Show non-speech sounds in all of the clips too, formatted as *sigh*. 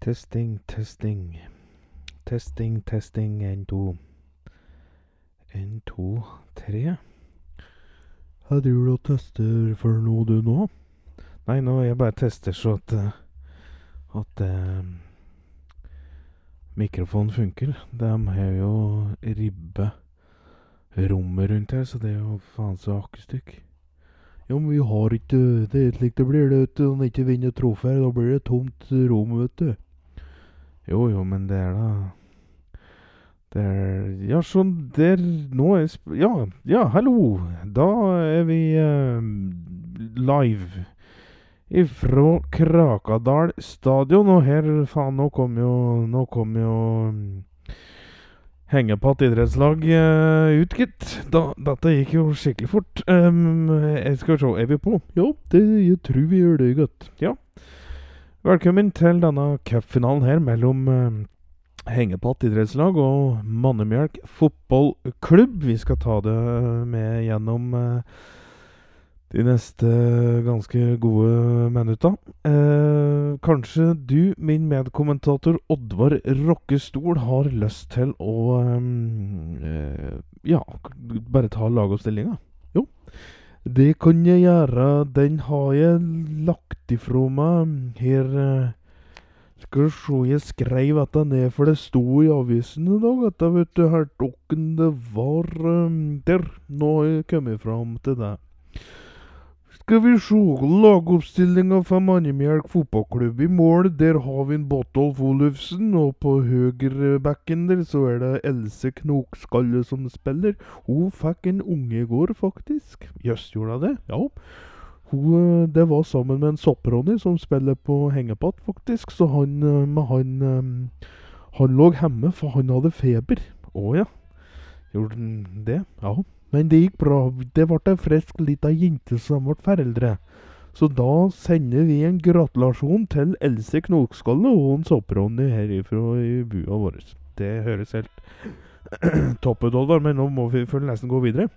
Testing, testing. Testing, testing. En, to. En, to, tre. Hva driver du og tester for noe, du, nå? Nei, nå jeg bare tester så at eh, At eh, mikrofonen funker. De har jo ribbe rommet rundt her, så det er jo faen så akkestykk. Ja, men vi har ikke Det er slik det blir, det. Når ikke vinner trofeer, da blir det tomt rom, vet du. Jo, jo, men det er da Det er Ja, sånn der Nå er sp... Ja, ja, hallo! Da er vi eh, live ifra Krakadal stadion, og her Faen, nå kom jo Nå kom jo Hengepatt idrettslag uh, ut, gitt. Dette gikk jo skikkelig fort. Um, jeg skal se, er vi på? Ja, det, jeg tror vi gjør det, gutt. Ja. Velkommen til denne cupfinalen her mellom uh, Hengepatt idrettslag og Mannemjelk fotballklubb. Vi skal ta det med gjennom uh, de neste ganske gode minutta. Eh, kanskje du, min medkommentator Oddvar Rokkestol, har lyst til å eh, Ja, bare ta lagoppstillinga? Det kan jeg gjøre. Den har jeg lagt ifra meg her eh, Skal vi se, jeg skrev dette ned, for det sto i avisen i dag. Dette, vet du, hertugen det var Der. Nå har jeg kommet fram til det. Skal vi se lagoppstillinga for Mannemjelk fotballklubb. I mål der har vi en Botolf Olufsen, og på høyrebekken der så er det Else Knokskalle som spiller. Hun fikk en unge i går, faktisk. Jøss, gjorde hun det? Ja. Hun, det var sammen med en sopp-Ronny som spiller på hengepatt, faktisk. Så han, med han Han lå hjemme, for han hadde feber. Å ja. Gjorde han det? Ja. Men det gikk bra. Det ble ei frisk lita jente som ble foreldre. Så da sender vi en gratulasjon til Else Knokskalle og Hans sopp-Ronny herifra i bua vår. Det høres helt *clears throat* topp ut, Oddvar, men nå må vi følge nesten gå videre.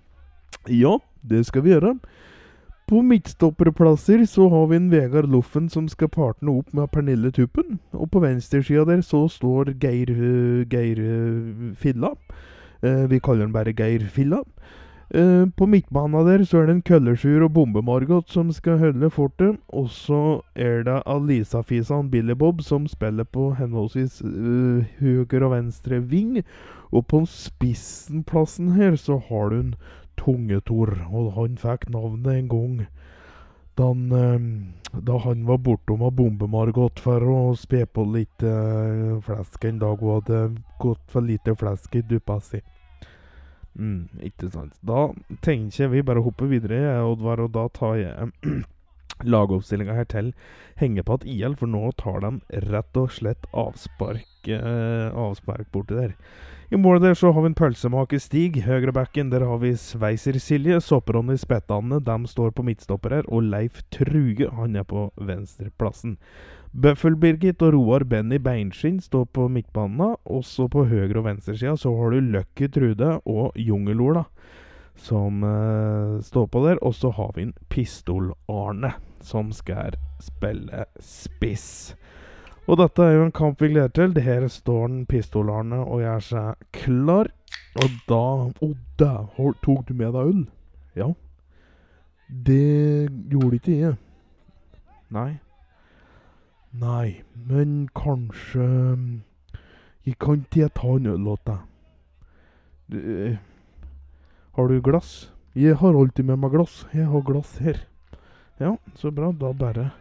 Ja, det skal vi gjøre. På midtstopperplasser så har vi en Vegard Loffen som skal partne opp med Pernille Tuppen. Og på venstresida der så står Geir, Geir Filla. Eh, vi kaller han bare Geir Filla. Uh, på midtbanen der så er det en Køllesjur og Bombe-Margot som skal holde fortet. Og så er det Alisa-fisaen Billy Bob som spiller på henholdsvis uh, høyre og venstre ving. Og på spissenplassen her så har du en Tungetor, og han fikk navnet en gang da han, uh, da han var bortom av Bombe-Margot for å spe på litt flesk en dag hun hadde gått for lite flesk i duppa si. Mm, ikke sant. Da tenker vi bare hopper videre, jeg, Oddvar, og da tar jeg *clears throat* lagoppstillinga her til Hengepatt IL, for nå tar de rett og slett avspark, eh, avspark borti der. I målet der så har vi en pølsemaker Stig. Høyrebacken der har vi Sveiser Silje. Sopp-Ronny Spettane, de står på midtstopper her. Og Leif Truge, han er på venstreplassen. Bøffel-Birgit og Roar Benny Beinskinn står på midtbanen. Også på høyre- og venstresida så har du Lucky Trude og Jungel-Ola som uh, står på der. Og så har vi en Pistol-Arne som skal spille spiss. Og dette er jo en kamp vi gleder til. Det her står den Pistol-Arne og gjør seg klar. Og da Å, oh, der tok du med deg øl? Ja. Det gjorde ikke jeg. Nei. Nei, men kanskje Jeg kan ikke ta en øl til deg. Har du glass? Jeg har alltid med meg glass. Jeg har glass her. Ja, så bra. Da bare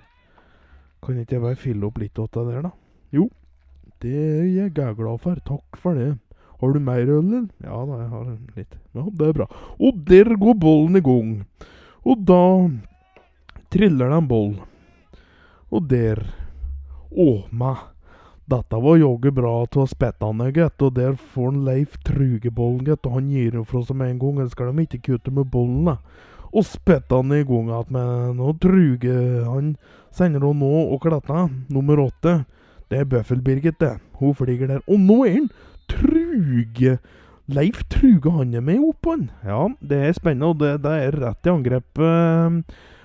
Kan ikke jeg bare fylle opp litt åt deg der, da? Jo, det er jeg glad for. Takk for det. Har du mer øl, eller? Ja da, jeg har litt. Ja, det er bra. Og der går bollen i gang. Og da triller det en boll. Og der Å, meg. Dette var jaggu bra av spettene, gitt. Og der får han Leif Trugebollen, gitt. Og han gir den fra seg med en gang. Ellers skal de ikke kutte med bollen, da. Og spettene i gang igjen med noe Truge. Han sender hun nå og kletta. Nummer åtte. Det er Bøffel-Birgit, det. Hun flyger der. Og nå er han Truge. Leif Truge, han er med opp, han. Ja, det er spennende, og det, det er rett i angrep. Uh,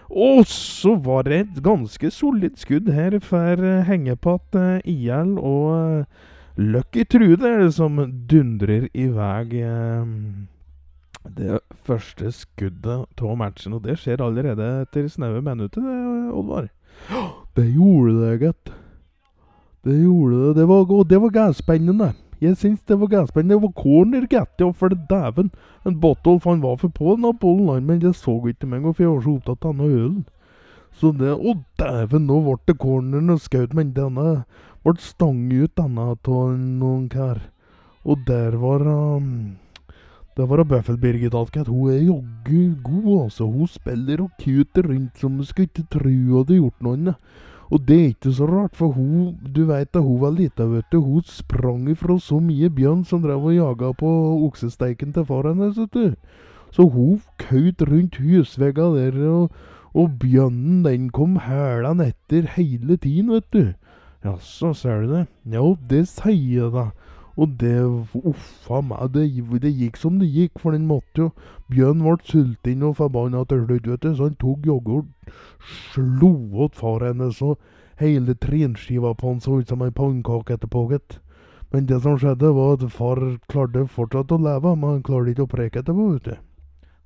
Og så var det et ganske solid skudd her for uh, Hengepatt uh, IL og uh, Lucky Trude som dundrer i vei det første skuddet av matchen. Og det skjer allerede etter snaue det, Oddvar. Det gjorde det, gitt. Det gjorde det. Det var, det var spennende. Jeg syns det var gassspennende. Det var corner, gatti, Ja, for dæven. En Botolf han var for på den bollen, men jeg så ikke meg, for jeg var så opptatt av denne ølen. Så det Å, dæven, nå ble det corneren og skaut, men denne ble stang ut, denne av noen kar. Og der var um, det var Bøffel-Birgit Alkett. Hun er jaggu god, altså. Hun spiller og kuter rundt som du skulle ikke tro hadde gjort noe. Og det er ikke så rart, for hun du vet da hun var lita, vet du, hun sprang ifra så mye bjørn som drev og jaga på oksesteiken til far hennes, vet du. Så hun kaut rundt husvegga der, og, og bjørnen den kom hælende etter hele tiden, vet du. Jaså, ser du det? Ja, det sier jeg da. Og det Uffa meg, det, det, gikk som det gikk, for den måtte jo Bjørn ble sulten og forbanna til slutt, vet du, så han tok yoghurt, og slo åt far hennes, og hele trinskiva på han så ut som ei pannekake etterpå, gitt. Men det som skjedde, var at far klarte fortsatt å leve, men han klarte ikke å preke etterpå, vet du.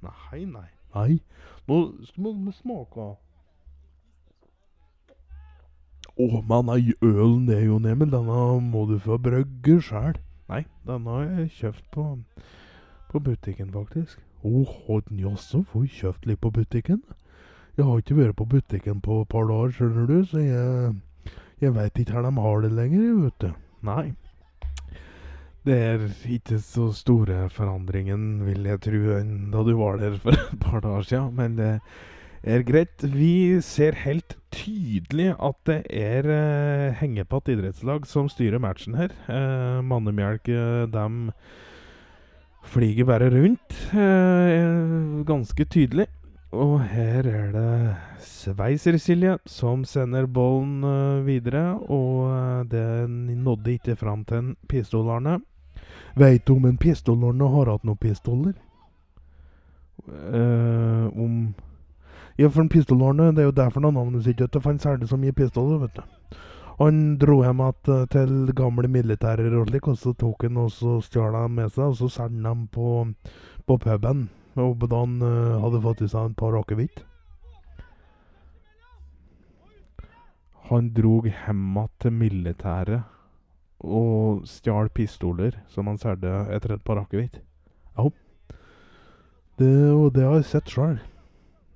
Nei, nei. Nei. Nå må vi smake. Å, men ølen er jo ned, men denne må du få brygge sjæl. Nei, denne har jeg kjøpt på, på butikken, faktisk. Å, har den jaså fått kjøpt litt på butikken? Jeg har ikke vært på butikken på et par dager, skjønner du, så jeg, jeg veit ikke her de har det lenger, vet du. Nei. Det er ikke så store forandringen, vil jeg tro, enn da du var der for et par dager siden, men det er greit. Vi ser helt tydelig at det er uh, Hengepatt idrettslag som styrer matchen her. Uh, Mannemjelk, uh, dem flyger bare rundt. Uh, ganske tydelig. Og her er det Sveiser-Silje som sender ballen uh, videre. Og uh, den nådde ikke fram til en pistol-Arne. Veit du om en pistol-Arne har hatt noen pistoler? om ja, for en pistolhårne, det er jo derfor han navnet sitt heter, for han selger så mye pistoler, vet du. Han dro hjem at, uh, til gamle militærer og slik, og så tok han og så stjal dem med seg, og så solgte dem på, på puben. Og da han uh, hadde fått i seg et par akevitt. Han drog hjem til militæret og stjal pistoler som han solgte etter et par akevitt. Ja. Det, og det har jeg sett sjøl.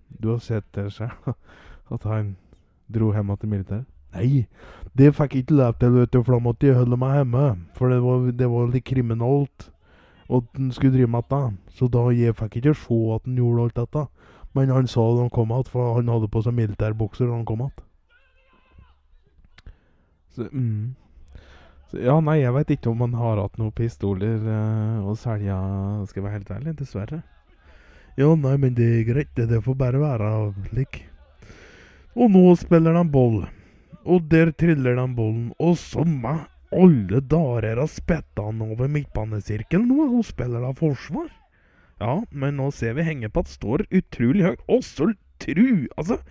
Du har sett det sjøl? *laughs* At han dro hjem til militæret? Nei, det fikk jeg ikke lov til, vet du, for da måtte jeg holde meg hjemme. For det var, det var litt kriminalt at han skulle drive med dette. Så da jeg fikk ikke se at han gjorde alt dette. Men han sa da han kom igjen, for han hadde på seg militærbukser da han kom igjen. Mm. Ja, nei, jeg veit ikke om han har hatt noen pistoler uh, å selge, skal jeg være helt ærlig. Dessverre. Ja, nei, men det er greit, det. Det får bare være slik. Og nå spiller de ball. Og der triller de ballen. Og som med alle dager har spetta han over midtbanesirkelen nå, og spiller da forsvar. Ja, men nå ser vi Hengepatt står utrolig høyt. Og så tru... Altså,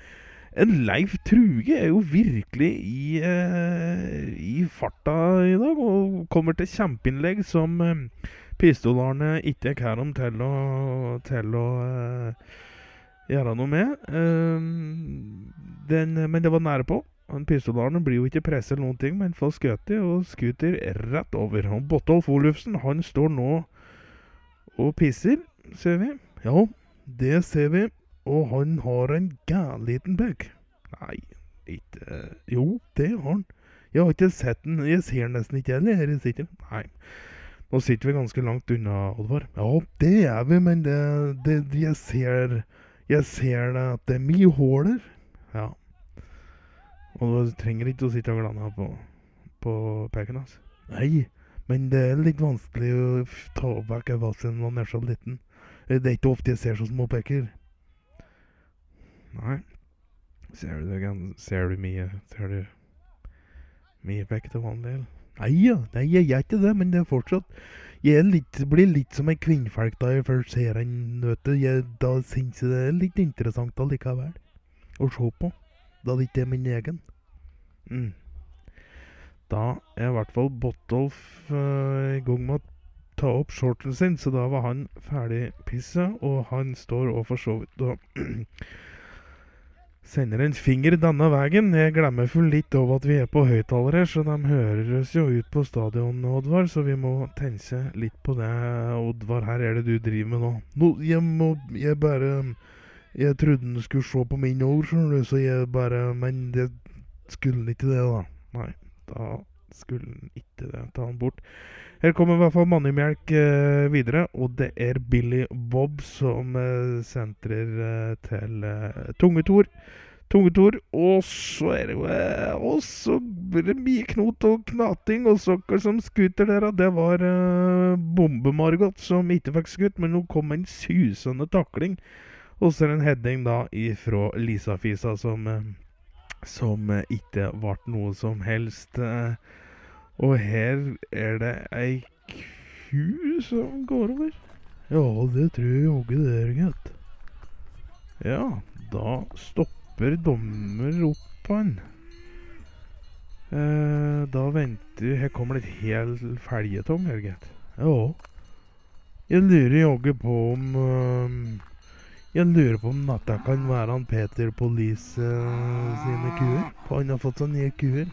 en Leif Truge er jo virkelig i, eh, i farta i dag, og kommer til kjempeinnlegg som eh, Pistol-Arne ikke kar om til å, til å uh, gjøre noe med. Uh, den, men det var nære på. Pistol-Arne blir jo ikke presset eller noen ting, men får skutt og skuter rett over. Og Botolf Olufsen han står nå og pisser, ser vi. Ja, det ser vi. Og han har en gælliten pek. Nei, ikke Jo, det har han. Jeg har ikke sett den. Jeg ser nesten ikke heller her i. Nei. Nå sitter vi ganske langt unna, Oddvar. Ja, det er vi, men det, det, jeg ser Jeg ser det at det er mye huller. Ja. Og du trenger ikke å sitte og glane på, på peken hans. Nei, men det er litt vanskelig å ta vekk vassen når den er så liten. Det er ikke ofte jeg ser så små peker. Nei. Ser du det? Ser du mye Ser du mye pek til vanlig, eller? Nei ja, nei, jeg gjør ikke det, men det er fortsatt Jeg litt, blir litt som en kvinnfolk da jeg først ser en, vet du. Jeg, da syns jeg det er litt interessant allikevel. å se på, da det ikke er min egen. Mm. Da er i hvert fall Bottolf øh, i gang med å ta opp shorten sin, så da var han ferdig pissa, og han står og for så vidt og *clears throat* sender en finger denne veien. Jeg glemmer for litt av at vi er på høyttalere, så de høres jo ut på stadionet, Oddvar, så vi må tenke litt på det. Oddvar, her er det du driver med nå. nå jeg må Jeg bare Jeg trodde han skulle se på min ord, skjønner du, så jeg bare Men det skulle han ikke det, da. Nei, da skulle han ikke det. Ta han bort. Her kommer i hvert fall Mannemjelk eh, videre, og det er Billy Bob som eh, sentrer eh, til eh, Tungetor. Tungetor, og så er det jo eh, Og så blir det mye knot og knating, og hva som skuter der, det var eh, Bombe-Margot som ikke fikk skutt, men nå kom en susende takling. Og så er det en heading da ifra Lisa-Fisa som som ikke ble noe som helst. eh, og her er det ei ku som går over. Ja, det tror jeg jaggu det er, gitt. Ja, da stopper dommer opp han. Eh, da venter Her kommer det et helt felgetong her, gitt. Ja. Jeg lurer jaggu på om um, Jeg lurer på om dette kan være han Peter Police uh, sine kuer. Han har fått seg nye kuer.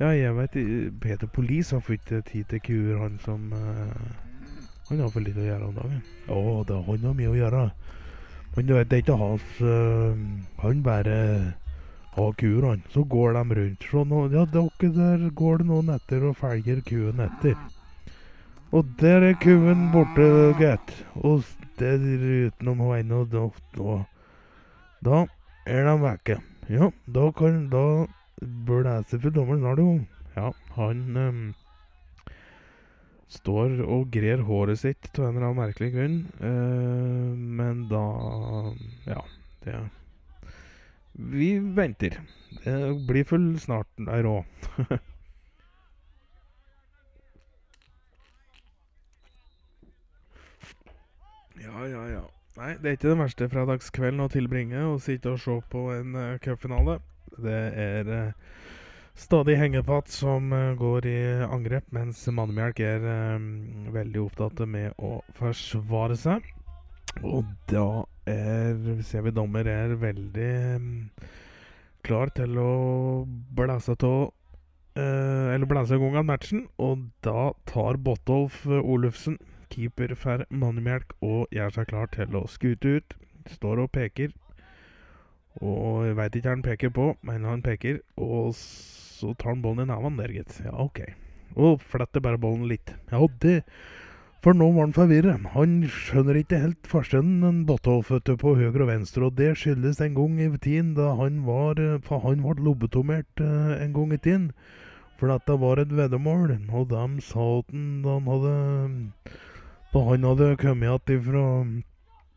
Ja, jeg vet Peter Police har fått eh, tid til kuer, han som uh, Han har for litt å gjøre om dagen. Ja, det han har mye å gjøre. Men du vet, det er ikke hans uh, Han bare har kuer, han. Så går de rundt sånn. Og ja, dere der går det noen etter og følger kuen etter. Og der er kuen borte, gitt. Og det er utenom veien, og da, da Da er de vekke. Ja, da kan Da lese for dommeren har jo. Ja, han um, står og grer håret sitt av en eller annen merkelig grunn. Uh, men da Ja, det Vi venter. Det blir full snart der rå. *laughs* ja, ja, ja. Nei, det er ikke den verste fredagskvelden å tilbringe å sitte og se på en uh, cupfinale. Det er eh, stadig hengepatt som eh, går i angrep, mens Mannemjelk er eh, veldig opptatt med å forsvare seg. Og da er, ser vi dommer er veldig mm, klar til å blæse av Eller blæse i gang av matchen, og da tar Bottolf eh, Olufsen, keeper for Mannemjelk, og gjør seg klar til å skute ut. Står og peker. Og jeg veit ikke hva han peker på, men han peker, og så tar han ballen i neven der, gitt. Ja, OK. Og fletter bare ballen litt. Ja, det For nå var han forvirret. Han skjønner ikke helt forskjellen du, på høyre og venstre, og det skyldes en gang i tiden da han var eh, For han ble lobotomert eh, en gang i tiden. For dette var et veddemål, og de sa at han, da han hadde Da han hadde kommet igjen ifra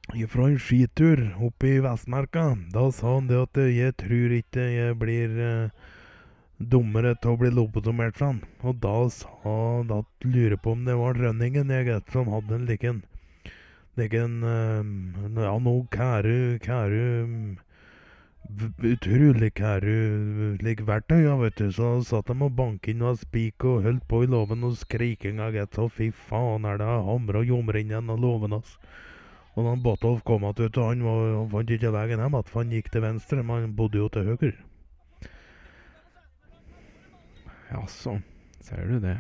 fra en skitur oppe i Vestmarka. Da sa han det at 'jeg tror ikke jeg blir eh, dummere til å bli lobotomert sa han'. Og da sa Da lurer jeg på om det var Rønningen jeg vet, som hadde en liken. Liken eh, Ja, nå kære, kære Utrolig kære like verktøy, ja, vet du. Så satt de og banket inn og spik og holdt på i låven og skrikinga, gitt. Så fy faen er det hamra og jommer inn igjen av låven hans. Og da Botolf kom at ut, han, var, han fant ikke veien hjem igjen, for han gikk til venstre, men han bodde jo til høyre. Jaså, ser du det?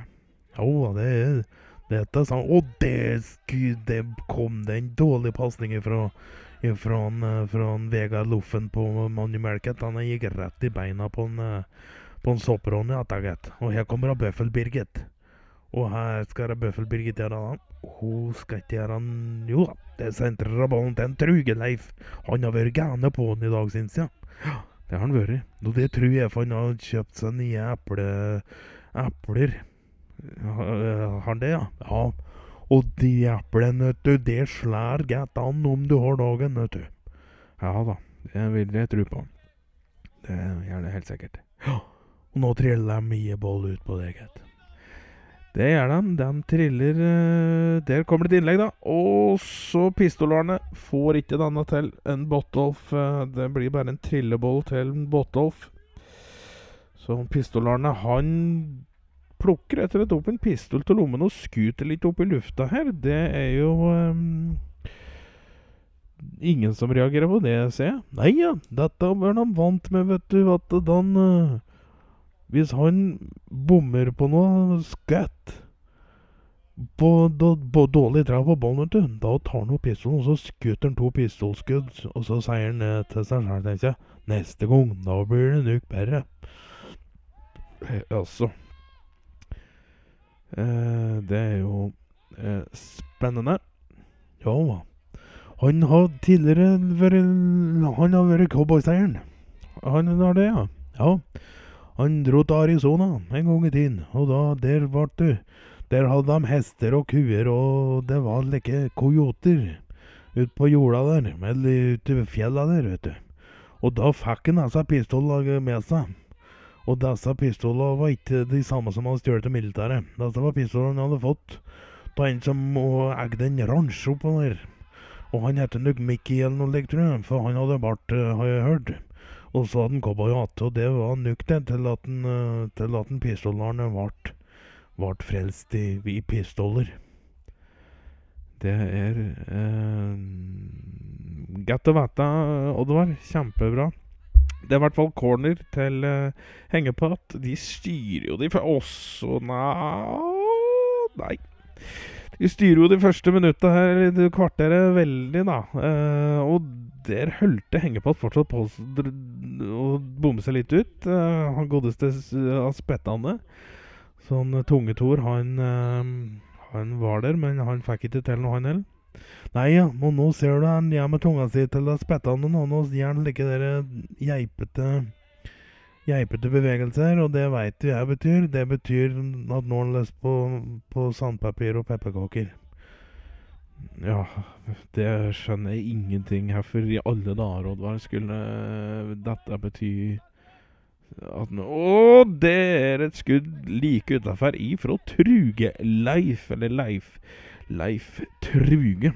Jo, det er dette sa han. Det, det kom det en dårlig pasning ifra fra, eh, fra Vegard Loffen på Manny Melket. Han gikk rett i beina på en, eh, på en dette. Og her kommer Bøffel-Birgit. Og her skal det Bøffel-Birgit gjøre da. Hun skal ikke gjøre han Jo da, det av ballen til en Truge-Leif. Han har vært gæren på den i dag, syns jeg. Ja, det har han vært. Og det tror jeg, for han har kjøpt seg nye eple, epler. Har han det, ja? Ja. Og de eplene, vet du, det slår godt an om du har dagen, vet du. Ja da, det vil jeg tro på. Det gjør det helt sikkert. Ja. Og nå triller jeg mye boll ut på deg, gitt. Det gjør de. De triller eh, Der kommer det et innlegg, da. Og så Pistol-Arne får ikke denne til en Botolf. eh, Det blir bare en trilleboll til en Botolf. Så Pistol-Arne, han plukker etter et opp en pistol til lommen og skuter litt opp i lufta her. Det er jo um, ingen som reagerer på det, ser jeg. Nei ja, dette var han vant med, vet du. At han eh, Hvis han bommer på noe skatt på, da, på dårlig treff på ballen, du, da tar han opp pistolen, og så skutter han to pistolskudd. Og så sier han eh, til seg sjøl, tenker jeg, neste gang, da blir det nok bedre. Eh, altså Eh, det er jo eh, spennende. Ja, han har tidligere vært Han har vært cowboyseieren. Han har det, ja. Ja. Han dro til Arizona en gang i tiden, og da der ble du. Der hadde de hester og kuer, og det var like kojoter ute på jorda der, eller ute ved fjella der, vet du. Og da fikk han disse pistolene med seg. Og disse pistolene var ikke de samme som han stjal til militæret. Disse var pistolene han hadde fått av en som eide en ranch oppå der. Og han het nok Mickey eller noe likt, tror jeg, for han hadde bart, eh, har jeg hørt. Og så hadde han cowboyhatt, og det var nok det til at han, eh, at han pistolaren ble, frelst i, i pistoler. Det er eh, godt å vite, Oddvar. Kjempebra. Det er i hvert fall corner til uh, hengepott. De styrer jo de for oss og Nei. De styrer jo de første minutta her, eller kvarteret, veldig, da. Eh, og der hølte hengepott fortsatt på å bomme seg litt ut. Eh, han godeste Aspettane. Sånn uh, tungetor, han, eh, han var der, men han fikk ikke til noe, han heller. Nei ja, men nå ser du han gjør med tunga si til Aspettane, spettene nå. Gjør han like dere geipete geipete bevegelser, og det veit du jeg betyr. Det betyr at nå leser på, på sandpapir og pepperkaker. Ja, det skjønner jeg ingenting hvorfor i alle dager, Oddvar. Skulle dette bety at Å, det er et skudd like utafor ifra Truge Leif, eller Leif Leif Truge.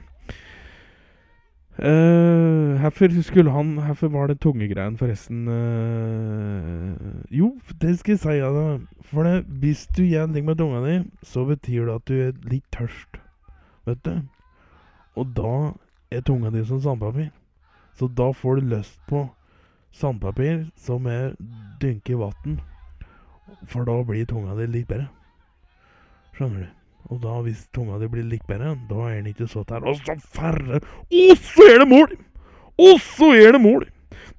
Uh, herfor skulle han Herfor var det tungegreien, forresten Uh, Jo, det skal jeg si deg. For det, hvis du gjør en ting med tunga di, så betyr det at du er litt tørst. Vet du? Og da er tunga di som sandpapir. Så da får du lyst på sandpapir som er dynket i vann. For da blir tunga di litt bedre. Skjønner du? Og da, hvis tunga di blir litt bedre, da er den ikke så tær. Og så færre Og så er det mål! Og så er det mål!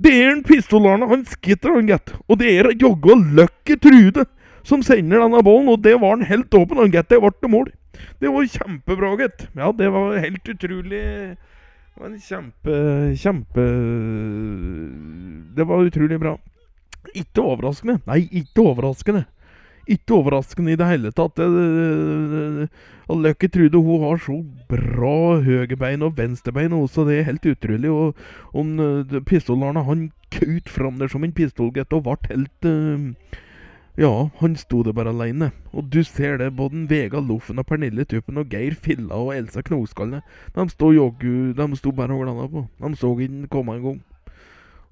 Det er en pistolarne, han skitter han, gett. Og det er jaggu Lucky Trude som sender denne ballen, og det var han helt åpen, han, gett Det ble mål. Det var kjempebra, gitt. Ja, det var helt utrolig Det var en kjempe Kjempe Det var utrolig bra. Ikke overraskende. Nei, ikke overraskende. Ikke overraskende i det hele tatt. Lucky Trude hun har så bra høyrebein og venstrebein også, det er helt utrolig. Og, og pistolarne han køt fram der som en pistolgutt og ble helt uh, Ja, han sto der bare aleine. Og du ser det, både Vega Loffen og Pernille Tuppen og Geir Filla og Elsa Knoskalle. De sto joggu De sto bare og glana på. De så ikke den komme engang.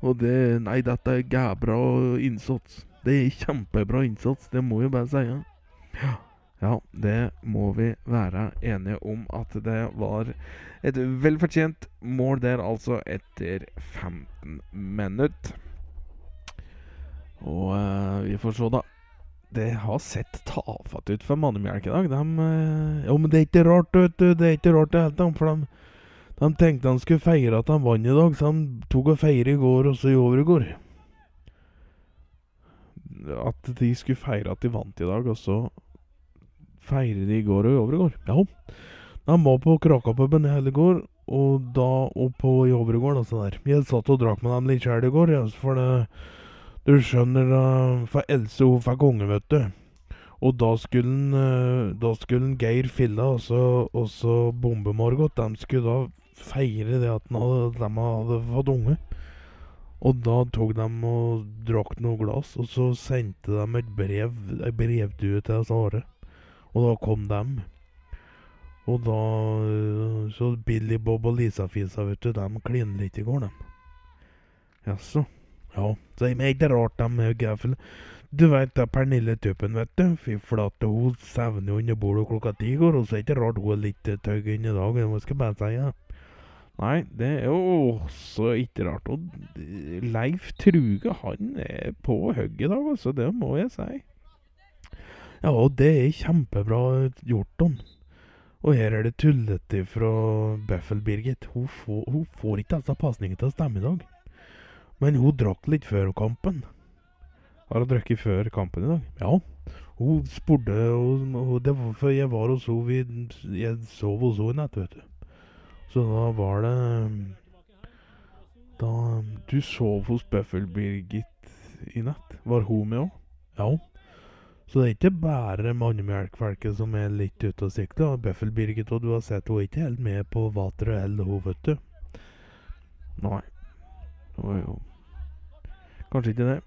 Og det Nei, dette er gæbra innsats. Det er kjempebra innsats, det må vi bare si. Ja. ja, det må vi være enige om at det var et velfortjent mål der, altså, etter 15 minutter. Og uh, vi får se, da. Det har sett tafatt ut for Mannemjelk i dag. De, uh, jo, men det er ikke rart, vet du. Det er ikke rart det hele tatt. For de, de tenkte de skulle feire at de vant i dag, så de tok og feiret i går og så i overgår. At de skulle feire at de vant i dag, og så feire de i går og i overgår. Ja. De var på Kråkapuben i hele går, og da oppå på i overgården og så der. Jeg satt og drakk med dem litt sjøl i går, ja, for det Du skjønner, da, for Else hun fikk unge, vet du. Og da skulle eh, da skulle Geir Filla og så, og så Bombe-Margot De skulle da feire det at de hadde fått unge. Og da tok de og drakk noe glass, og så sendte de et brev, ei brevdue til Are. Og da kom dem. Og da øh, Så Billy Bob og Lisa-fisa, vet du, de kliner litt i går, de. Jaså. Ja, så det er ikke rart de er gæfle. Du veit da Pernille Tuppen, vet du. Fy flate, hun sovner jo under bordet klokka ti i går, og så er det ikke rart hun er litt tøgg i dag. Hva skal jeg bare si? Ja. Nei, det er jo også ikke rart. Og Leif Truge, han er på hugget i dag, altså. Det må jeg si. Ja, og det er kjempebra gjort, Don. Og her er det tullete fra Bøffel-Birgit. Hun, hun får ikke altså pasningene til å stemme i dag. Men hun drakk litt før kampen. Har hun drukket før kampen i dag? Ja. Hun spurte og, og det var, før jeg var hos henne Jeg sov hos henne i natt, vet du. Så da var det Da Du sov hos Bøffel-Birgit i natt? Var hun med òg? Ja. Så det er ikke bare mannemelkfolket som er litt ute og sykler. Bøffel-Birgit, og du har sett hun er ikke helt med på Vater og L, hun, vet du. Nei. Det var jo. Kanskje ikke det.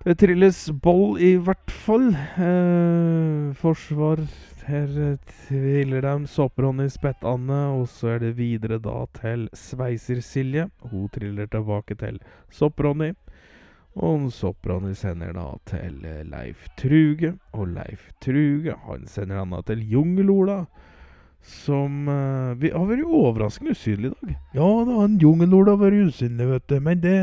Det trilles boll i hvert fall. Eh, forsvar Her tviler triller de Sopp-Ronny Spett-Anne, og så er det videre da til Sveiser-Silje. Hun triller tilbake til Sopp-Ronny. Og Sopp-Ronny sender da til eh, Leif Truge. Og Leif Truge han sender han da til Jungel-Ola. Som eh, vi har vært overraskende usynlig i dag. Ja, han Jungel-Ola har vært usynlig, vet du. Men det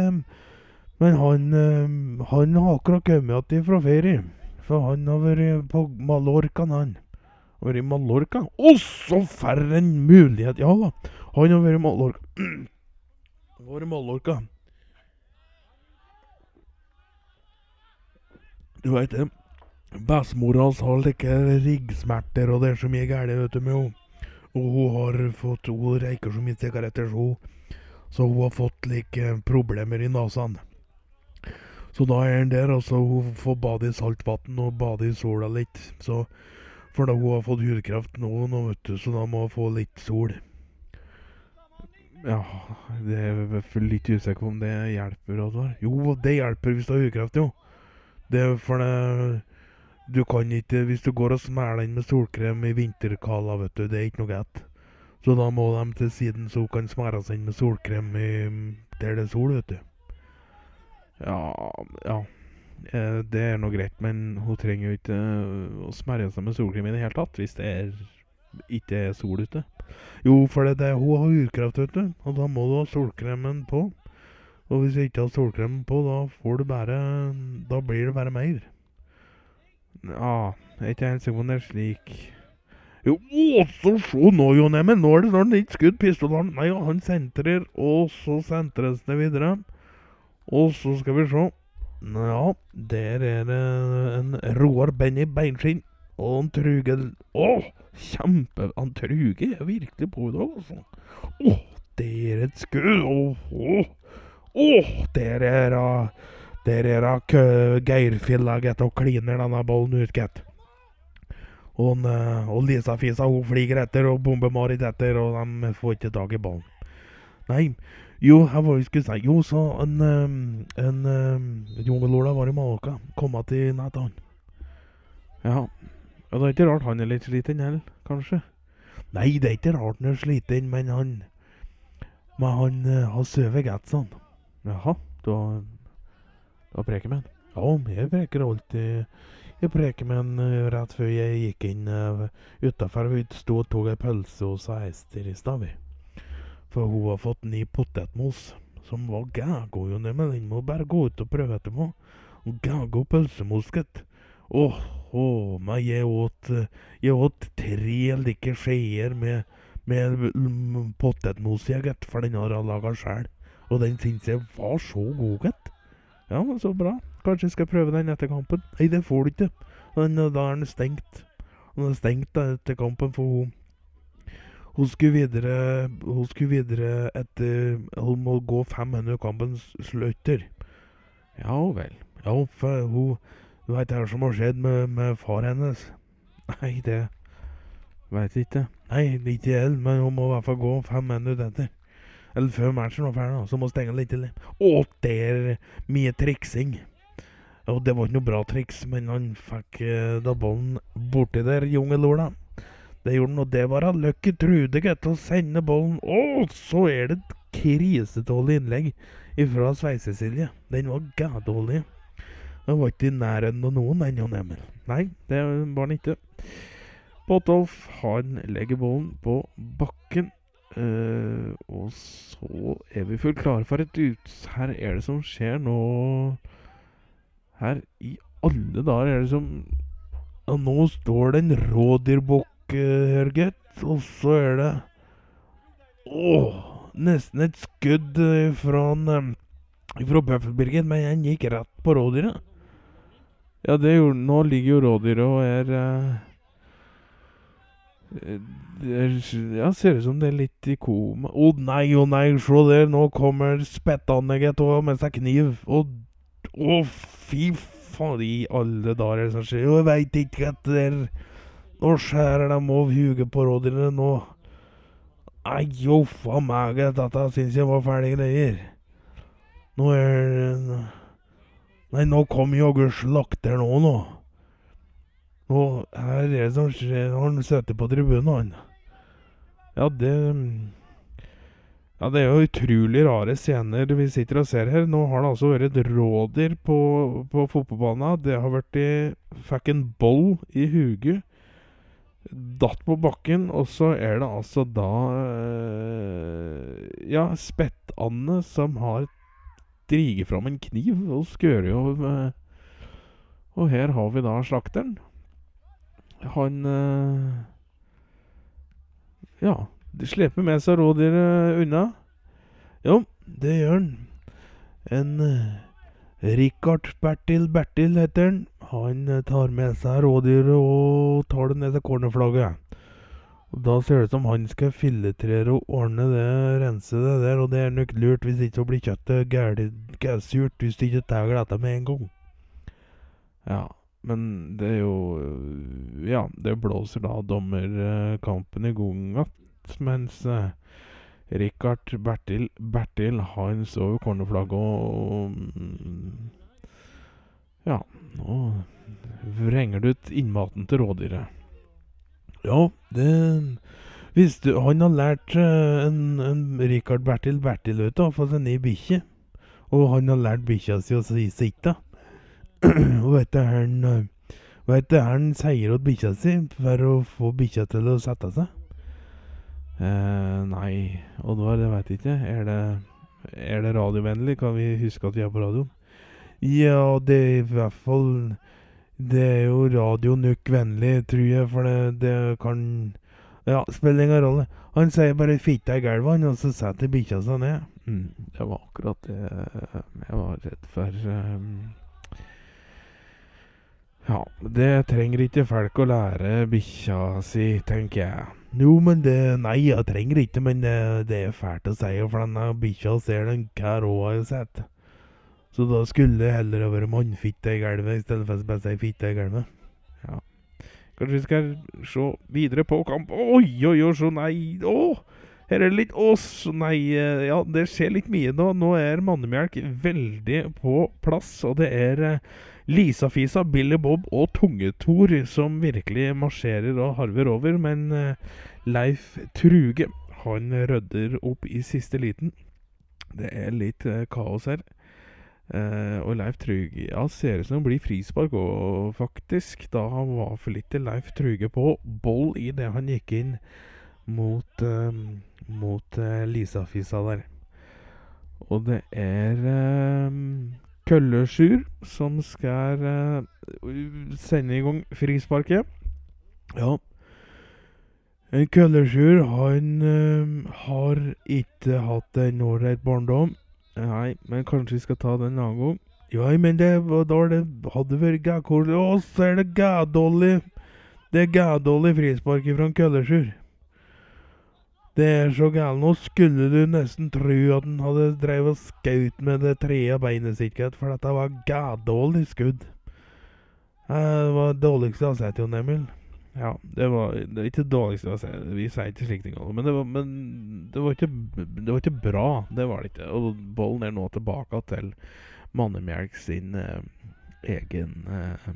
men han, eh, han har akkurat kommet igjen fra ferie. For han har vært på Mallorca, han. Vært i Mallorca. Å, så for en mulighet! Ja da, han har vært i Mallorca. *clears throat* Vært i Mallorca. Du veit det. Bestemora hans har like riggsmerter og det er så mye galt vet du, med henne. Og hun har fått Hun røyker så mye sigaretter, så hun så hun har fått like problemer i nesen. Så da er han der, altså. Hun får bade i saltvann og bade i sola litt. Så For da hun har fått hudkreft nå, nå, vet du, så da må hun få litt sol. Ja, det er litt usikker på om det hjelper. Oddvar. Jo, det hjelper hvis du har hudkreft, jo. Det er for det Du kan ikke Hvis du går og smeller den med solkrem i vinterkala, vet du, det er ikke noe godt. Så da må de til siden så hun kan smære seg inn med solkrem i, der det er sol, vet du. Ja, ja. Eh, Det er nå greit, men hun trenger jo ikke eh, å smerre seg med solkrem i det hele tatt hvis det er, ikke er sol ute. Jo, for det, er hun har urkraft, vet du, og da må du ha solkremen på. Og hvis du ikke har solkremen på, da får du bare Da blir det bare mer. Ja, jeg er ikke helt sikker på om det er slik. Jo, så se nå, Jo Neimen, nå er det snart nytt skudd. Pistolen Nei, han sentrer, og så sentres det videre. Og så skal vi se. Ja, der er det en Roar Benny Beinskinn. Og en Truge Å, kjempe... Han Truge er virkelig på i dag, altså. Å, det er et skudd. Å, å, å, der er det Der er det Geirfilla, gitt, og kliner denne ballen ut, gitt. Og, eh, og Lisa Fisa hun flyger etter, og Bombe-Marit etter, og de får ikke tak i ballen. Nei, jo, hva var jeg skulle si? Jo, så en, en, en Jungel-Ola var i Mallorca. Kom til natt, han. Ja. ja. Det er ikke rart han er litt sliten heller, kanskje? Nei, det er ikke rart han er sliten, men han Men han uh, har sovet godt, sånn. Jaha, da Da preker med han. Ja, jeg preker alltid Jeg preker med han uh, rett før jeg gikk inn uh, utafor. Vi sto og tok ei pølse hos Ester i stad, vi. For hun har fått ny potetmos, som var gægo, jo, men den må bare gå ut og prøve etterpå. Og Gægo pølsemos, gitt. Åh, oh, men jeg åt Jeg åt tre like skeier med, med potetmos, jeg, gitt, for den har jeg laga sjæl. Og den syns jeg var så god, gitt. Ja, men så bra. Kanskje jeg skal prøve den etter kampen. Nei, det får du ikke. Den, da er den stengt. Den er stengt da, etter kampen, for hun hun skulle videre Hun skulle videre etter Hun må gå 500 kampens slutter. Ja vel. Ja, for hun Du veit hva som har skjedd med, med far hennes? Nei, det Veit ikke. Nei, ikke jeg, men hun må i hvert fall gå 500 etter. Eller før matchen var ferdig, så må hun stenge litt til. Å, det er mye triksing. Og det var ikke noe bra triks, men han fikk eh, da ballen borti der, jungelola. Det gjorde han, og det var han Lucky Trude til å sende ballen. Og så er det et krisedårlig innlegg fra Sveise-Silje. Den var gædårlig. Den var ikke i nærheten av noen, den Jon Emil. Nei, det var den ikke. Botolf, han legger ballen på bakken. Uh, og så er vi fullt klare for et ut... Her er det som skjer nå Her i alle dager er det som Og nå står det en rådyrbukk her, gitt. Og så er det Åh! Nesten et skudd uh, fra, um, fra Bøffelbirgen, men han gikk rett på rådyret. Ja, det gjorde Nå ligger jo rådyret og er uh, det ja, ser ut som det er litt i koma. Å oh, nei, å oh, nei, se der, nå kommer spettanlegget med seg kniv. Å, oh, fy faen, i alle dager er som skjer? Jeg veit ikke hva det er. Nå skjærer de av huget på rådyrene nå. Nei, jo faen meg, dette syns jeg var fæle greier. Nå er Nei, nå kom jaggu slakter nå, nå. Og her er det som skjer Han sitter på tribunen, han. Ja, det Ja, det er jo utrolig rare scener vi sitter og ser her. Nå har det altså vært et rådyr på, på fotballbanen. Det har vært i Fikk en boll i huget. Datt på bakken, og så er det altså da øh, Ja, spettande som har driget fram en kniv og skåret jo øh, Og her har vi da slakteren. Han øh, Ja, de sleper med seg rådyret unna. Jo, det gjør han. En uh, Richard Bertil Bertil heter han. Han uh, tar med seg rådyret og tar det ned til cornerflagget. Da ser det ut som han skal filetrere og ordne det, rense det der, og det er nok lurt hvis ikke så blir kjøttet gærent hvis du ikke tar dette med en gang. Ja, men det er jo Ja, det blåser da dommerkampen i gang igjen, mens uh, Richard Bertil Bertil så jo cornerflagget og um, Ja, nå vrenger du ut innmaten til rådyret. Ja, det du, Han har lært uh, en, en Richard Bertil Bertil vet du, å få seg ny bikkje. Og han har lært bikkja si å si sitte. *clears throat* Og vet du han Vet du han sier til bikkja si for å få bikkja til å sette seg? Eh, nei, Oddvar, det veit jeg ikke. Er det, er det radiovennlig? Kan vi huske at vi er på radio? Ja, det er i hvert fall Det er jo Radio nok vennlig, tror jeg, for det, det kan Ja, spiller ingen rolle. Han sier bare 'fitta i gulvet', og så setter bikkja seg ned. Mm, det var akkurat det jeg var redd for. Um, ja, det trenger ikke folk å lære bikkja si, tenker jeg. Jo, men det Nei, jeg trenger ikke, men det, er fælt å si, for denne bikkja ser den hver år har sett. Så da skulle det heller vært mannfitte i gulvet, i stedet for å bare si fitte i gulvet. Ja. Kanskje vi skal se videre på kamp Oi, oi, oi, så nei Å! Her er det litt oss Nei, eh, ja, det skjer litt mye nå. Nå er mannemelk veldig på plass, og det er eh, Lisa-Fisa, Billy Bob og Tungetor som virkelig marsjerer og harver over. Men uh, Leif Truge, han rydder opp i siste liten. Det er litt uh, kaos her. Uh, og Leif Truge ja, ser ut som det blir frispark òg, faktisk. Da han var for lite Leif Truge på boll i det han gikk inn mot, mot Lisa-Fisa der. Og det er Køllesjur som skal uh, sende i gang frisparket. Ja. En Køllesjur, han uh, har ikke hatt en ålreit barndom. Nei, men kanskje vi skal ta den en annen gang. Ja, men det, da det hadde vært gækål Å, så er det gædårlig Det er gædårlig frispark fra Køllesjur. Det er så galt. Nå skulle du nesten tro at han hadde drevet og skutt med det tredje beinet sitt, for dette var gadålig skudd. Det var det dårligste jeg har sett, Jon Emil. Ja, det var, det var ikke det dårligste jeg har sett. Vi sier ikke slikt engang. Men, det var, men det, var ikke, det var ikke bra. Det var det ikke. Og bollen er nå tilbake til Mannemjelk sin, eh, egen eh,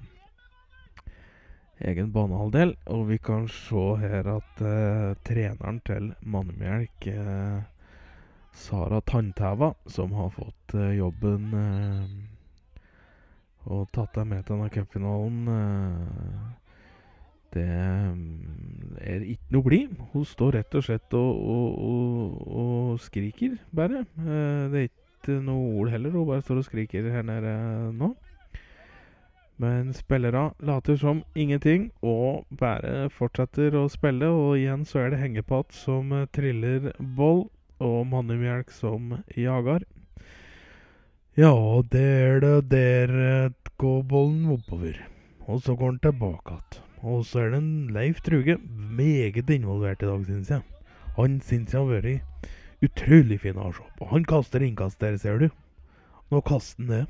egen banehalvdel. Og vi kan se her at eh, treneren til Mannemjelk, eh, Sara Tanntæva, som har fått eh, jobben eh, og tatt deg med til denne cupfinalen eh, Det mm, er ikke noe blid. Hun står rett og slett og, og, og, og skriker, bare. Eh, det er ikke noe ord heller. Hun bare står og skriker her nede nå. Men spillere later som ingenting og bare fortsetter å spille. Og igjen så er det Hengepatt som triller boll, og Mannemjelk som jager. Ja, det er det der eh, går bollen oppover. Og så går den tilbake igjen. Og så er det en Leif Truge meget involvert i dag, syns jeg. Han syns jeg har vært utrolig fin å se på. Han kaster innkast der, ser du. Nå kaster han det.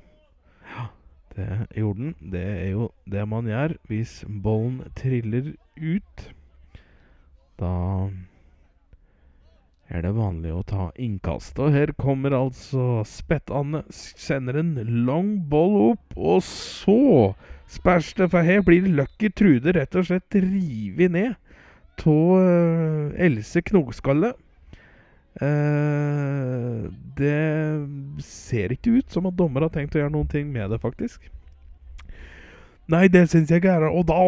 Ja, det gjorde den. Det er jo det man gjør hvis bollen triller ut. Da er det vanlig å ta innkast. Og her kommer altså Spett-Anne. Sender en lang boll opp, og så spæsj det, for her blir Lucky Trude rett og slett revet ned av uh, Else Knogskalle. Uh, det ser ikke ut som at dommer har tenkt å gjøre noen ting med det, faktisk. Nei, det syns jeg er Og da,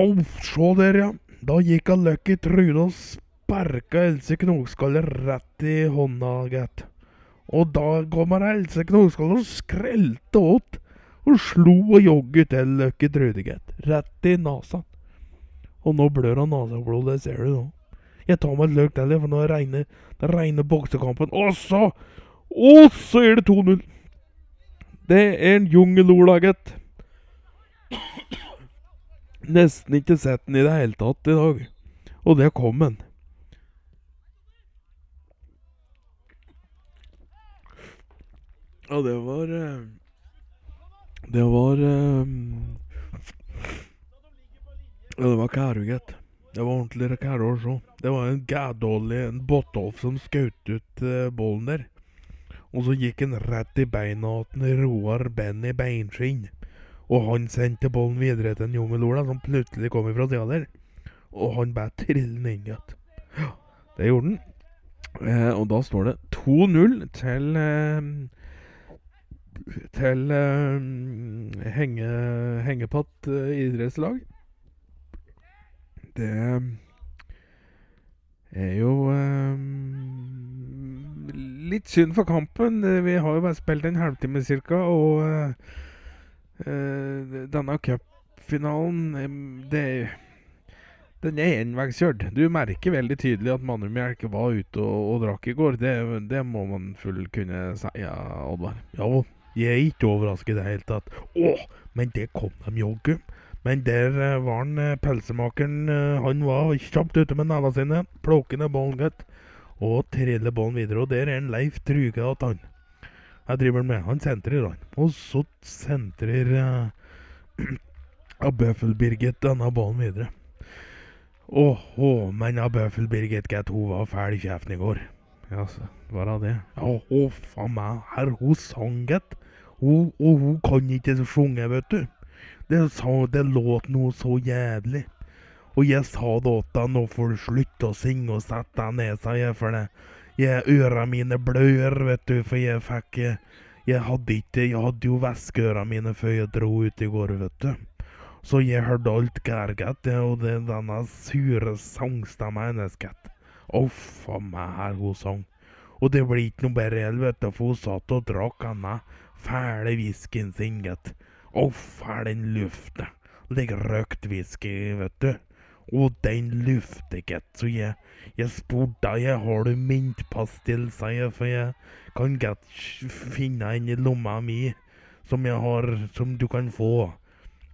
se der, ja. Da gikk han Lucky Trude og sparka Else Knogskalle rett i hånda, gitt. Og da kommer Else Knogskalle og skrelte åt og slo og jogget til Lucky Trude, gitt. Rett i nesa. Og nå blør han neseblod, det ser du nå. Jeg tar meg et løk til, for nå regner det regner boksekampen. Og så Og så er det 2-0! Det er en jungelola, gitt. Nesten ikke sett den i det hele tatt i dag. Og det kom den. Ja, det var eh, Det var eh, Ja, det var kære, gitt. Det var ordentlig kære å se. Det var en gædålig en Botolf som skjøt ut uh, bollen der. Og så gikk han rett i beina til Roar Benny Beinskinn. Og han sendte bollen videre til en Jungelola som plutselig kom ifra sida der. Og han bare trillet den inn igjen. Ja, det gjorde han. Eh, og da står det 2-0 til eh, til eh, henge, Hengepatt eh, idrettslag. Det er jo eh, litt synd for kampen. Eh, Vi har jo bare spilt en halvtime cirka, og eh, eh, denne cupfinalen det den er enveiskjørt. Du merker veldig tydelig at Mannumjelk var ute og, og drakk i går. Det, det må man full kunne si, ja, Oddvar. Ja, jeg er ikke overrasket i det hele tatt. Å, men det kom de jaggu. Men der eh, var han pølsemakeren. pelsemakeren. eh, han var kjapt ute med nevene sine. Plukker ned ballen, godt, Og triller ballen videre. Og der er en Leif Truge at han. Jeg driver med. Han sentrer, han. Og så sentrer *clears throat* uh, Bøffel-Birgit denne ballen videre. Åh, oh, men ja, Bøffel-Birgit, gitt, hun var fæl i kjeften i går. Ja, så var hun det? Ja, å, faen meg. Her, hun sang, gitt. Hun, og hun kan ikke synge, vet du. Det, sa, det låt noe så jævlig. Og jeg sa da til han nå får du slutte å synge og sette deg ned, sa jeg, for det. Jeg, øra mine blør, vet du, for jeg fikk Jeg, hadde ikke Jeg hadde jo væskeøra mine før jeg dro ut i går, vet du. Så jeg hørte alt gærget, og det denne sure sangstemma hennes, gitt. Uff faen meg, her hun sang. Og det blir ikke noe bedre vet du, for hun satt og drakk denne fæle whiskyen sin, gitt. Å, er den lufta. Ligger røkt whisky, vet du. Og den lufter, ikke, Så jeg, jeg spurte jeg har du mintpastill, sa jeg, for jeg kan godt finne en i lomma mi som jeg har, som du kan få.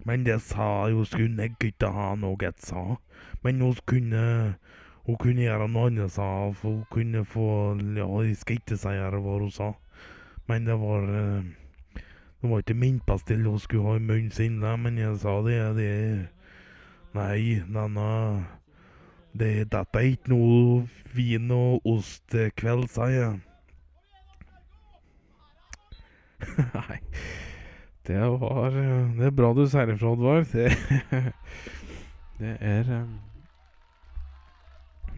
Men det sa hun skulle jeg ikke ha noe, sa Men hun kunne hun kunne gjøre noe annet, sa hun. Hun kunne få Ja, jeg skal ikke si hva hun sa. Men det var eh, Det var ikke mintpastill hun skulle ha i munnen sin, men jeg sa det. det Nei, denne det, Dette er ikke noe vin- og ostekveld, sa jeg. *laughs* Nei, Det var Det er bra du sier ifra, Oddvar. Det, *laughs* det er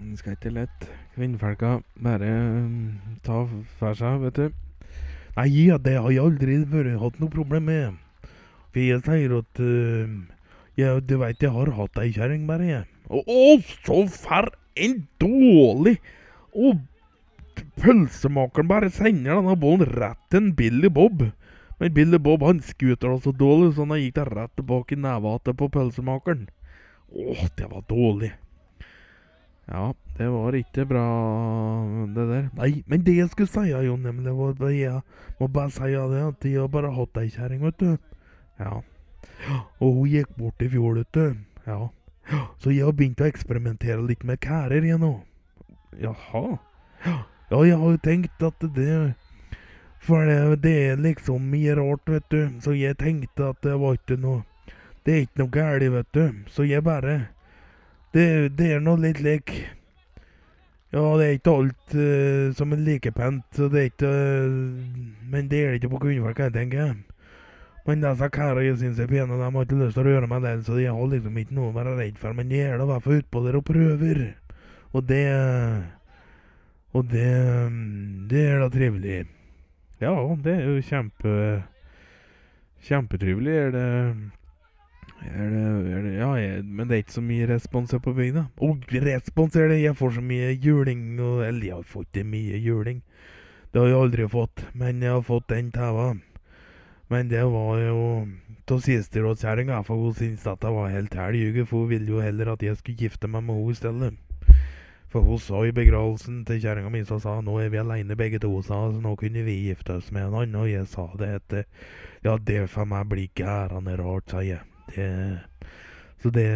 Det skal ikke lett kvinnfolka bare um, ta for seg, vet du. Nei, ja, det har jeg aldri vært, hatt noe problem med. For jeg sier at uh, ja, Du veit, jeg har hatt ei kjerring, bare, jeg. Å, å, så for en dårlig Og pølsemakeren bare sender denne bollen rett til en Billy Bob. Men Billy Bob han skuter da så dårlig, så han gikk da rett tilbake i nevehatet på pølsemakeren. Åh, det var dårlig. Ja, det var ikke bra, det der. Nei, men det jeg skulle si, jo, nemlig var at jeg må bare si det, at jeg har bare hatt ei kjerring, vet du. Ja. Og hun gikk bort i fjor, vet du. Ja. Så jeg har begynt å eksperimentere litt med kærer igjen nå. Jaha. Ja, jeg har jo tenkt at det For det, det er liksom mye rart, vet du. Så jeg tenkte at det var ikke noe Det er ikke noe galt, vet du. Så jeg bare Det, det er nå litt lik Ja, det er ikke alt uh, som er like pent, så det er ikke uh, Men det er det ikke på kvinnfolk, jeg tenker. Men disse karene jeg syns er pene, de har ikke lyst til å røre meg den, så de har liksom ikke noe å være redd for. Men de er da i hvert fall utpå der og prøver. Og det Og det Det er da trivelig. Ja, det er jo kjempe Kjempetrivelig er det er det, er det, ja, jeg, men det er ikke så mye respons her på bygda. Og respons er det! Jeg får så mye juling og Eller jeg har fått det mye juling. Det har jeg aldri fått, men jeg har fått den tæva. Men det var jo av sisterådskjerringa, for hun syntes at det var helt heljuge, for hun ville jo heller at jeg skulle gifte meg med henne i stedet. For hun sa i begravelsen til kjerringa mi, så sa nå er vi aleine begge to, sa så nå kunne vi gifte oss med annen. Og jeg sa det etter ja, det for meg blir gærende rart, sa jeg. Det, så det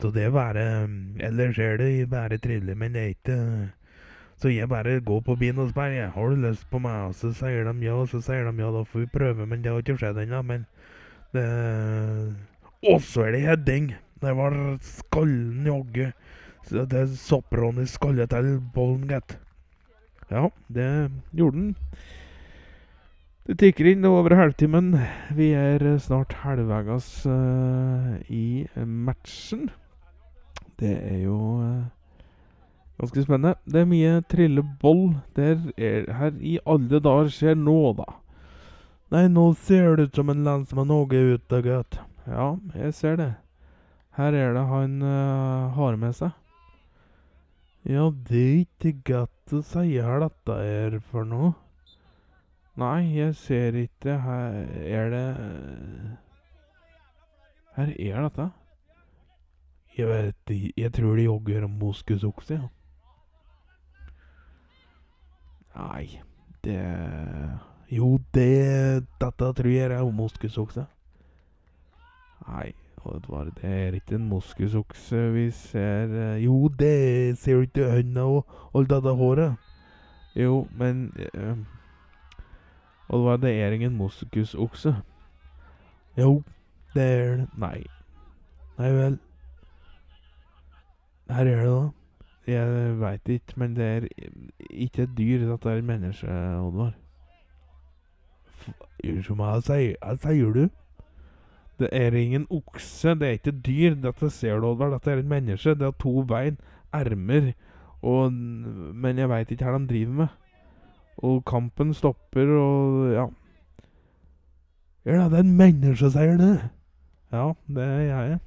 Så det bare Ellers er det bare trivelig, men det er ikke Så jeg bare går på byen og spør jeg, har du lyst på meg, og så sier de ja, og så sier de ja, da får vi prøve, men det har ikke skjedd ennå. Men det Og så er det heading! Det var skallen jaggu. Det er i skalle til bollen, gitt. Ja, det gjorde den. Det tikker inn over halvtimen. Vi er snart halvveis uh, i matchen. Det er jo uh, ganske spennende. Det er mye trilleboll. Er her i alle dager skjer nå, da. Nei, nå ser det ut som en lensmann òg er ute, gutt. Ja, jeg ser det. Her er det han uh, har med seg. Ja, det er ikke godt å si hva dette er for noe. Nei, jeg ser ikke. Her er det Her er dette. Jeg vet Jeg tror de jogger moskusokse, ja. Nei, det Jo, det Dette tror jeg er moskusokse. Nei, det er ikke en moskusokse vi ser Jo, det ser du ikke øynene og alt dette håret? Jo, men uh, Oddvar, det var er ingen moskusokse. Jo, det er det. Nei. Nei vel. Her er det, da. Jeg veit ikke, men det er ikke et dyr. Dette er et menneske, Oddvar. Unnskyld meg, hva sier du? Det er ingen okse, det er ikke dyr. Dette ser du, Oddvar. Dette er et menneske. Det har to bein, ermer, og Men jeg veit ikke hva de driver med. Og kampen stopper, og ja. Ja, det er en menneske, sier du. Ja, det er jeg.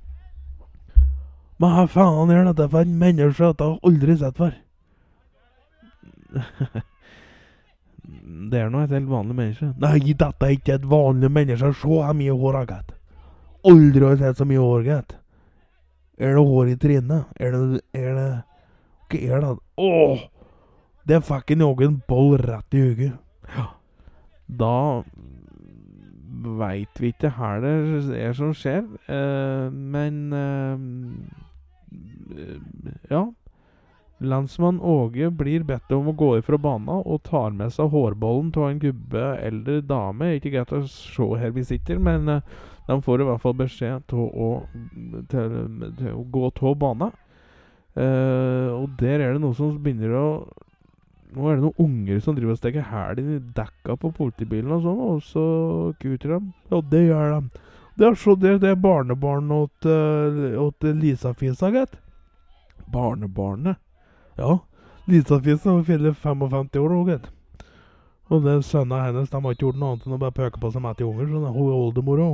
Men hva faen er dette for en menneske? Har jeg aldri sett før. *laughs* det er nå et helt vanlig menneske. Nei, dette er ikke et vanlig menneske. Se hvor mye hår jeg har. Aldri har jeg sett så mye hår, Gatt. Er det hår i trynet? Er det Er det Hva er det? Åh! Det fikk en joggen boll rett i hodet. Ja. Da veit vi ikke hva det er som skjer, eh, men eh, Ja. Landsmann Åge blir bedt om å gå ifra banen og tar med seg hårbollen av en gubbe eller dame. Ikke greit å se her vi sitter, men eh, de får i hvert fall beskjed til å, til, til å gå av banen. Uh, og der er det noe som begynner å Nå er det noen unger som driver og stikker hæl i dekka på politibilen og sånn, og så kuter de. Ja, det gjør de. Det er så det, det er barnebarnet åt, uh, Lisa-fisa, gitt. Barnebarnet? Ja. Lisa-fisa fyller 55 år hun, gitt. Og det sønnene hennes de har ikke gjort noe annet enn å bare pøke på seg med til unger. Så hun er oldemora.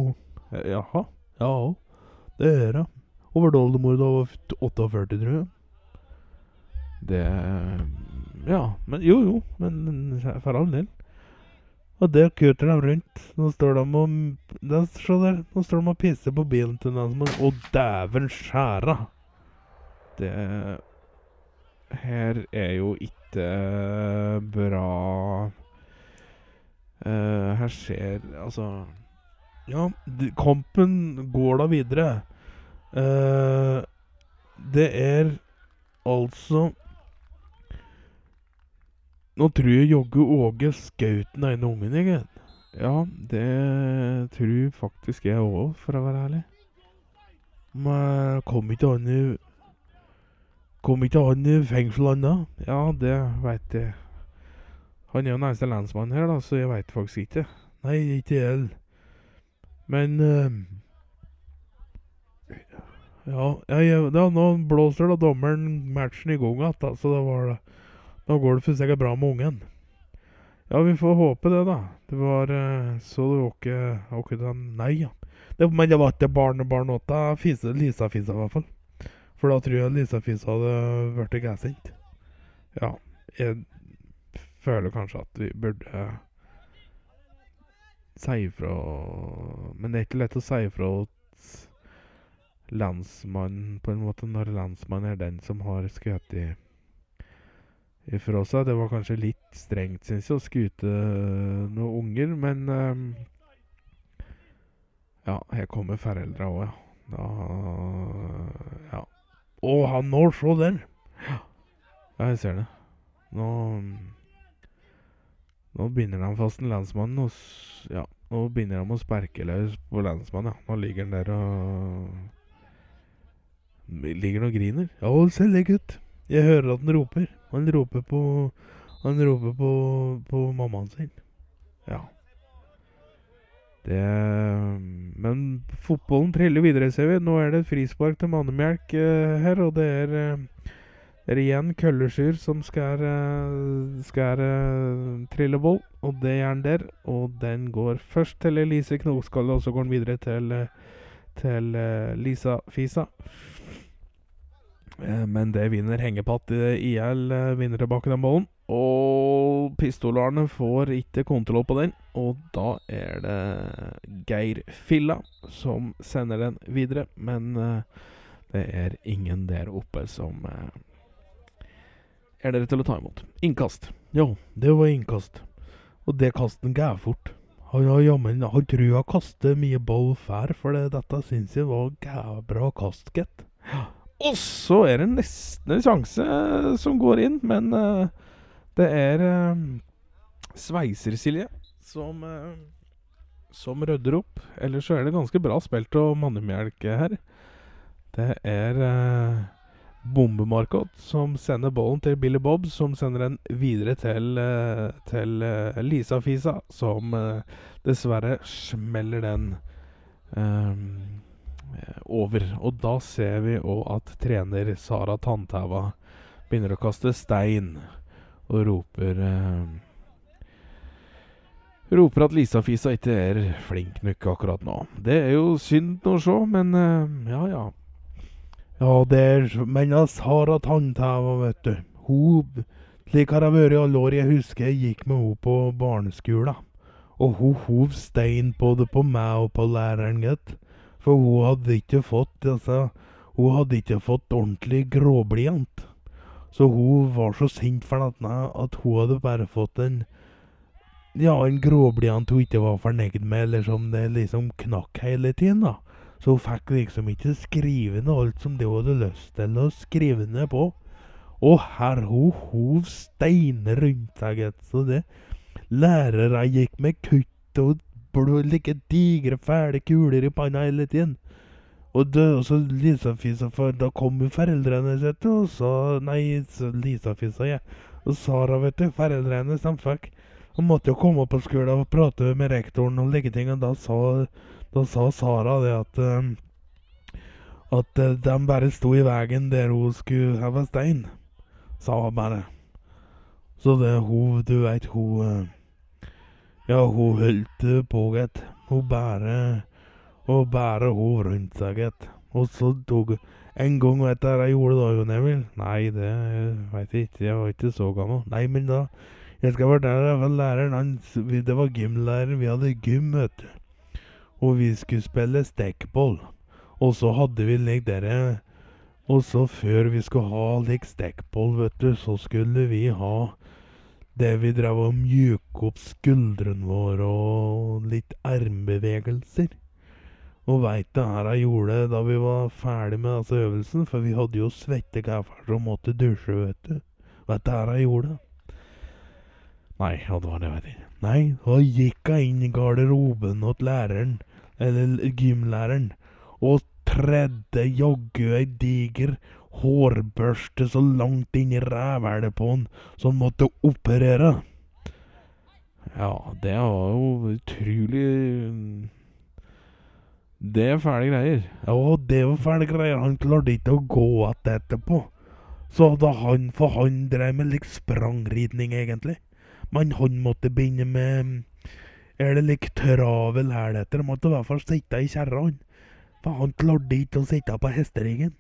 Jaha. Ja, det gjør hun. Hun ble oldemor da hun var 48, tror jeg. Det Ja, men jo, jo. Men for all del. Og der kuter de rundt. Nå står de og Se der. Nå står de og pisser på bilen til den som Å, dæven skjæra! Det her er jo ikke bra uh, Her skjer Altså Ja, kampen går da videre. Uh, det er altså Nå tror jeg jogge Åge skjøt den ene ungen, jeg. Ja, det tror faktisk jeg òg, for å være ærlig. Men kom ikke han i Kom ikke han i fengsel, ennå? Ja, det veit jeg. Han er jo den eneste lensmannen her, da, så jeg veit faktisk ikke. Nei, ikke jeg Men uh, ja, ja, ja, nå blåser da dommeren matchen i gang igjen, så det var det. Da går det for sikkert bra med ungen. Ja, vi får håpe det, da. Det var uh, Så du ikke den Nei, ja. Det, men det var ikke barnebarn åtta. Lisa-fisa, i hvert fall. For da tror jeg Lisa-fisa hadde blitt gassint. Ja. Jeg føler kanskje at vi burde si ifra Men det er ikke lett å si ifra til landsmannen, på en måte, når landsmannen er den som har skutt ifra seg. Det var kanskje litt strengt, syns jeg, å skute noen unger, men um, Ja, her kommer foreldra òg, ja. Da Ja. Å, han når så der! Ja, jeg ser det. Nå nå binder han fast en lensmann, og ja, nå binder han å sperke løs på lensmannen. Ja. Nå ligger han der og Ligger han og griner. Ja, se det, gutt. Jeg hører at han roper. Han roper på Han roper på, på mammaen sin. Ja. Det Men fotballen triller videre, ser vi. Nå er det et frispark til Mannemjelk uh, her, og det er uh, det er igjen Køllerskyr som skal, uh, skal trille ball, og det gjør han der. Og den går først til Elise Knoskalle, og så går den videre til, til Lisa Fisa. Men det vinner hengepatt IL, vinner tilbake den bollen. Og pistolarene får ikke kontroll på den, og da er det Geir Filla som sender den videre. Men det er ingen der oppe som er dere til å ta imot. Innkast. Ja, det var innkast. Og det kastet han gæv fort. Han har jammen Han tror han kaster mye ball fær, for dette syns jeg var gævbra kast, gitt. Og så er det nesten en sjanse som går inn, men uh, det er uh, Sveiser-Silje som som rydder opp. Ellers så er det ganske bra spilt av mannemjelke her. Det er Bombemarkot, som sender ballen til Billy Bob, som sender den videre til, til Lisa Fisa, som dessverre smeller den over. Og da ser vi òg at trener Sara Tanntæva begynner å kaste stein og roper Roper at Lisa Fisa ikke er flink nok akkurat nå. Det er jo synd å se, men ja ja. Ja, det er Men Sara Tanntæva, vet du. Hun Slik har det vært i alle år. Jeg husker jeg gikk med henne på barneskolen. Og hun hov stein både på meg og på læreren, gitt. For hun hadde ikke fått altså, Hun hadde ikke fått ordentlig gråblyant. Så hun var så sint for dette at hun hadde bare fått en Ja, en gråblyant hun ikke var fornøyd med, eller som det liksom knakk hele tiden, da. Så hun fikk liksom ikke skrive ned alt som det hun hadde lyst til å skrive ned på. Og her hun hov steiner rundt seg, så det Lærere gikk med kutt og blå, like digre, fæle kuler i panna hele tiden. Og, det, og så Lisa-fisa, da kom jo foreldrene sine og så Nei, så Lisa-fisa, ja. Og Sara, vet du, foreldrene hennes, de fikk Hun måtte jo komme på skolen og prate med rektoren og like ting, og da sa, da sa Sara det at um, At uh, de bare sto i veien der hun skulle heve stein, sa hun bare. Så det hun, du veit, hun eh, Ja, hun holdt på, gitt. Hun bare Og bare hun rundt seg, gitt. Og så tok En gang vet du hva jeg gjorde da, Jon Emil? Nei, det veit jeg ikke. Jeg var ikke så gammel. Nei, men da Jeg skal fortelle deg, læreren hans Det var gymlæreren. Vi hadde gym, vet du. Og vi skulle spille stickball. Og så hadde vi lik dere Og så før vi skulle ha lik stickball, vet du, så skulle vi ha det vi drev og mjuke opp skuldrene våre og litt armbevegelser. Og veit det her jeg gjorde da vi var ferdig med disse øvelsen? For vi hadde jo svette gaffer og måtte dusje, vet du. Vet det her jeg gjorde? Nei, ja, det var det, jeg ikke. Nei, da gikk jeg inn i garderoben til læreren, eller gymlæreren, og tredde jaggu ei diger hårbørste så langt inn i rævhælet på han, så han måtte operere. Ja, det var jo utrolig Det er fæle greier. Ja, det var fæle greier. Han klarte ikke å gå igjen etterpå. Så da han For han drev med litt sprangridning, egentlig. Men han måtte begynne med Er det litt travel her, dette? Måtte i hvert fall sitte i kjerra. For han klarte ikke å sitte på hesteringen.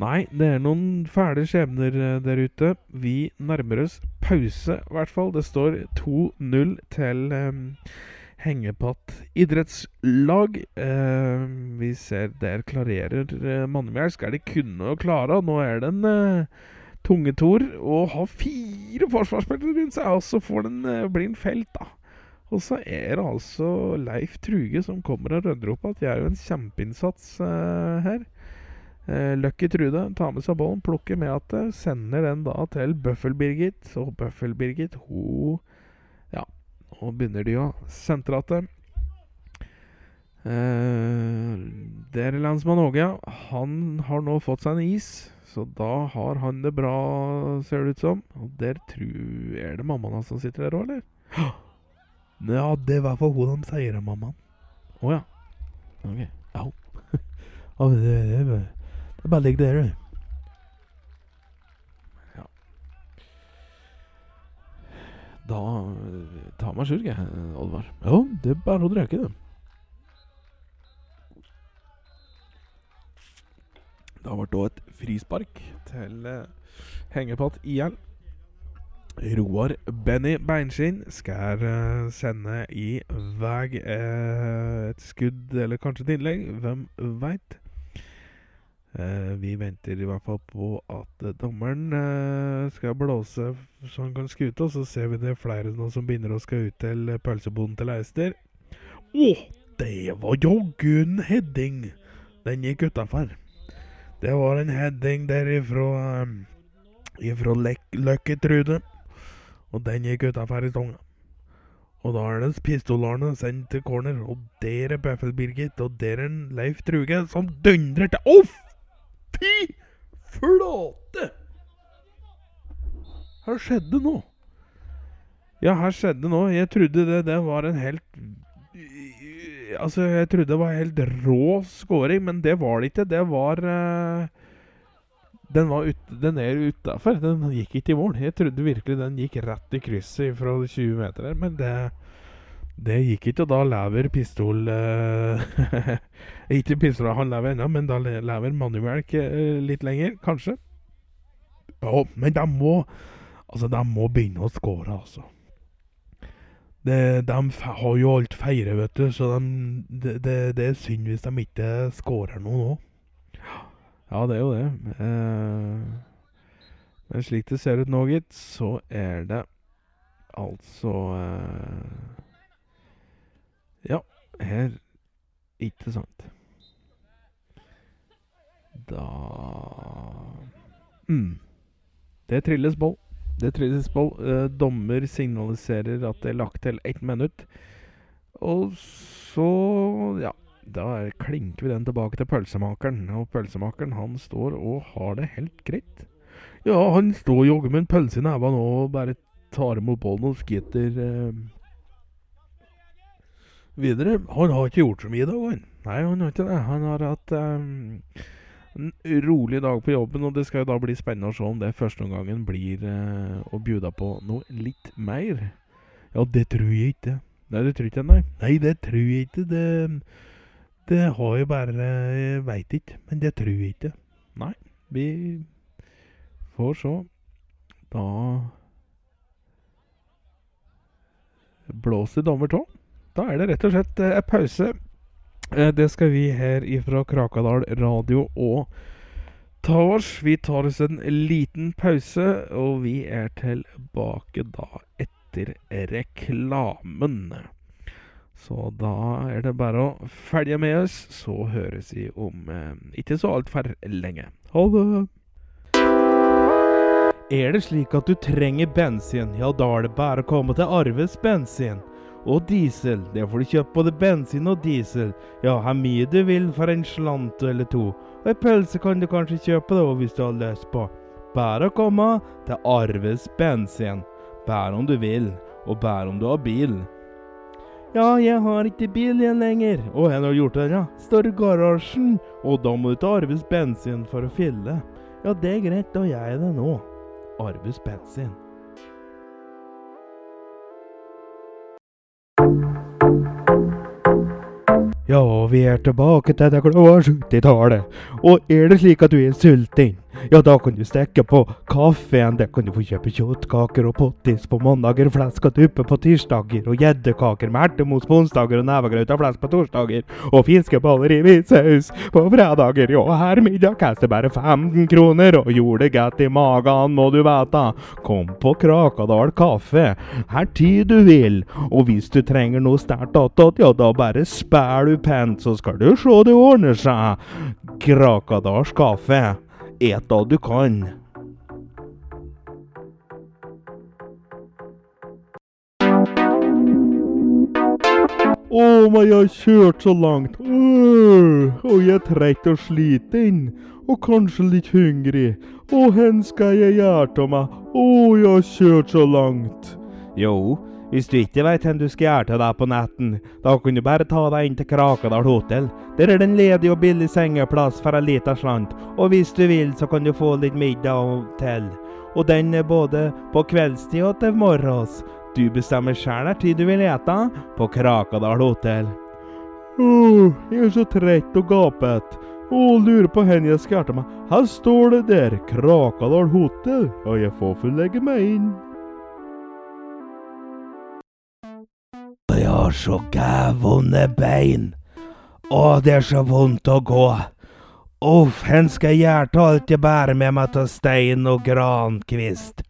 Nei. Det er noen fæle skjebner eh, der ute. Vi nærmer oss pause, i hvert fall. Det står 2-0 til um, Hengepatt idrettslag. Uh, vi ser der klarerer uh, Mannmjell. Skal de kunne å klare. Nå er det en uh, tunge Tor Å ha fire forsvarsspillere rundt seg, og så får den, uh, blir den felt, da. Og så er det altså Leif Truge som kommer og rydder opp at de er jo en kjempeinnsats uh, her. Eh, Lucky Trude tar med seg ballen, plukker med at det, sender den da til Bøffel-Birgit. Så Bøffel-Birgit, hun Ja, nå begynner de å sentre at Eh, det Der landsmann Åge. Han har nå fått seg en is, så da har han det bra, ser det ut som. Og der tror Er det mammaen hans som sitter der òg, eller? *gasps* Ja, det er for hun de sier er mammaen. Å ja. Ok. *laughs* Ja. Det, er bare ligg der, du. Ja. Da eh, tar meg surk, jeg, Oddvar. Ja, det er bare å drikke, det. Det har vært da et frispark til uh, Hengepatt IL. Roar Benny Beinskinn skal uh, sende i vei uh, et skudd, eller kanskje et innlegg. Hvem veit? Eh, vi venter i hvert fall på at eh, dommeren eh, skal blåse så han kan skute, og så ser vi det er flere nå som begynner å skal ut til pølseboden til Eister. Å, det var jaggu en heading! Den gikk utafor. Det var en heading der ifra um, ifra Lucky Trude, Og den gikk utafor i stonga. Og da er det pistolarene sendt til corner, og der er Bøffel-Birgit, og der er Leif Truge som dundrer til Å, fy flate! Her skjedde noe. Ja, her skjedde noe. Jeg trodde det, det var en helt Altså, jeg trodde det var helt rå scoring, men det var det ikke. Det var uh, Den var ut, den er utafor. Den gikk ikke i mål. Jeg trodde virkelig den gikk rett i krysset fra 20 meter her, men det det gikk ikke, og da lever pistol eh, *laughs* Ikke pistol, han lever ennå, men da lever Manuelk eh, litt lenger, kanskje. Ja, men de må Altså, de må begynne å score, altså. Det, de har jo alt feire, vet du, så de, det, det, det er synd hvis de ikke skårer noe nå. Ja, det er jo det. Eh, men slik det ser ut nå, gitt, så er det altså eh, Ja, her Ikke sant. Da mm. Det trilles ball. Det trilles ball. Eh, dommer signaliserer at det er lagt til ett minutt. Og så Ja, da er- klinker vi den tilbake til pølsemakeren. Og pølsemakeren han står og har det helt greit. Ja, han står jogger med en pølse i neven og bare tar imot bollen og skiter eh, videre. Han har ikke gjort så mye i dag, han. Nei, han har ikke det. Han har hatt um, en rolig dag på jobben, og det skal jo da bli spennende å se om det førsteomgangen blir uh, å bjuda på noe litt mer. Ja, det tror jeg ikke. Nei, det tror jeg ikke, nei. Nei, det tror jeg ikke. Det, det har jeg bare Jeg veit ikke, men det tror jeg ikke. Nei, vi får se. Da blåser dommer tå. Da er det rett og slett eh, pause. Eh, det skal vi her ifra Krakadal radio og ta oss. Vi tar oss en liten pause, og vi er tilbake da etter reklamen. Så da er det bare å følge med oss, så høres vi om eh, ikke så altfor lenge. Ha det! Er det slik at du trenger bensin, ja da er det bare å komme til Arves bensin. Og diesel, det får du kjøpt både bensin og diesel. Ja, hvor mye du vil for en slant eller to. Og ei pølse kan du kanskje kjøpe da, hvis du har lyst på. Bare å komme til Arves bensin. Bare om du vil, og bare om du har bil. Ja, jeg har ikke bil igjen lenger. Og hvor har du gjort det, da? Står i garasjen. Og da må du til Arves bensin for å fylle. Ja, det er greit, da gjør jeg det nå. Arves bensin. Ja, vi er tilbake til det glade 70-tallet. Og er det slik at du er sulten, ja, da kan du stikke på kaffen. Der kan du få kjøpe kjøttkaker og pottis på mandager, flesk og duppe på tirsdager, og gjeddekaker med ertemos på onsdager og nevegrøt og flesk på torsdager, og fiskeboller i hvitsaus på fredager. Ja, her middag koster bare 15 kroner, og gjorde det godt i magen, må du vite. Kom på Krakadal kaffe, her tid du vil, og hvis du trenger noe sterkt attåt, ja, da bare spær du pent, så skal du se det ordner seg. Krakadals kaffe. Et da du kan. Å, men jeg har kjørt så langt. Uh, og jeg er trett og sliten. Og kanskje litt hungrig. Og hvor skal jeg gjøre av meg? Å, jeg har kjørt så langt. Jo, hvis du ikke vet hvor du skal gjøre til deg på natten, da kan du bare ta deg inn til Krakadal hotell. Der er det en ledig og billig sengeplass for en liten slant, og hvis du vil, så kan du få litt middag til. Og den er både på kveldstid og til morgens. Du bestemmer sjøl når tid du vil ete på Krakadal hotell. Åh, jeg er så trett og gapet. Og lurer på hvor jeg skal gjøre meg. Her står det der, Krakadal hotell, og jeg får få legge meg inn. Jeg har så gævonde bein. Å, det er så vondt å gå. Uff, hen skal jeg gjøre alt jeg bærer med meg av stein og grankvist.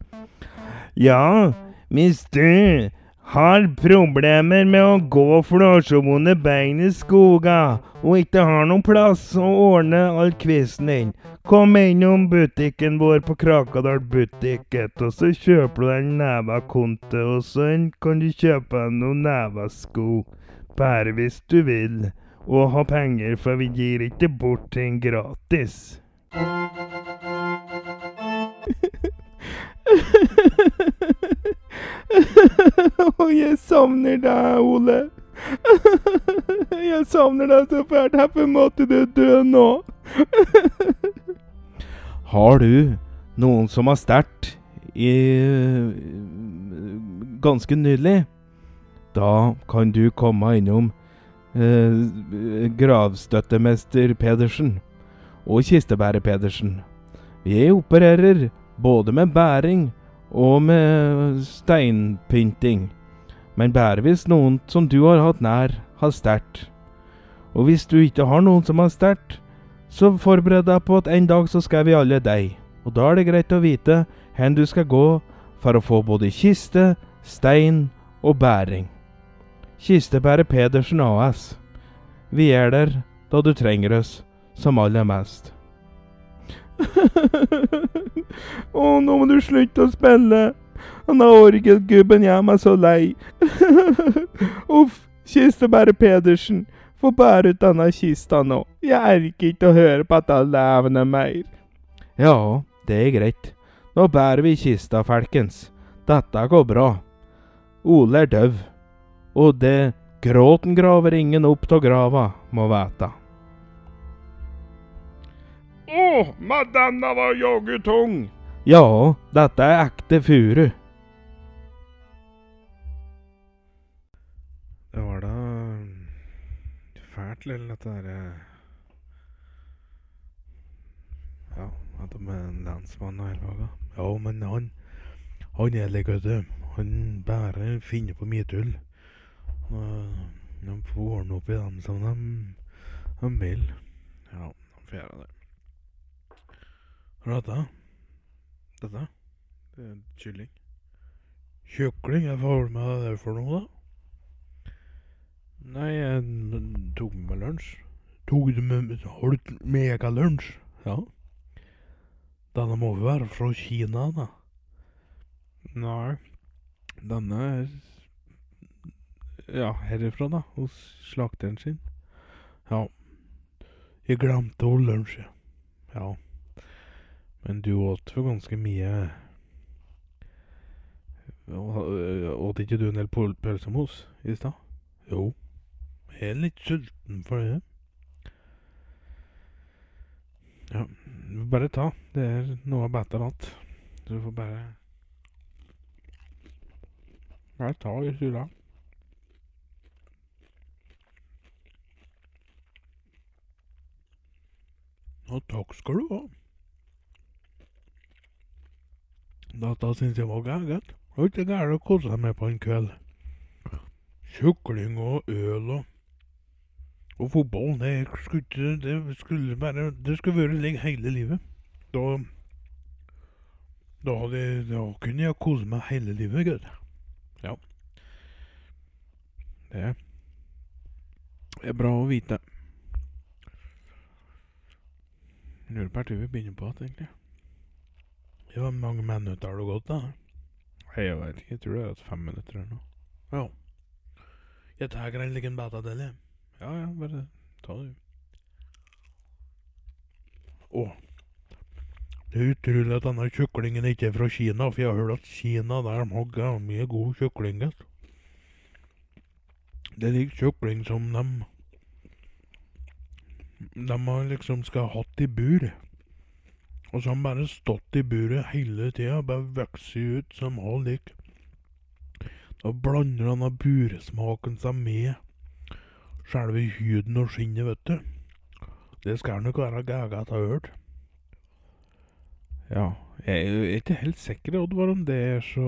Ja, hvis du har problemer med å gå for du har så vonde bein i skoga, og ikke har noen plass å ordne all kvisten din, kom innom butikken vår på Krakadal butikket, og så kjøper du deg en Neva-konte, og så kan du kjøpe deg noen nevesko. Bare hvis du vil, og ha penger, for vi gir ikke bort ting gratis. *laughs* Og jeg savner deg, Ole. *laughs* Jeg savner deg så fælt. Hvorfor måtte du dø nå? *laughs* Har du noen som har sterkt i ganske nydelig? Da kan du komme innom eh, gravstøttemester Pedersen og kistebærer Pedersen. Vi opererer både med bæring og med steinpynting. Men bærer hvis noen som du har hatt nær, har sterkt. Og hvis du ikke har noen som har sterkt, så forbered deg på at en dag så skal vi alle deg. Og da er det greit å vite hvor du skal gå for å få både kiste, stein og bæring. Kistebærer Pedersen AS. Vi er der da du trenger oss som aller mest. *laughs* Å, nå må du slutte å spille. Han har orgelgubben gjør meg så lei. *laughs* Uff, Kistebærer Pedersen. Få bære ut denne kista nå. Jeg orker ikke å høre på alle levende mer. Ja, det er greit. Nå bærer vi kista, folkens. Dette går bra. Ole er døv. Og det gråten graver ingen opp av grava, må vite. Å, men denne var jaggu tung. Ja, dette er ekte furu. Fælt, lille, dette her... Ja, at de er en lensmann og hele pakka. Ja, men han Han er lik, vet. Han bare finner på mye tull. Og de får ordne opp i dem som de, de vil. Ja, de får gjøre det. Hva er dette? Dette? Det er kylling. Kjøkling? jeg får holde med det for noe, da? Nei, jeg tok med meg lunsj. Tok du med Har du med lunsj? Ja. Denne må jo være fra Kina, da. Nei. Denne er Ja, herifra, da. Hos slakteren sin. Ja. Jeg glemte å lunsje. Ja. Men du åt jo ganske mye Åt ikke du en del pølsemos i stad? Jo. Er litt sulten for det. Ja, bare ta. Det er noe bedre natt. Så du får bare Bare ta i sula. Og takk skal du ha. Dette syns jeg var gærent. Det var ikke gærent å kose seg med på en kveld. Kjukling og øl og Og fotball, det skulle Det skulle bare Det skulle være slik hele livet. Da Da, hadde, da kunne jeg kose meg hele livet, gud. Ja. Det er bra å vite. Lurer på når vi begynner på igjen, egentlig. Ja, Hvor mange minutter har du gått, da? Jeg vet ikke. Jeg tror det er fem minutter eller noe. Ja. Jeg tar en liten av det, eller? Ja, ja, bare ta det. Å. Det er utrolig at denne kyklingen ikke er fra Kina, for jeg har hørt at Kina der har ga- mye god kykling. Det er lik kykling som de De har liksom skal ha hatt i bur. Og så har de bare stått i buret hele tida, bare vokst ut som har lik. Da blander denne buresmaken seg med selve huden og skinnet, vet du. Det skal nok være gaga til hørt. Ja, jeg er ikke helt sikker, Oddvar, om det er så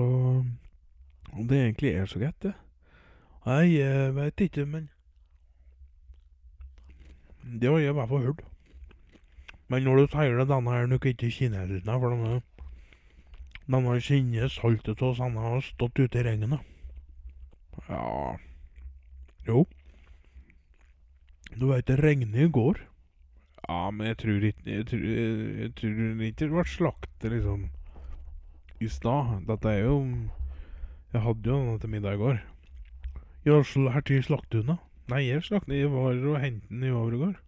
Om det egentlig er så greit, det. Nei, jeg veit ikke, men Det har jeg i hvert fall hørt. Men når du sier det, denne er nok ikke kineserne, for denne Denne skinner saltet av denne har stått ute i regnet. Ja Jo. Du veit det regnet i går? Ja, men jeg tror ikke Jeg tror, jeg ikke det ble slaktet, liksom, i stad. Dette er jo Jeg hadde jo denne til middag i går. Ja, her til slaktehunda. Nei, jeg slaktet Jeg var og hentet den i overgård.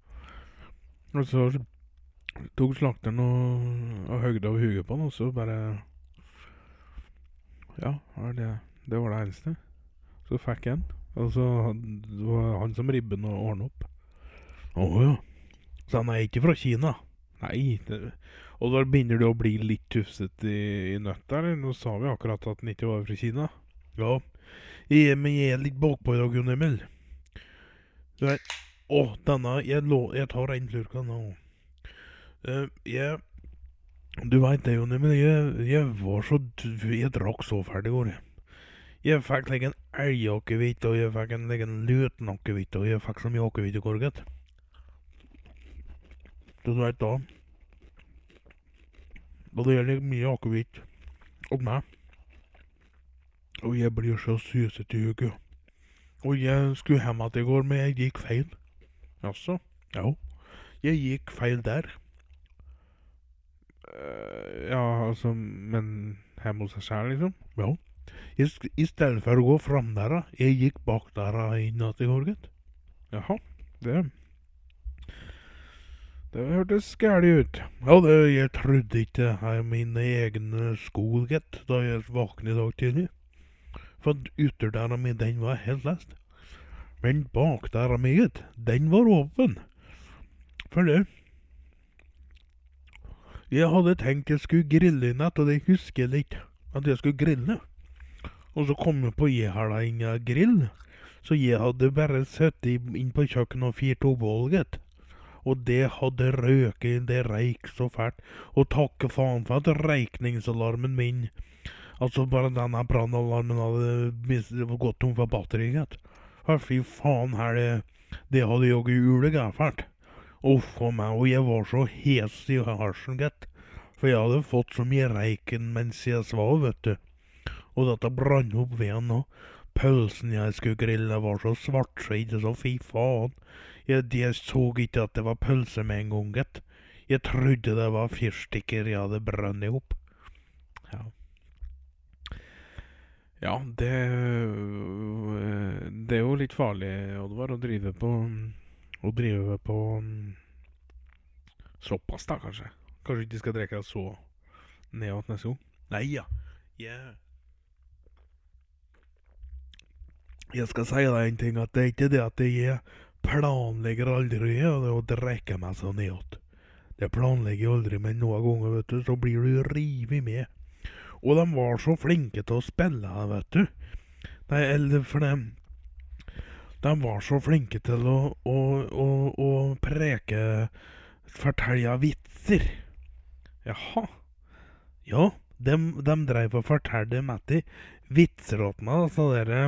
Og så tok slakteren og, og høgde over huget på den, og så bare Ja, det, det var det eneste. Så fikk jeg den. Og så var han som ribben og ordna opp. Å ja. Så han er ikke fra Kina? Nei. Det, og da begynner du å bli litt tufsete i, i nøtta, eller? Nå sa vi akkurat at han ikke var fra Kina. Ja. Jeg, men jeg er litt bakpå i dag, Jon Emil. Å, denne Jeg, lå, jeg tar en slurk av nå. Uh, jeg Du veit det, Jon Emil. Jeg, jeg var så Jeg drakk så ferdig i går. jeg. Jeg fikk like en elgakevitt, og jeg fikk en like en løtenakevitt, og jeg fikk så mye akevitt i går, gitt. Du veit da Og det gjelder mye akevitt og meg. Og jeg blir så susete i hodet. Og jeg skulle hjem igjen i går, men jeg gikk feil. Jaså? Ja. Jeg gikk feil der. Uh, ja, altså Men hjemme hos seg sjæl, liksom? Ja. I, stedet for å gå fram der. Jeg gikk bak der inn igjen i går, gitt. Jaha. Det Det hørtes gæli ut. Ja, det, jeg trodde ikke det her mine egne sko, gitt, da jeg våknet i dag tidlig. For ytterdæra mi, den var helt lest. Men bakdæra mi, gitt, den var åpen. For det Jeg hadde tenkt jeg skulle grille i natt, og det husker jeg litt. At jeg skulle grille. Og så kom jeg på jeg har da ingen grill. Så jeg hadde bare sittet inn på kjøkkenet og fyrt opp bål, gitt. Og det hadde røket, det røyk så fælt. Og takke faen for at reikningsalarmen min Altså bare denne brannalarmen hadde gått tom for batteri, gitt. Fy faen, her det Det hadde jaggu julegæ fælt. Uff a meg, og jeg var så hes i halsen, gitt. For jeg hadde fått så mye reiken mens jeg svav, vet du. Og dette brant opp veden òg. Pølsen jeg skulle grille, var så svartsvidd, så fy faen. Jeg, jeg så ikke at det var pølse med en gang, gitt. Jeg trodde det var fyrstikker jeg hadde brønn i hop. Ja. Ja, det øh, Det er jo litt farlig, Oddvar, å drive på Å drive på mm, såpass, da, kanskje. Kanskje ikke skal drikke så nedåt neste gang. Nei ja. Jeg Jeg skal si deg en ting, at det er ikke det at jeg planlegger aldri å drikke meg så nedåt. Det planlegger jeg aldri, men noen ganger, vet du, så blir du revet med. Og de var så flinke til å spille, vet du. Nei, eller for dem De var så flinke til å, å, å, å preke Fortelle vitser. Jaha. Ja, de, de dreiv og fortalte Matti vitser åt meg, altså dere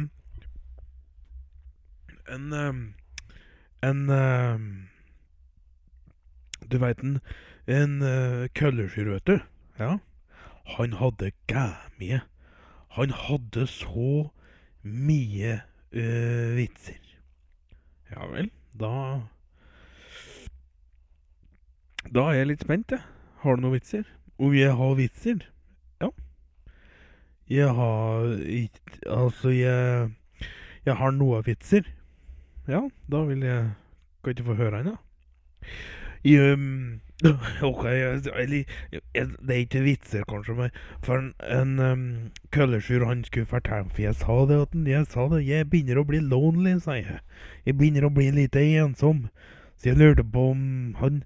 En eh, En uh, Du veit en En uh, kølleskyr, vet du. Ja. Han hadde gæmie. Han hadde så mye uh, vitser. Ja vel, da Da er jeg litt spent, jeg. Har du noen vitser? Om jeg har vitser? Ja. Jeg har ikke Altså, jeg Jeg har noen vitser. Ja, da vil jeg Kan ikke få høre ennå. Um, *laughs* ok, eller Det er ikke vitser, kanskje, men for en, en um, køllesjur han skulle fortelle For jeg sa det, at jeg sa det. Jeg begynner å bli lonely, sa jeg. Jeg begynner å bli litt ensom. Så jeg lurte på om han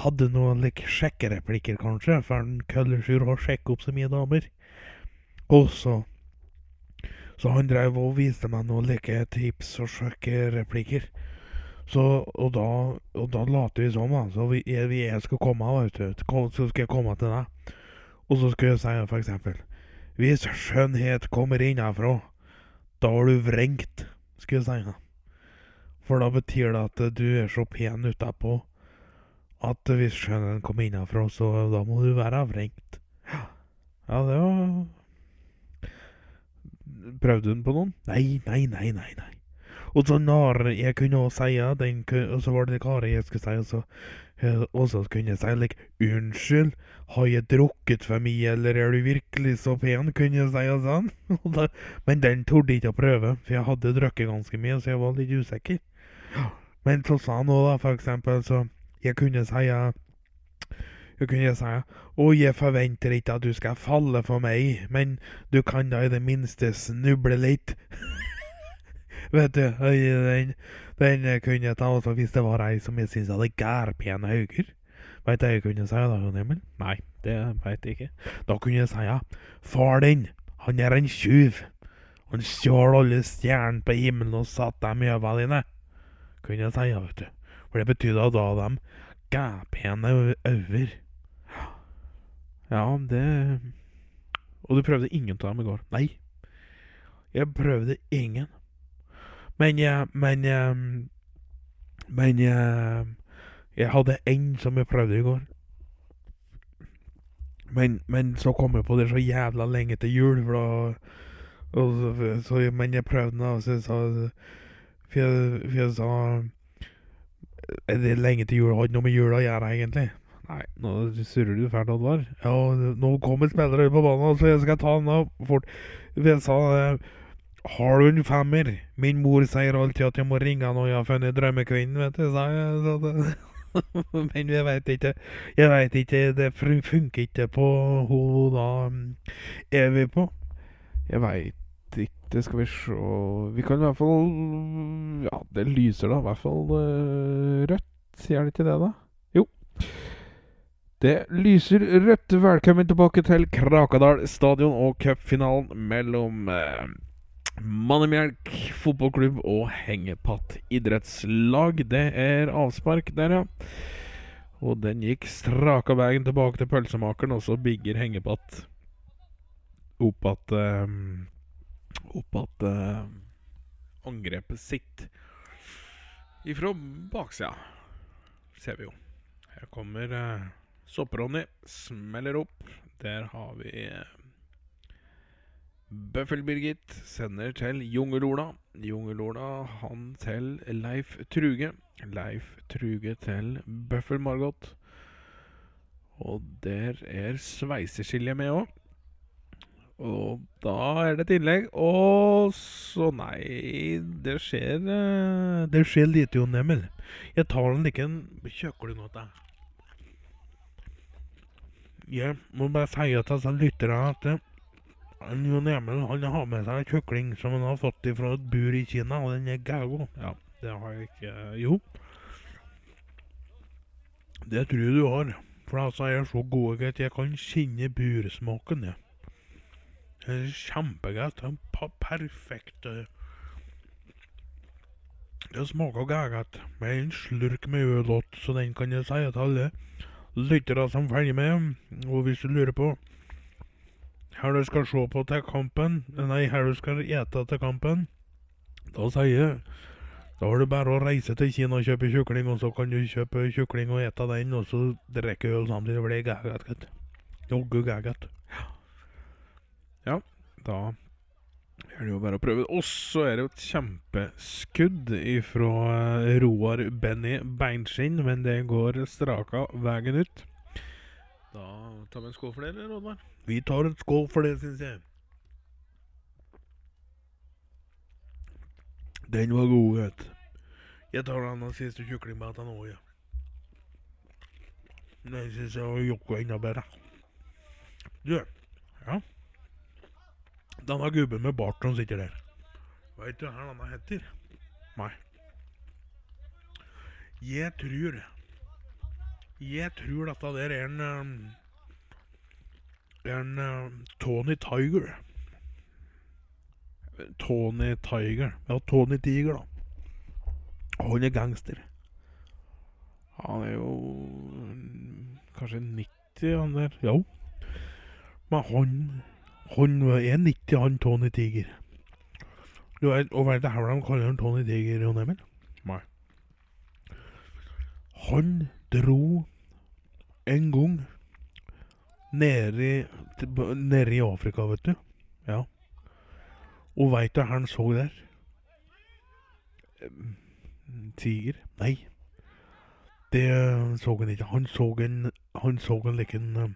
hadde noen like, sjekkereplikker, kanskje. For en køllesjur har sjekket opp så mye damer. Og så Så han drev og viste meg noen like tips og sjekkereplikker. Så, og da, og da later vi som, da. Så vi, vi- jeg skal komme, vet du. Så skal jeg komme til deg. Og så skal jeg si eksempel Hvis skjønnhet kommer innenfra, da har du vrengt, skal jeg si. For da betyr det at du er så pen utapå at hvis skjønnheten kommer innenfra, så da må du være vrengt. Ja, det var Prøvde hun på noen? Nei, nei, nei, nei. nei. Og så når jeg kunne si den, Og så var det karet jeg skulle si, og så, eh, og så kunne jeg si like, Unnskyld, har jeg drukket for mye, eller er du virkelig så pen? Kunne jeg si og sånn. *laughs* Men den torde ikke å prøve, for jeg hadde drukket ganske mye, så jeg var litt usikker. Men så sa han òg, da, for eksempel, så Jeg kunne si Jeg kunne si Å, jeg forventer ikke at du skal falle for meg, men du kan da i det minste snuble litt. *laughs* Vet du, den, den kunne jeg ta også hvis det var ei som jeg syntes hadde gærpene øyne. Veit du hva jeg kunne si da, Jon Emil? Nei, det veit jeg ikke. Da kunne jeg si far din, han er en tjuv. Han stjal alle stjernene på himmelen og satte dem i øva dine. Kunne jeg si, ja, vet du. For det betydde da de gærpene øyne. Ja, det Og du prøvde ingen av dem i går? Nei. Jeg prøvde ingen. Men jeg Men jeg Men jeg Jeg hadde én som jeg prøvde i går. Men, men så kom jeg på det så jævla lenge til jul, for da og så, så, Men jeg prøvde den, og så sa For jeg, sa Er det lenge til jul? Har ikke noe med jula å gjøre, egentlig. Nei, nå surrer du fælt, Oddvar. Ja, nå kommer spillere på banen, så jeg skal ta den fort. Jeg sa eh, Har du en femmer? Min mor sier alltid at jeg må ringe når jeg har funnet drømmekvinnen, vet du, sa jeg. *laughs* Men jeg veit ikke Jeg veit ikke Det funker ikke på hun da er vi på. Jeg veit ikke Skal vi se Vi kan i hvert fall Ja, det lyser da i hvert fall eh, rødt. Sier det ikke det, da? Jo. Det lyser rødt. Velkommen tilbake til Krakadal stadion og cupfinalen mellom eh, Mannemjelk fotballklubb og Hengepatt idrettslag. Det er avspark der, ja. Og den gikk straka veien tilbake til pølsemakeren, og så bigger Hengepatt opp at eh, Opp at eh, angrepet sitt ifra baksida, ser vi jo. Her kommer uh, Sopp-Ronny, smeller opp. Der har vi eh, Bøffel-Birgit sender til Jungel-Ola. Jungel-Ola han til Leif Truge. Leif Truge til Bøffel-Margot. Og der er sveiseskilje med òg. Og da er det et innlegg. Og så Nei, det skjer eh, Det skjer lite, Jon Emil. Jeg tar den ikke en kjøkling til deg. Jeg må bare si til disse lytterne at eh, Jon Emil han har med seg en kjøkling som han har fått fra et bur i Kina, og den er gæren. Ja, det har jeg ikke Jo. Det tror jeg du har. For altså, jeg er så god at jeg kan kjenne bursmaken. Ja. Det er kjempegodt. Er perfekt. eh. Det smaker godt. Med en slurk med øl så den kan jeg si til alle lyttere som følger med. Og hvis du lurer på her du skal se på til kampen, nei, her du skal ete til kampen, da sier jeg da er det bare å reise til Kina og kjøpe kjukling, og så kan du kjøpe kjukling og ete den, og så drikke øl samtidig. Det blir gutt. Joggu gæget. Ja, da er det jo bare å prøve. Og så er det jo et kjempeskudd ifra eh, Roar Benny Beinskinn, men det går straka veien ut. Da tar vi en skål for det, eller, Oddvar? Vi tar en skål for det, syns jeg. Den var god, vet du. Jeg tar den siste kjøklingbiten òg, jeg. Den syns jeg var jokko enda bedre. Du, ja. Denne gubben med bart som sitter der. Veit du hva denne heter? Nei. Jeg tror Jeg tror dette der er en um, En um, Tony Tiger. Tony Tiger. Ja, Tony Tiger, da. Han er gangster. Han er jo mm, kanskje 90, han der. Jo. Men han Han er 90, han Tony Tiger. Du vet, og vet du hvor de kaller han Tony Tiger, Jon Emil? Nei. Han dro en gang nede i, nede i Afrika, vet du. Ja. Og veit du hva han så der? Tiger? Nei. Det eh, så han ikke. Han så en Han så en liten eh,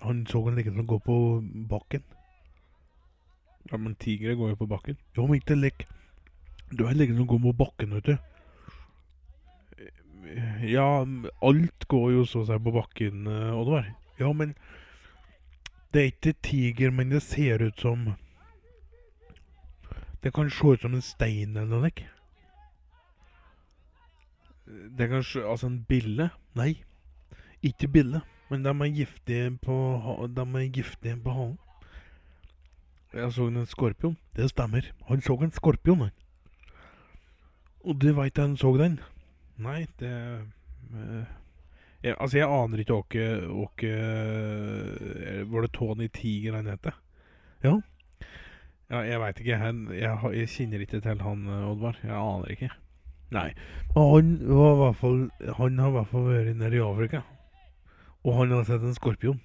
Han så en liten som går på bakken. Ja, men tigre går jo på bakken. Jo, men ikke lek. Du er liten som går på bakken, vet du. Ja, alt går jo så si på bakken, eh, Oddvar. Ja, men det er ikke tiger, men det ser ut som Det kan se ut som en stein eller noe. ikke? Det kan se Altså en bille? Nei, ikke bille. Men de er giftige på, de er giftige på halen. Jeg så en skorpion. Det stemmer. Han så en skorpion, han. Og du veit han så den? Nei, det eh, jeg, Altså, jeg aner ikke åke, åke eh, Var det Tony Tiger han het? Ja. ja. Jeg veit ikke. Han, jeg, jeg kjenner ikke til han, eh, Oddvar. Jeg aner ikke. Nei. Men han var i hvert fall Han har i hvert fall vært nede i Afrika. Og han har sett en skorpion.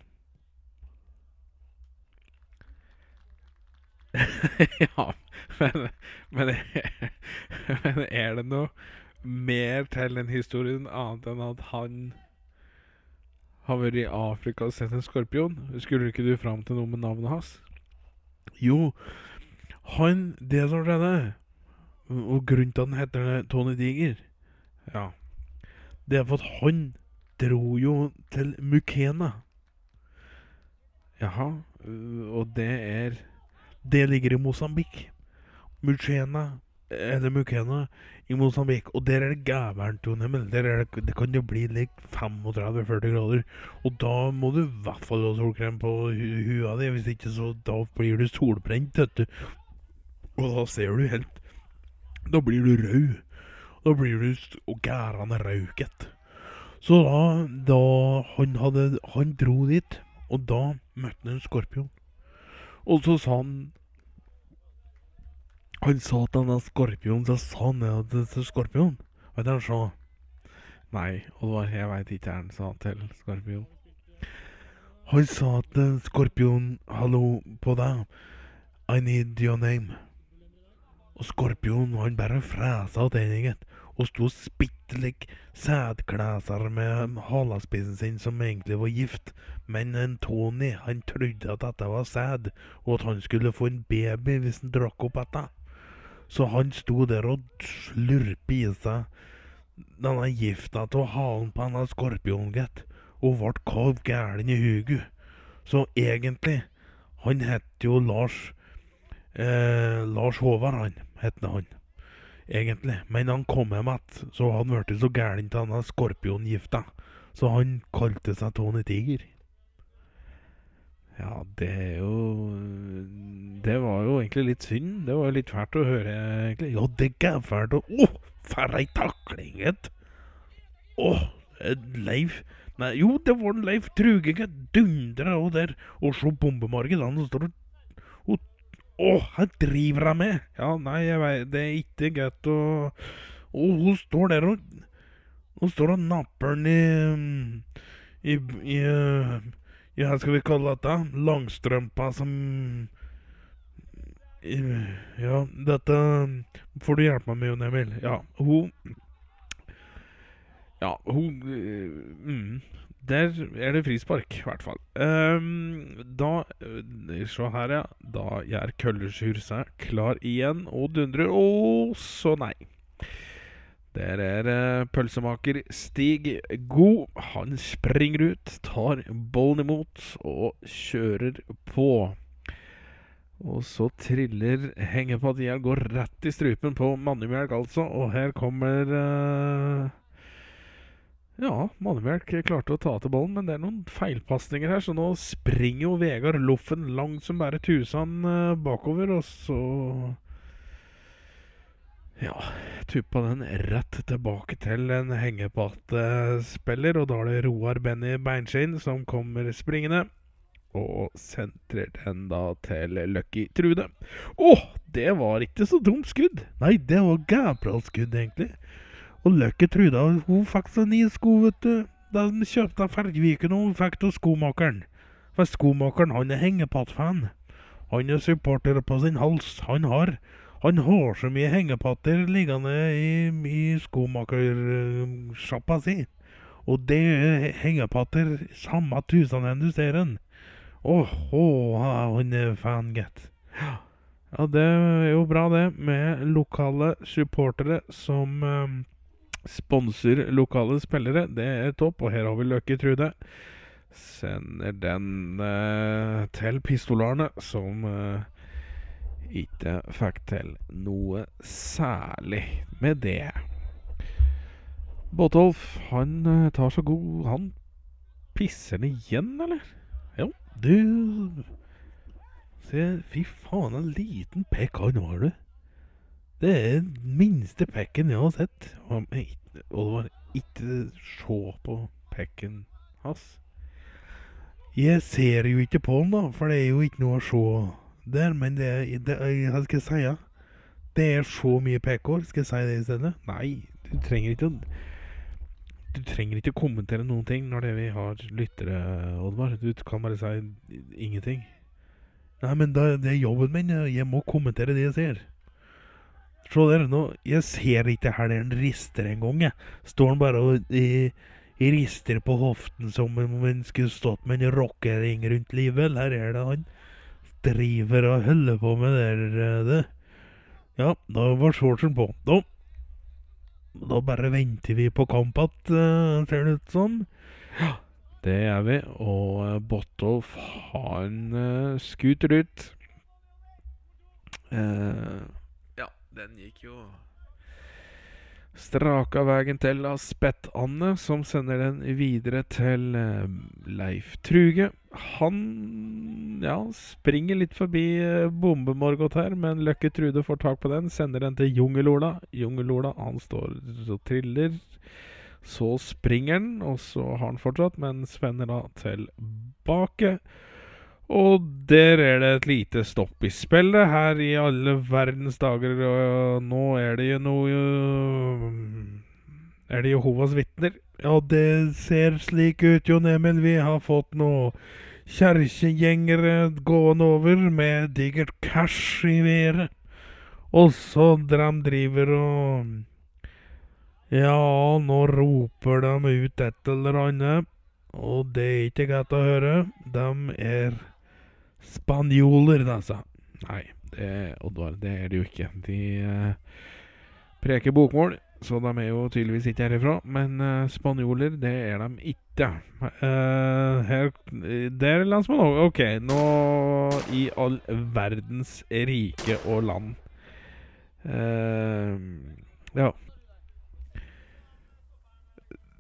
*laughs* ja, men, men, *laughs* men er det noe mer til den historien annet enn at han har vært i Afrika og sett en skorpion? Skulle ikke du fram til noe med navnet hans? Jo, han Det som skjedde, og grunnen til at han heter Tony Diger Ja, det er for at han dro jo til Mukena. Jaha, øh, og det er Det ligger i Mosambik. Mukena eller Mukena i Mosambik. Og der er det gævernt, Jon Emil. Der er det, det kan jo bli like 35-40 grader. Og da må du i hvert fall ha solkrem på hua di, hvis ikke så da blir du solbrent, vet du. Og da ser du helt Da blir du rød. Da blir du og gærende rauket. Så da, da han, hadde, han dro dit, og da møtte han en skorpion. Og så sa han Han sa til denne skorpionen, så sa han det til skorpion. Vet du hva han sa? Nei, Oddvar, jeg veit ikke hva han sa til skorpion. Han sa til skorpion, hallo på deg, I need your name. Og skorpion, han bare fresa av den, og sto og spilte like sædkleser med halaspissen sin, som egentlig var gift. Men en Tony, han trodde at dette var sæd, og at han skulle få en baby hvis han drakk opp dette. Så han sto der og slurpe i seg denne gifta til halen på denne skorpionen, gitt, og ble kalv gæren i huget. Så egentlig, han het jo Lars eh, Lars Håvard, han, het han egentlig. Men han kom hjem igjen, så han ble så gæren av denne skorpiongifta, så han kalte seg Tony Tiger. Ja, det er jo Det var jo egentlig litt synd. Det var jo litt fælt å høre, egentlig. Ja, det er fælt å Å, for ei takling, gitt! Å, Leif Nei, jo, det var Leif Truge dundra og der. Og så bombemarkedet, han står og å, her driver hun med! Ja, nei, jeg veit Det er ikke greit å Å, hun står der og Hun står og napper den i I, i, i Hva skal vi kalle dette? Langstrømpa som Ja, dette får du hjelpe meg med, Jon Emil. Ja, hun Ja, hun mm, der er det frispark, i hvert fall. Um, da Se her, ja. Da gjør Køllersjur seg klar igjen og dundrer. Å, så nei. Der er uh, pølsemaker Stig God. Han springer ut, tar bollen imot og kjører på. Og så triller hengepartiet, går rett i strupen på Mannemjelk, altså. Og her kommer uh, ja, Mannemelk klarte å ta til ballen, men det er noen feilpasninger her, så nå springer jo Vegard Loffen langt som bare tusen uh, bakover, og så Ja, tuppa den rett tilbake til en hengepattespiller, og da er det Roar Benny Beinskinn som kommer springende. Og sentrer den da til Lucky Trude. Å, det var ikke så dumt skudd! Nei, det var gæbralt skudd, egentlig. Og Løkke Truda hun fikk seg nye sko, vet du. Da de kjøpte Fergviken og hun fikk av skomakeren. For skomakeren han er hengepattfan. Han er supporter på sin hals. Han har han har så mye hengepatter liggende i, i skomakersjappa si. Og det er hengepatter samme tusen enn du ser den. Åh, oh, han er fan, gitt. Ja, det er jo bra, det, med lokale supportere som um, Sponser lokale spillere, det er topp. Og her har vi Løkke Trude. Sender den eh, til pistolarene, som eh, ikke fikk til noe særlig med det. Båtolf, han uh, tar så god Han pisser den igjen, eller? Jo, du Se, fy faen, en liten pekk han har, du. Det er den minste pekken jeg har sett. Og det var ikke se på pekken hans. Jeg ser jo ikke på den, da, for det er jo ikke noe å se der. Men det, det jeg skal si ja. Det er så mye pekår. Skal jeg si det i stedet? Nei, du trenger ikke å du trenger ikke kommentere noen ting når det vi har lyttere, Oddvar. Du kan bare si ingenting. Nei, men da, det er jobben min. Jeg må kommentere det jeg ser. Se der, nå Jeg ser ikke her han rister engang, jeg. Står han bare og i, rister på hoften som om han skulle stått med en rockering rundt livet? Eller er det han driver og holder på med der, eh, det? Ja, da var shortsen på. Da Da bare venter vi på kamp igjen, ser det ut som. Ja, det er vi. Og uh, Botolf, han uh, skuter ut. Uh, den gikk jo straka veien til av Spett-Anne, som sender den videre til uh, Leif Truge. Han ja, springer litt forbi uh, Bombe-Morgot her, men Løkke Trude får tak på den. Sender den til Jungel-Ola. Jungel-Ola han står og triller. Så springer han, og så har han fortsatt, men spenner da tilbake. Og der er det et lite stopp i spillet. Her i alle verdens dager og Nå er det jo noe Er det Jehovas vitner? Ja, det ser slik ut, Jon Emil. Vi har fått noe kjerkegjengere gående over med digert cash i været. Og så de driver og Ja, nå roper de ut et eller annet. Og det er ikke godt å høre. De er spanjoler, altså. Nei, det, Oddvar, det er det jo ikke. De eh, preker bokmål, så de er jo tydeligvis ikke herifra. Men eh, spanjoler, det er de ikke. Eh, her Det er landsmann òg. Ok, nå i all verdens rike og land. Eh, ja.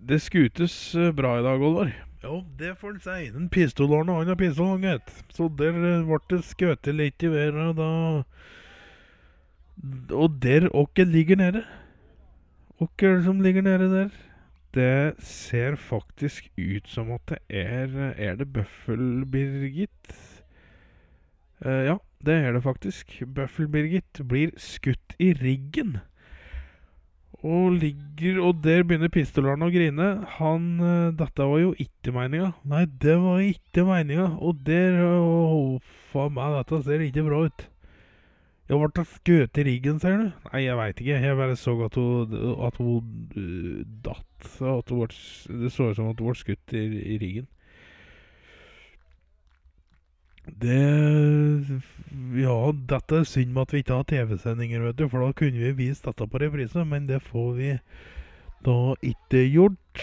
Det skutes eh, bra i dag, Oddvar. Ja, det får han si. Den pistolen han har pistol, gitt. Så der ble det skutt litt i været, da Og der åkken ligger nede. Hvem er som ligger nede der? Det ser faktisk ut som at det er Er det Bøffel-Birgit? Uh, ja, det er det faktisk. Bøffel-Birgit blir skutt i riggen. Og ligger Og der begynner pistolaren å grine. Han Dette var jo ikke meninga. Nei, det var ikke meninga. Og der Huff Faen meg, dette ser ikke bra ut. Jeg ble skutt i ryggen, ser du? Nei, jeg veit ikke. Jeg bare så at hun, at hun uh, datt. At hun ble, det så ut som at hun ble skutt i, i ryggen. Det Ja, dette er synd med at vi ikke har TV-sendinger, vet du, for da kunne vi vist dette på reprise, men det får vi da ikke gjort,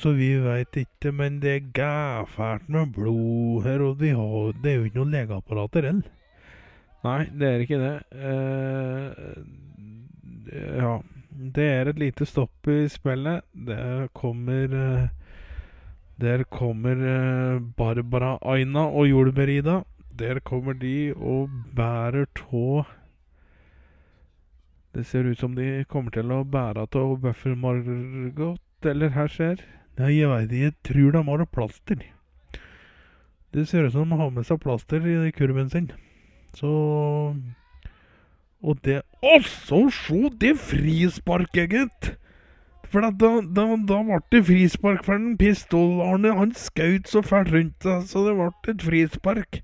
så vi veit ikke. Men det er gæfælt med blod her, og vi har, det er jo ikke noen legeapparater heller. Nei, det er ikke det. Uh, ja. Det er et lite stopp i spillet. Det kommer eh, der kommer eh, Barbara Aina og Jordberida. Der kommer de og bærer tå Det ser ut som de kommer til å bære av Bøffel Margot, eller her skjer. Nei, jeg veit ikke. Jeg tror de har plaster. Det ser ut som de har med seg plaster i kurven sin. Så Og det Også se det frisparket, gitt! For da, da, da, ble det frispark for den Pistol-Arne. Han skjøt så fælt rundt seg, så det ble et frispark.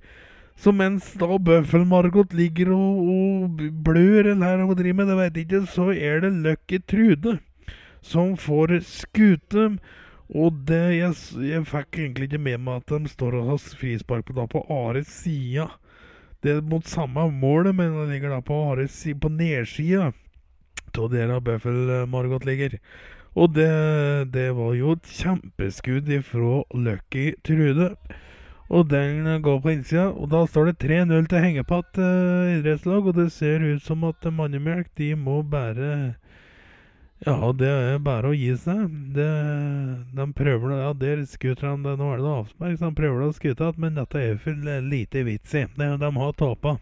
Så mens da Bøffel-Margot ligger og, og, blør eller og driver med det, vet ikke, så er det Lucky Trude som får skute. Og det jeg, jeg fikk egentlig ikke med meg at de står og har frispark på, da på Ares side. Det er mot samme målet, men det ligger da på Ares på nedsida av der Bøffel-Margot ligger. Og det, det, var jo et kjempeskudd ifra Lucky Trude. Og den går på innsida, og da står det 3-0 til Hengepatt eh, idrettslag. Og det ser ut som at Mannemjølk de må bare Ja, det er bare å gi seg. Det, de prøver Ja, der skuter de. Nå er det avspark, så de prøver å skyte igjen, men dette er for lite vits i. De, de har tapa.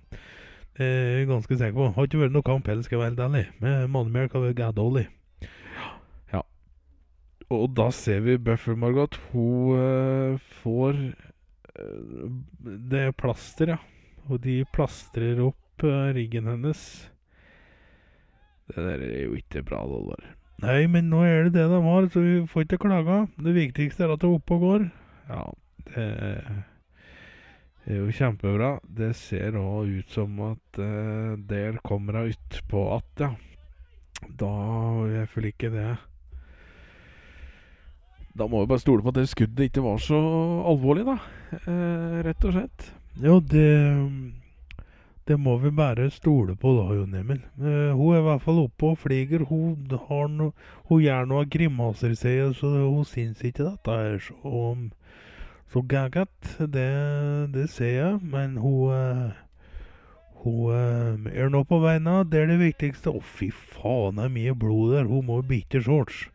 Det er jeg ganske sikker på. Har ikke vært noe kamp heller, skal jeg være helt ærlig. Men Mannemjølk har vært gaddårlig. Og da ser vi Buffer Margot. Hun uh, får uh, det plaster, ja. Og de plastrer opp uh, ryggen hennes. Det der er jo ikke bra, Dollar. Nei, men nå er det det de har, så vi får ikke klage. Det viktigste er at det er oppe og går. Ja, det er jo kjempebra. Det ser òg ut som at der kommer hun utpå att, ja. Da føler ikke det da må vi bare stole på at det skuddet ikke var så alvorlig, da. Eh, rett og slett. Ja, det Det må vi bare stole på da, Jon Emil. Eh, hun er i hvert fall oppe og flyger. Hun, har no, hun gjør noe grimaser, sier jeg, så hun syns ikke dette er så, så gagget. Det, det ser jeg. Men hun eh, Hun eh, er nå på vegne av. Det er det viktigste. Å, fy faen, det er mye blod der. Hun må bytte shorts.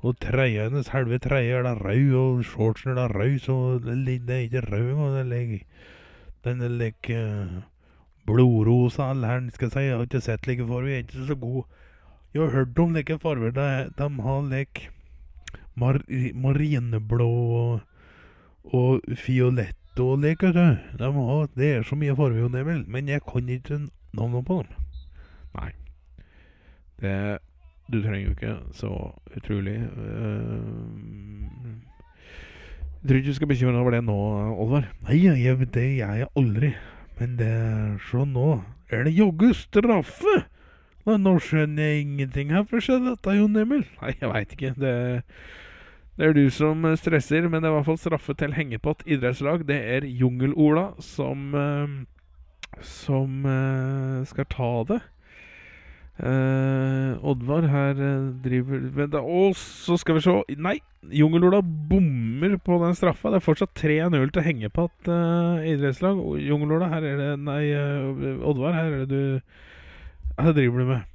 Og treia hennes, halve treia er da rød, og shortsen er da rød, så det, er ikke rød engang. Den ligger Den ligger blodrosa, eller hva skal jeg si. Jeg har ikke sett like farger, jeg er ikke så god. Jeg har hørt om like farger. De, de har like mar marineblå og, og fiolett og like, vet du. De har, det er så mye farger, men jeg kan ikke navnet på dem. Nei. Det Du trenger jo ikke så utrolig uh, Jeg tror ikke du skal bekymre deg over det nå, Olvar. Nei, jeg, det gjør jeg aldri. Men det er sånn nå. Er det joggu straffe? Nå, nå skjønner jeg ingenting her. for skjedde dette, Jon Emil? Nei, jeg veit ikke. Det, det, er du som stresser, men det er i hvert fall straffe til hengepott idrettslag. Det er Jungel-Ola som som skal ta det. Uh, Oddvar her uh, driver men da, Og så skal vi se Nei! Jungel-Ola bommer på den straffa. Det er fortsatt 3-0 til hengepatt uh, idrettslag. Jungel-Ola, her er det Nei, Oddvar, her er det du Hva driver du med?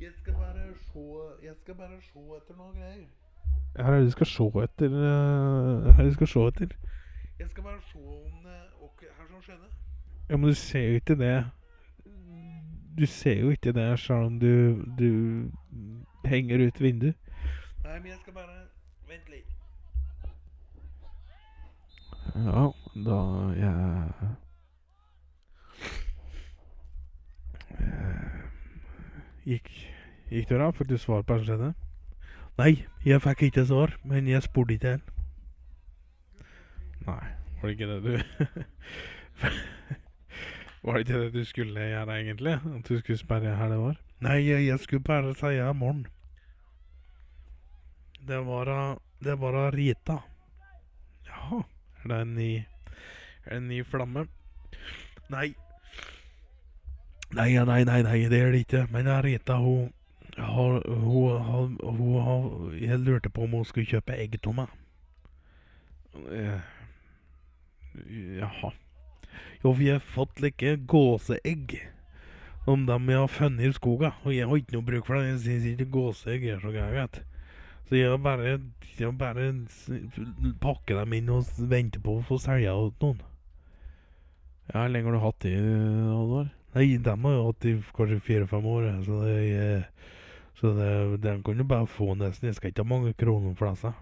Jeg skal bare se Jeg skal bare se etter noe greier. Her er det du skal se etter Her er det du skal se etter. Jeg skal bare se om det Her som skjedde. Ja, men du ser jo ikke det du ser jo ikke det selv om du, du henger ut vinduet. Nei, men jeg skal bare Vent litt. Ja, da jeg Gikk, gikk det bra? Fikk du svar på skjedde? Nei, jeg fikk ikke svar, men jeg spurte ikke heller. Nei, var det ikke det du *laughs* *laughs* *laughs* Var det ikke det du skulle gjøre, egentlig? At du skulle sperre her det var? Nei, jeg, skulle bare si i morgen. Det var Det var Rita. Jaha. Er det en ny Er det en ny flamme? Nei. Nei, nei, nei, nei, det er det ikke. Men Rita, hun hun, hun, hun har Jeg lurte på om hun skulle kjøpe egg til meg. Jaha. Jo, vi har fått like gåseegg. Om dem jeg har funnet i skogen. Og jeg har ikke noe bruk for det. Jeg syns ikke gåseegg er så gærent. Så jeg bare, jeg bare pakker dem inn og venter på å få selge til noen. Ja, Hvor lenge har du hatt de, Alvar? Nei, dem har jeg hatt i kanskje fire-fem år. Så, det, så det, den kan du bare få nesten. Jeg skal ikke ha mange kroner for disse.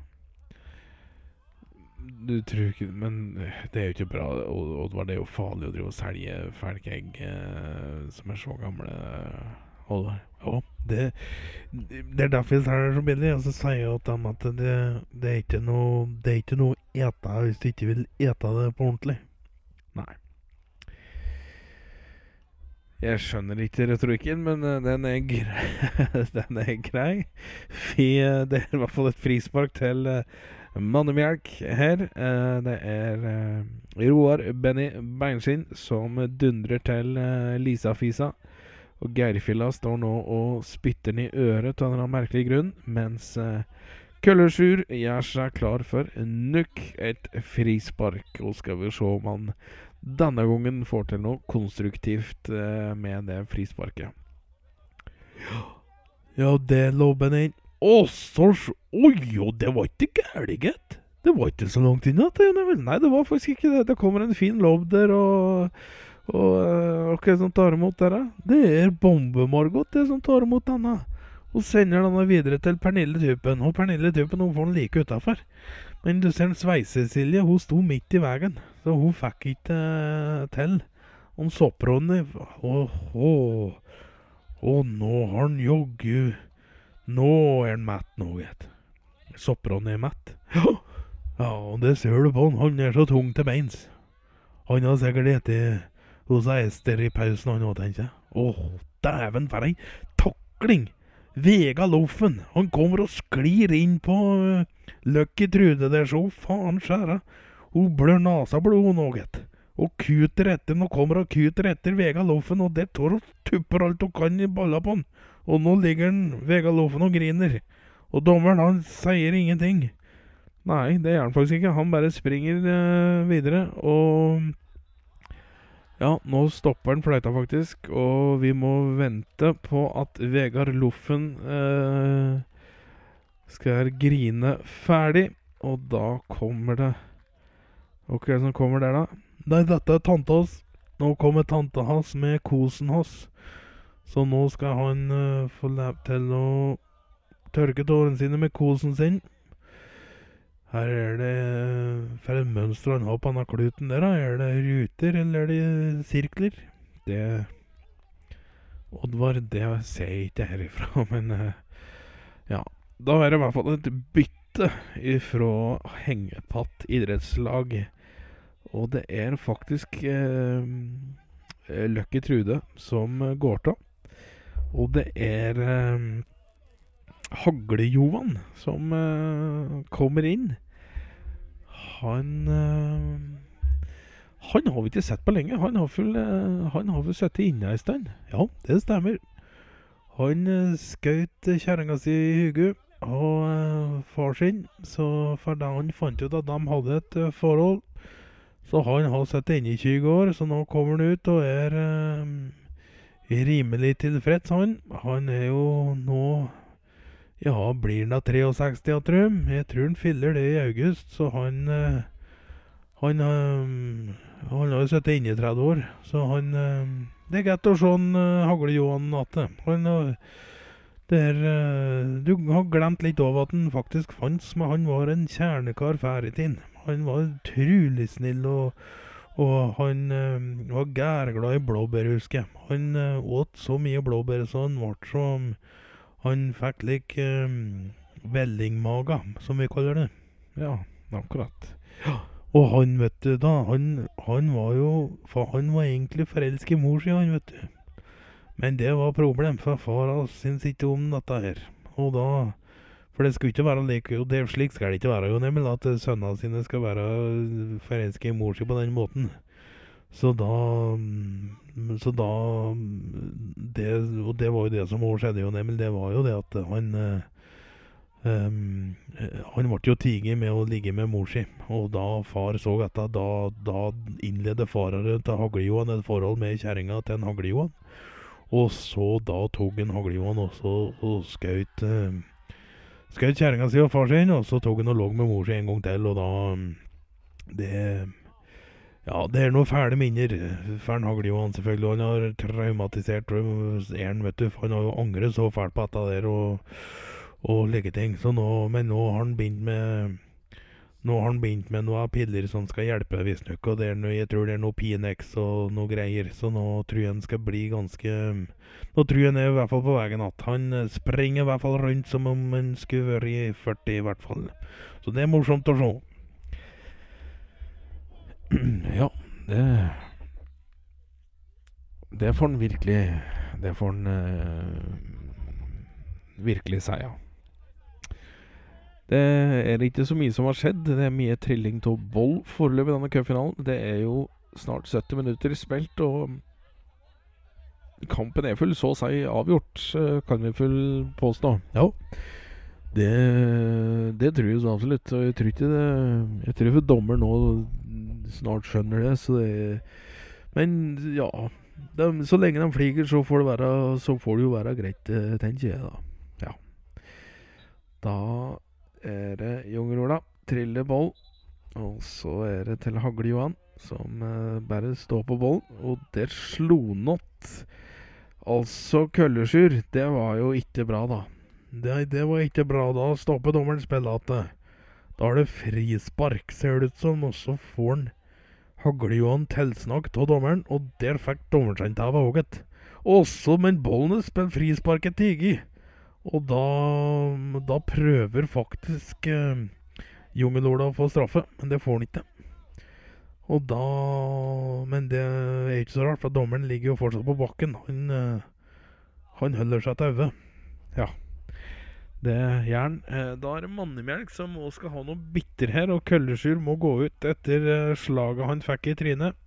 Du tror ikke Men det er jo ikke bra, Oddvar. Det er jo farlig å drive og selge Felkegg eh, som er så gamle. Oddvar. Ja, det, det er derfor jeg selger så billig. Og så sier jeg til dem at det, det, er ikke noe Det er ikke noe å ete hvis du ikke vil ete det på ordentlig. Nei. Jeg skjønner ikke retorikken, men den er grei. *laughs* den er grei. Vi, det er i hvert fall et frispark til Mannemjelk her. Eh, det er eh, Roar Benny Beinskinn som dundrer til eh, Lisa-Fisa. Og Geirfilla står nå og spytter den i øret av en merkelig grunn, mens Køllersjur gjør seg klar for nok et frispark. Og skal vi se om han denne gangen får til noe konstruktivt med det frisparket. Ja, det lå Benny. Å, så Oi, jo, det var ikke gærent, gitt. Det var ikke så langt unna. Nei, det var faktisk ikke det. Det kommer en fin lobb der, og, og uh, hva som tar imot dere? Det er Bombe-Margot det som tar imot denne. Hun sender denne videre til Pernille Typen. Og Pernille Typen hun får den like utafor. Men du ser Sveise-Silje, hun sto midt i veien, så hun fikk ikke uh, til. Om sopprådene Å, å, å, nå har han jaggu Nå er han mett nå, gitt. Sopran er mett. Ja, og det ser du på han. Han er så tung til beins. Han har sikkert spist hos Ester i pausen, han òg, tenker jeg. Å, dæven for ei takling! Vega loffen. Han kommer og sklir inn på uh, Lucky Trude der, så faen skjæra. Hun blør nasablod, blod òg, gitt. Og kuter etter, nå kommer hun kuter etter Vega Loffen, og det tar hun tupper alt hun kan i balla på han. Og nå ligger han, Vegard Loffen og griner. Og dommeren, han sier ingenting. Nei, det gjør han faktisk ikke. Han bare springer eh, videre, og Ja, nå stopper han fløyta, faktisk, og vi må vente på at Vegard Loffen eh, skal grine ferdig, og da kommer det hva er det som kommer der, da? Nei, dette er tanta hans. Nå kommer tanta hans med kosen hans. Så nå skal han uh, få lov til å tørke tårene sine med kosen sin. Her er det For et mønster han har på denne kluten der, da. Er det ruter, eller er det sirkler? Det Oddvar, det ser jeg ikke herifra, *laughs* men uh, ja. Da er det i hvert fall et bytte ifra hengepatt idrettslag. Og det er faktisk eh, Lucky Trude som går av. Og det er eh, Hagle-Johan som eh, kommer inn. Han eh, Han har vi ikke sett på lenge. Han har vel, eh, han har vel sittet inne en stund. Ja, det stemmer. Han eh, skjøt kjerringa si i hodet og eh, far sin, så for da han fant ut at de hadde et eh, forhold, så han har sittet inne i 20 år, så nå kommer han ut og er rimelig tilfreds, han. Han er jo nå Ja, blir han da 63, jeg tror? Jeg tror han fyller det i august, så han eh, Han, eh, han har jo sittet inne i 30 år, så han eh, Det er greit å se han Hagle-Johan igjen. Han der, du har glemt litt av at han faktisk fantes, men han var en kjernekar før i tiden. Han var utrolig snill, og, og han eh, var gærglad i blåbær, husker jeg. Han eh, åt så mye blåbær så han ble som Han fikk lik uh, vellingmaga, som vi kaller det. Ja, akkurat. Ja. Og han, vet du, da, han, han var jo for Han var egentlig forelsket i mor si, han, vet du. Men det var problem, for far hans syntes ikke om dette her. Og da For det skulle ikke være like, og det, Slik skal det ikke være, jo, nemlig at sønnene sine skal være forelska i mor si på den måten. Så da Så da det, Og det var jo det som også skjedde, jo, nemlig. Det var jo det at han um, Han ble jo tiget med å ligge med mor si. Og da far så dette, da, da innledet farer til Hagle-Johan et forhold med kjerringa til en Hagle-Johan. Og så da tok en Hagle-Johan også og skjøt uh, Skjøt kjerringa si og far sin, og så tok han og lå med mor si en gang til, og da Det Ja, det er noen fæle minner for en Hagle-Johan, selvfølgelig. Han har traumatisert er han, vet du. Han har jo angret så fælt på dette der og, og like ting. Så nå, men nå har han begynt med nå har han begynt med noen piller som skal hjelpe, visstnok. Og noe, jeg tror det er noe Pinex og noe greier. Så nå tror jeg han skal bli ganske Nå tror jeg han er i hvert fall på veien igjen. Han eh, springer i hvert fall rundt som om han skulle vært i 40, i hvert fall. Så det er morsomt å se. *clears throat* ja, det Det får han virkelig Det får han uh, virkelig si, ja. Det er ikke så mye som har skjedd. Det er mye trilling av boll foreløpig i denne cupfinalen. Det er jo snart 70 minutter spilt, og kampen er full så å si avgjort, kan vi full påstå. Ja. Det, det tror jeg så absolutt. Og jeg tror ikke det Jeg tror for dommer nå snart skjønner det, så det Men ja. De, så lenge de flyger, så får det være Så får det jo være greit, tenker jeg, da. Ja. Da er det Jungerola. Triller ball. Og så er det til Hagle-Johan, som eh, bare står på bollen. Og der slo han att. Altså Køllesjur. Det var jo ikke bra, da. Det, det var ikke bra. Da stopper dommeren spillet igjen. Da er det frispark, ser det ut som. Og så får han Hagle-Johan tilsnakk av dommeren, og der fikk dommeren seg av òg, gitt. Også, men bollen spiller frisparket tiget. Og da, da prøver faktisk eh, Jungelola å få straffe, men det får han ikke. Og da Men det er ikke så rart, for dommeren ligger jo fortsatt på bakken. Han, eh, han holder seg til øyet. Ja. Det gjør han. Eh, da er det Mannemjelk som òg skal ha noe bitter her, og Køllesjur må gå ut etter eh, slaget han fikk i trynet.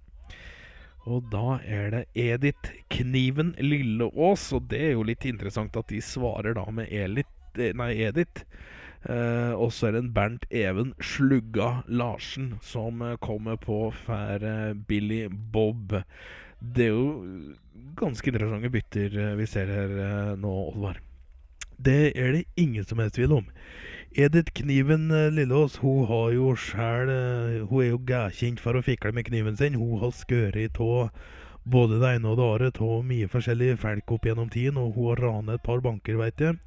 Og da er det Edith Kniven Lilleås, og det er jo litt interessant at de svarer da med Elit, eh, nei, Edith. Eh, og så er det en Bernt Even Slugga Larsen som eh, kommer på for eh, Billy Bob. Det er jo ganske interessante bytter vi ser her nå, Oddvar. Det er det ingen som helst tvil om. Edith Kniven eh, Lilleås hun har jo sjæl eh, Hun er jo gækjent for å fikle med kniven sin. Hun har skåret av både det ene og det andre av mye forskjellige folk opp gjennom tiden, og hun har ranet et par banker, veit jeg.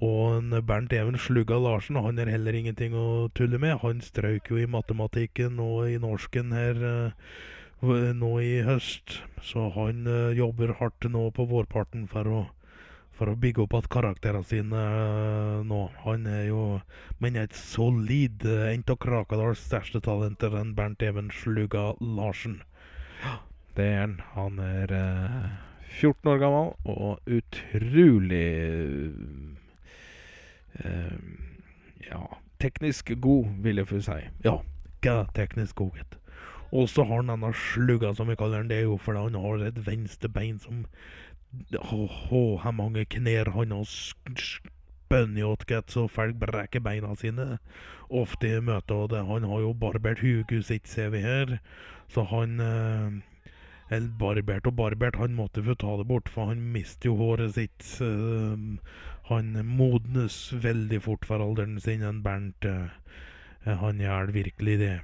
Og Bernt Even Slugga Larsen han er heller ingenting å tulle med. Han strøk jo i matematikken og i norsken her eh, nå i høst. Så han jobber hardt nå på vårparten for å, for å bygge opp igjen karakterene sine eh, nå. Han er jo men et solid eh, en av Krakadals største talenter, enn Bernt Even Sluga Larsen. Det er han. Han er eh, 14 år gammel og utrolig eh, Ja, teknisk god, vil jeg få si. Ja, ikke teknisk godhet. Og så har han denne slugga, som vi kaller den. Det er jo fordi han har et venstre bein som Åh, hvor mange knær han har spønnjåtket så folk brekker beina sine ofte i møte. Og det, han har jo barbert huket sitt, ser vi her. Så han eh, eller barbert og barbert, han måtte få ta det bort, for han mister jo håret sitt. eh, han modnes veldig fort for alderen sin, en Bernt. eh, han gjør virkelig det.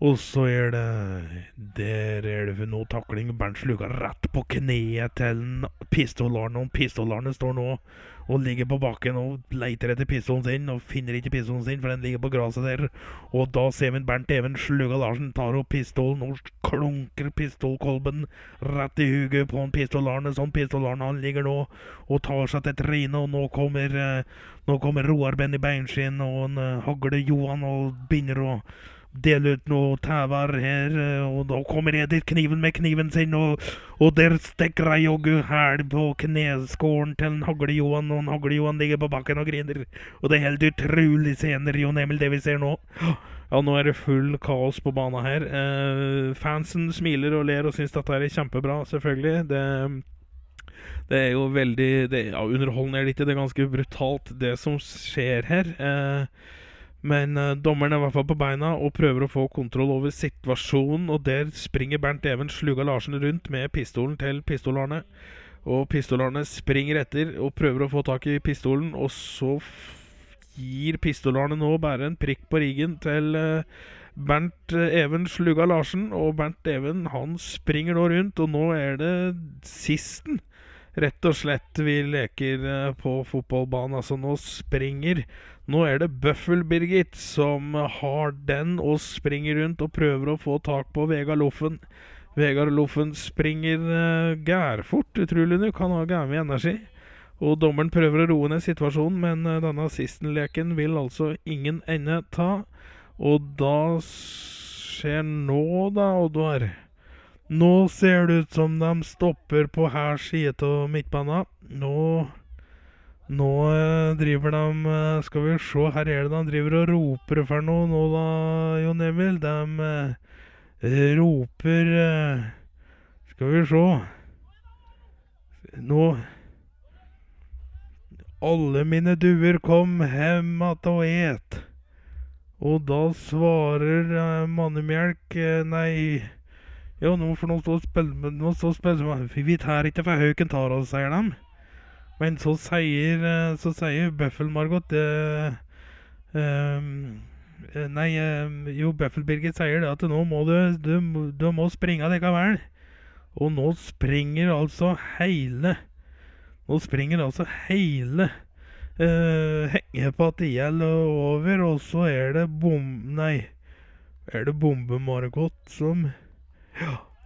Og så er det Der er det for noe takling. Bernt sluker rett på kneet til og pistolarne står nå og ligger på bakken og leter etter pistolen sin, og finner ikke pistolen sin, for den ligger på gresset der. Og da ser vi Bernt Even Slugga Larsen tar opp pistolen og klunker pistolkolben rett i huget på en pistolarne. Sånn pistolarne han ligger nå og tar seg til trynet, og nå kommer, eh, nå kommer Roar Benny Beinskinn og en eh, Hagle Johan og begynner å dele ut noe tævar her, eh, og da kommer Edith Kniven med kniven sin, og, og der stikker ei joggu hæl på kneskåren til en Hagle Johan, og en Hagle Johan ligger på bakken og griner. Og det er helt utrolig scener, Jon Emil, det vi ser nå. Ja, nå er det full kaos på banen her. Eh, fansen smiler og ler og syns dette er kjempebra, selvfølgelig. Det det er jo veldig det, ja, Underholdende er det ikke, det er ganske brutalt, det som skjer her. Eh, men uh, dommeren er i hvert fall på beina og prøver å få kontroll over situasjonen. Og der springer Bernt Even Sluga Larsen rundt med pistolen til Pistol-Arne. Og Pistol-Arne springer etter og prøver å få tak i pistolen, og så gir Pistol-Arne nå bare en prikk på riggen til uh, Bernt eh, Even Sluga Larsen. Og Bernt Even han springer nå rundt, og nå er det sisten rett og slett vi leker eh, på fotballbanen. Altså, nå springer Nå er det Bøffel-Birgit som har den og springer rundt og prøver å få tak på Vegard Loffen. Vegard Loffen springer uh, gærfort, utrolig nok. Han har gæren energi. Og dommeren prøver å roe ned situasjonen, men eh, denne assisten-leken vil altså ingen ende ta. Og da skjer nå, da, Oddvar Nå ser det ut som de stopper på her side av midtbanen. Nå Nå eh, driver de eh, Skal vi se, her er det de driver og roper for noe nå, da, Jon Emil. De eh, roper Skal vi se Nå Alle mine duer kom hem att og et. Og da svarer Mannemjelk Nei ja, nå får noen stå og spille spille Vi tar ikke for Hauken tar oss, sier de. Men så sier eh, sier Bøffel-Margot det ehm, eh, Nei, eh, jo, Bøffel-Birgit sier det at nå må du Du, du må springe likevel. Og nå springer altså hele Nå springer altså hele uh, hengepartiet over, og så er det bom... Nei, er det Bombe-Margot som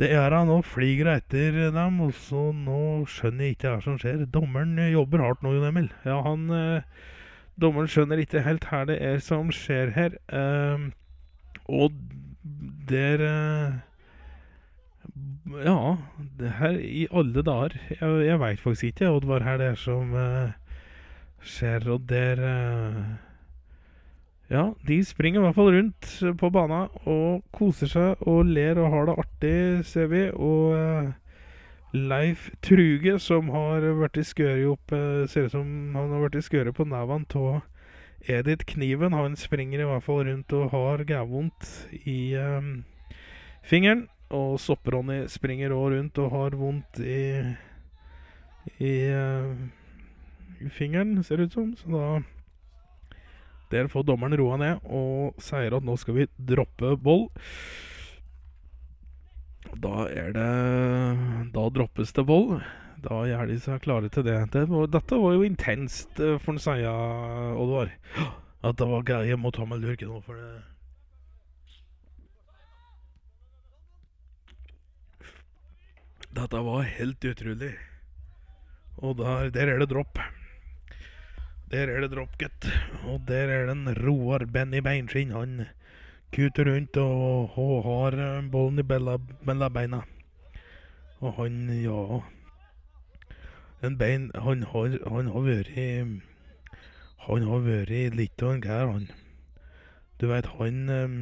Det er han. Nå flyger hun etter dem, og så nå skjønner jeg ikke hva som skjer. Dommeren jobber hardt nå, Jon Emil. Ja, han eh, Dommeren skjønner ikke helt hva det er som skjer her. Eh, og der eh, Ja, det her i alle dager Jeg, jeg veit faktisk ikke, Oddvar, hva det er som eh, skjer, og der eh, Ja, de springer i hvert fall rundt på bana og koser seg og ler og har det artig, ser vi. Og eh, Leif Truge, som har vært i skøret opp eh, Ser ut som han har vært i skøret på nevene av Edith Kniven. Han springer i hvert fall rundt og har gævvondt i eh, fingeren. Og Sopp-Ronny springer òg rundt og har vondt i i, uh, i fingeren, ser det ut som. Så da Der får dommeren roa ned og sier at nå skal vi droppe boll. Da er det Da droppes det boll. Da gjør de seg klare til det. det var, dette var jo intenst, eh, får en si, Oddvar. At det var greie ta meg en nå, for det Dette var helt utrolig. Og der, der er det dropp. Der er det dropp, gutt. Og der er det en Roar Benny Beinskinn. Han kuter rundt og, og har ballen bollen i bella, mellom beina. Og han, ja en bein, han, har, han har vært Han har vært litt av en gær, han. Du veit, han eh,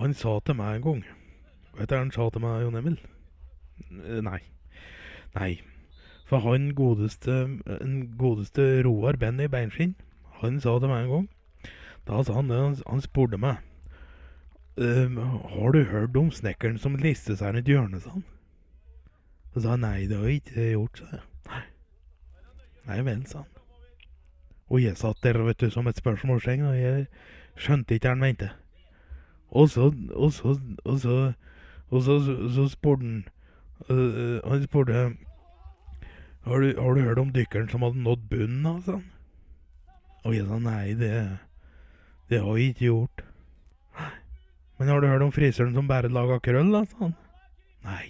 Han sa til meg en gang Vet du hva han sa til meg, Jon Emil? Eh, Nei. Nei. For han godeste, godeste Roar Benny Beinskinn, han sa til meg en gang Da sa han det, han, han spurte meg «Ehm, Har du hørt om snekkeren som liste seg i hjørnet, sa han. Så sa han nei, det har jeg ikke gjort, sa jeg. Nei. Nei vel, sa han. Og jeg satt der, vet du, som et spørsmålstegn, og jeg skjønte ikke hva han mente. Og så, og så, og så, og så, så, så spurte han uh, Han spurte har du, har du hørt om dykkeren som hadde nådd bunnen, da, sånn? Og jeg sa nei, det, det har jeg ikke gjort. Men har du hørt om frisøren som bare laga krøll, da, sa. Nei,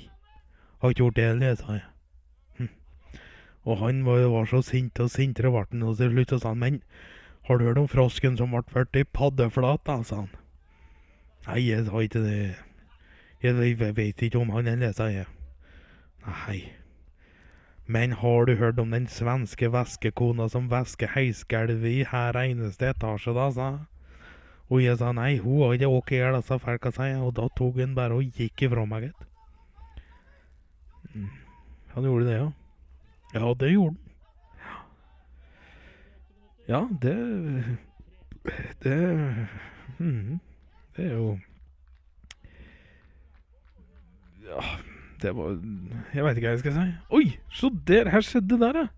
har ikke gjort det heller, sa jeg. Hm. Og han var, var så sint, og sintere ble han, til slutt sa han, men har du hørt om frosken som ble ført i paddeflat, da, sa han. Nei, jeg sa ikke det. Jeg, jeg vet ikke om han heller, sa jeg. Nei. Men har du hørt om den svenske vaskekona som vasker heisgulvet i her eneste etasje, da, sa. Og jeg sa nei, hun har ikke åkt i hjel disse folka, sa jeg, og da tok hun bare og gikk ifra meg, gitt. Mm. Han gjorde det, ja. Ja, det gjorde han. Ja, det Det mm, Det er jo Ja det var Jeg veit ikke hva jeg skal si. Oi, se der! Her skjedde det der, ja.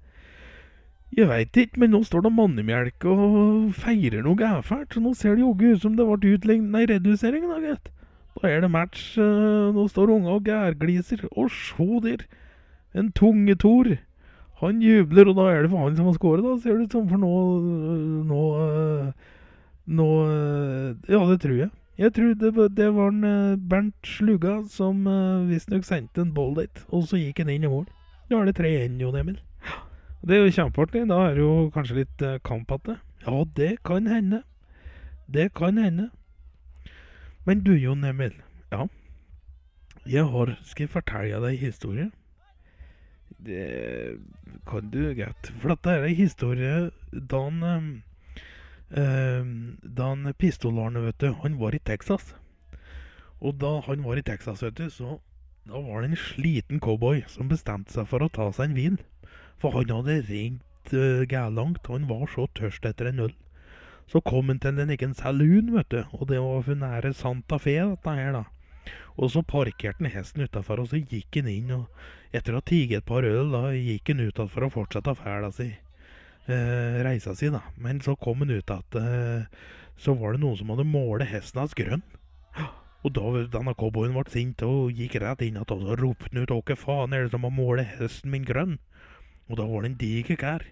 Jeg veit ikke, men nå står det mannemjelk og feirer noe gæfælt. Så nå ser det jaggu ut som det ble utlign... Nei, redusering, da, gitt. Da er det match. eh, Nå står unga og gærgliser. Og sjå der! En tungetor. Han jubler, og da er det for han som har skåret, ser det ut som. For nå Nå eh, Nå eh, Ja, det tror jeg. Jeg tror det, det var en eh, Bernt Sluga som uh, visstnok sendte en ball dit, og så gikk han inn i mål. Da er det 3-1, Jon Emil. Det er jo kjempeartig. Da er det jo kanskje litt uh, kamp igjen. Ja, det kan hende. Det kan hende. Men du, Jon Emil. Ja. Jeg har Skal jeg fortelle deg en historie? Det kan du greit. For dette er en historie da han eh, eh, Da han Pistol-Arne, vet du, han var i Texas. Og da han var i Texas, vet du, så da var det en sliten cowboy som bestemte seg for å ta seg en hvil. For han hadde ringt uh, gælangt. Han var så tørst etter en øl. Så kom han til en egen saloon, vet du, og det var for nære Santa Fe, dette her, da. Og så parkerte han hesten utafor, og så gikk han inn, og etter å ha tiget et par øl, da gikk han utafor og fortsatte ferda si. Eh, reisa si, da. Men så kom han ut at eh, så var det noen som hadde målet hesten hans grønn. Og da denne cowboyen ble sint og gikk rett inn igjen og ropte han ut 'Hva faen er det som har målet hesten min grønn?' Og da var det en diger kær.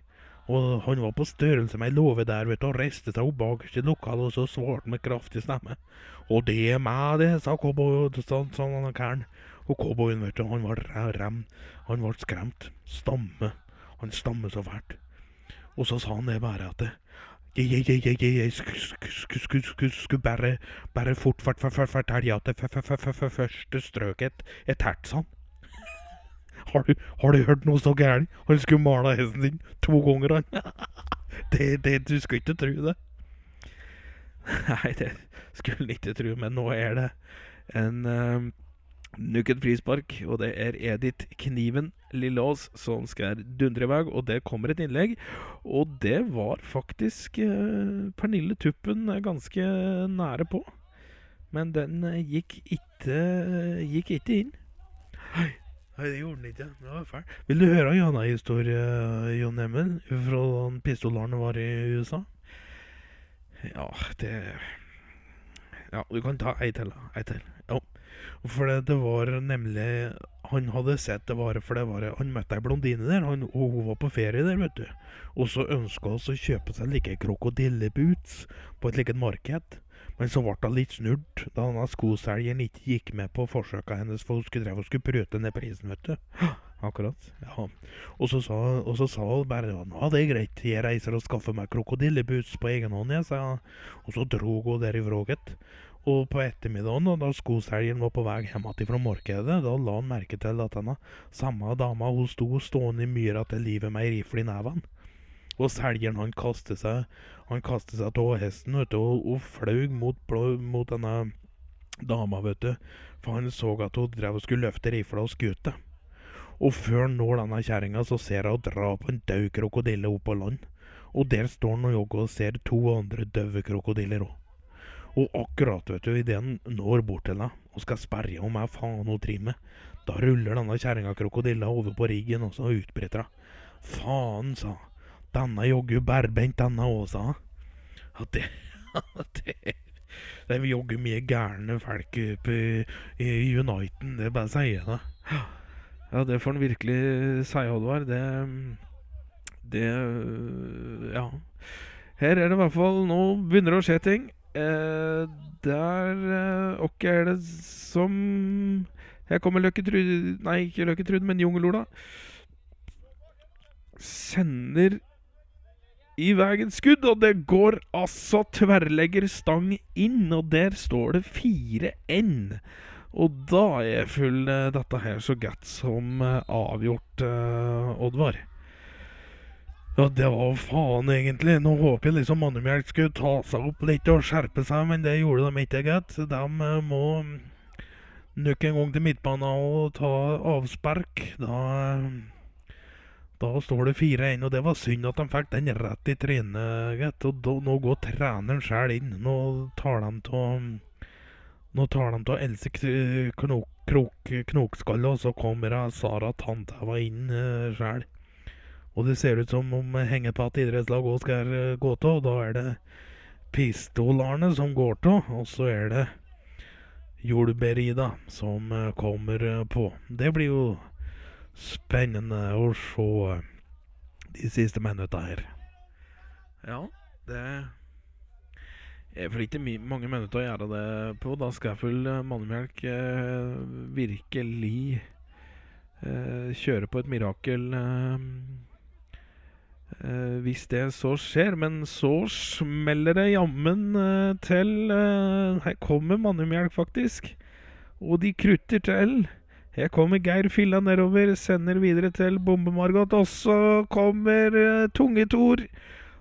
Og han var på størrelse med ei låve der, vet du, og reiste seg opp bakerst i lokalet, og så svarte med kraftig stemme. Og det er meg, det, sa cowboyen, sånn, sa denne karen. Og cowboyen, vet du, han var rem. Han ble skremt. Stamme. Han stammer så fælt. Og så sa han det bare at jeg, skulle sk- sk- sk- sk- skulle bare, bare fort fort fort fort fortelle at det f- strøk et, første tært, sa han. *laughs* Har du, har du hørt noe så gærent? Han skulle male hesten sin to ganger, han. *laughs* Det, det, du skulle ikke tro det. *laughs* Nei, det skulle en ikke tro, men nå er det en Nuk et frispark, og det er Edith Kniven Lillås som skal dundre i vei. Og det kommer et innlegg, og det var faktisk eh, Pernille Tuppen ganske nære på. Men den eh, gikk ikke gikk ikke inn. Hei. nei, det gjorde den ikke. Det var fælt. Vil du høre en annen historie, Jon Emil, fra da pistolarene var i USA? Ja, det Ja, du kan ta ei til. Ei til. For det, det var nemlig Han hadde sett det var for det var Han møtte ei blondine der, han, og hun var på ferie der, vet du. Og så ønska hun å kjøpe seg like krokodilleboots på et liket marked. Men så ble hun litt snurt da denne skoselgeren ikke gikk med på forsøka hennes, for hun skulle, drev, og skulle prøte ned prisen, vet du. *gasps* Akkurat. ja. Og så sa, og så sa hun bare ja, det er greit, jeg reiser og skaffer meg krokodilleboots på egen hånd, jeg, sa hun. Og så drog hun derifra, gitt. Og på ettermiddagen, da skoselgeren var på vei hjem fra markedet, da la han merke til at denne samme dama hun sto stående i myra til livet med ei rifle i neven. Og selgeren han kastet seg Han kastet seg av hesten vet du, og, og fløy mot, mot, denne dama, vet du. For han så at hun drev og skulle løfte rifla og skute. Og før han når denne kjerringa, så ser hun dra på en død krokodille opp på land. Og der står han og jogger og ser to andre døde krokodiller òg. Og akkurat vet du, idet han når bort til deg og skal sperre om hva faen hun driver med, da ruller denne kjerringa krokodilla over på riggen og så utbryter hun. Faen, sa hun. Denne jogger bærbent, denne òg, sa hun. At *laughs* det, det Det jogger mye gærne folk oppe i, Uniten, det bare sier jeg det. Ja, det får han virkelig si, Oddvar. Det Det Ja. Her er det i hvert fall Nå begynner det å skje ting. Eh, der eh, Hvem er det som Her kommer Løkketrud Nei, ikke Løkketrud, men Jungelola. Sender i veien skudd, og det går altså tverrlegger stang inn, og der står det 4N. Og da er full eh, dette her så godt som eh, avgjort, uh, Oddvar. Ja, det var faen, egentlig. Nå håper jeg liksom Mannemjelk skulle ta seg opp litt og skjerpe seg, men det gjorde de ikke, gitt. De uh, må nukke en gang til midtbanen og ta avspark. Da, da står det 4-1, og det var synd at de fikk den rett i trynet, gitt. Og da, nå går treneren sjøl inn. Nå tar de av nå tar de av Else knok, krok, Knokskalle, og så kommer Sara Tantæva inn uh, sjøl. Og det ser ut som om hengepatt idrettslag òg skal eh, gå av. Da er det Pistolarne som går av, og så er det Jordbærida som eh, kommer eh, på. Det blir jo spennende å se de siste minutta her. Ja, det er for ikke mange minutter å gjøre det på. Da skal full mannemelk virkelig kjøre på et mirakel. Uh, hvis det så skjer. Men så smeller det jammen uh, til. Uh, her kommer Mannemjelk, faktisk. Og de krutter til. Her kommer Geir Filla nedover, sender videre til Bombe-Margot. Og så kommer uh, Tungetor.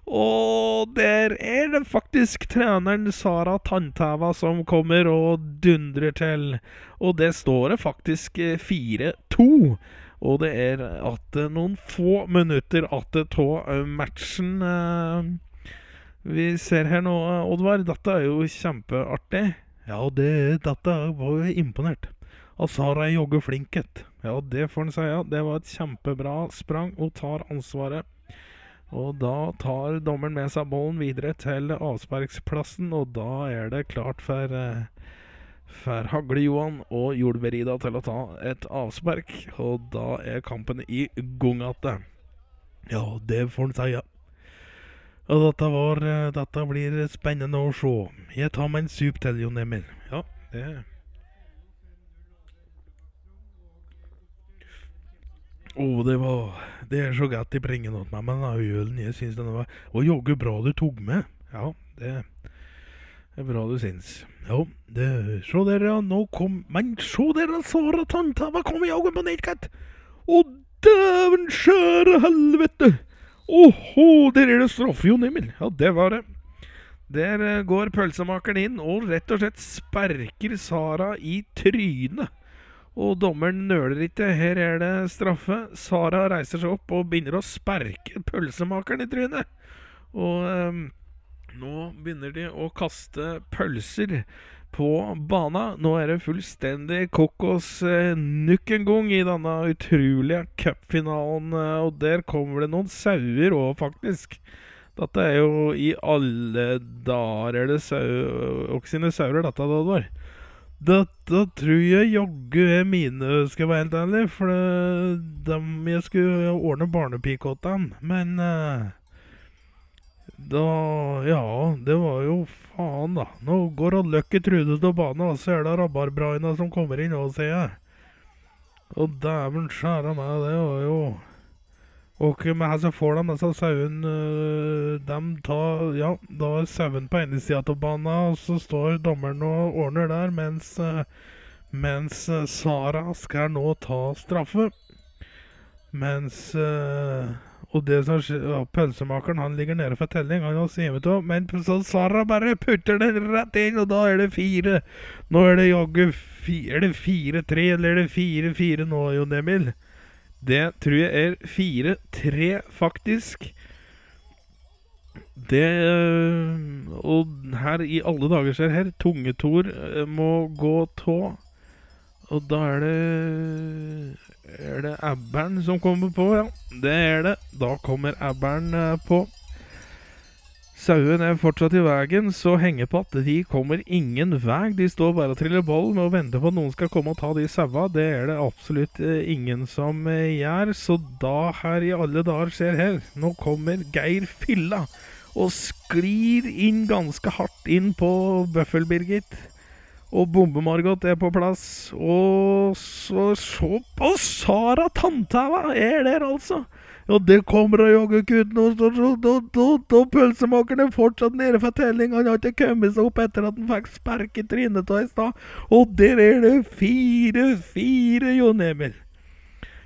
Og der er det faktisk treneren Sara Tanntæva som kommer og dundrer til. Og det står det faktisk 4-2. Og det er at noen få minutter igjen av matchen Vi ser her nå, Oddvar. Dette er jo kjempeartig. Ja, det, dette var jo imponert. Asara jogger flinkhet. Ja, det får en si. Ja. Det var et kjempebra sprang og tar ansvaret. Og da tar dommeren med seg ballen videre til avsparksplassen, og da er det klart for eh, får Hagle-Johan og Jordberida til å ta et avspark. Og da er kampen i gang igjen. Ja, det får en si, ja. Og dette, var, eh, dette blir spennende å se. Jeg tar meg en sup til, Jon Emil. Ja, det Å, oh, det var Det er så godt de bringer åt meg med denne ølen. Jeg syns den var Og jaggu bra du tok med. Ja, det det er bra du syns. Jo, det Se der, ja. Nå kom Men se der, Sara Tantava kom i øynene på nettkett! Å, dæven skjære helvete! Åhå, der er det Jon Emil. Ja, det var det. Der eh, går pølsemakeren inn og rett og slett sperker Sara i trynet. Og dommeren nøler ikke. Her er det straffe. Sara reiser seg opp og begynner å sperke pølsemakeren i trynet. Og eh, nå begynner de å kaste pølser på bana. Nå er det fullstendig kokos eh, nok en gang i denne utrolige cupfinalen. eh, Og der kommer det noen sauer òg, faktisk. Dette er jo i alle dager er det sau... Og sine sauer, dette, Oddvar. Dette tror jeg jaggu er mine, skal jeg være helt ærlig. For det, dem jeg skulle ordne barnepike til. Men eh, da Ja, det var jo faen, da. Nå går han Lucky Trude til banen, og så er det rabarbraina som kommer inn og ser jeg. Og dæven skjære meg, det var jo Og med her så får de disse sauene øh, De tar Ja, da er sauen på ene sida av banen, og så står dommeren og ordner der, mens øh, Mens øh, Sara skal nå ta straffe. Mens Og det som skjer ja, Pølsemakeren han ligger nede for telling, han har sivet av. Men så Sara bare putter den rett inn, og da er det fire. Nå er det jaggu Er det fire-tre, eller er det fire-fire nå, Jon Emil? Det tror jeg er fire-tre, faktisk. Det øh, Og her i alle dager ser her, Tungetor øh, må gå tå. Og da er det Er det Abbern som kommer på, ja. Det er det. Da kommer Abbern øh, på. Sauen er fortsatt i veien, så hengepatt de kommer ingen vei. De står bare og triller ball med å vente på at noen skal komme og ta de saua. Det er det absolutt eh, ingen som eh, gjør. Så da her i alle dager skjer her. Nå kommer Geir Fylla og sklir inn ganske hardt inn på Bøffel-Birgit. Og Bombe-Margot er på plass. Og så se på Sara Tantæva! er der, altså! Ja, det kommer jaggu ikke ut Og så- så- så- så- så Pølsemakeren er fortsatt nede for telling. Han har ikke kommet seg opp etter at han fikk spark i trynet av i stad. Og der er det fire-fire, Jon Emil.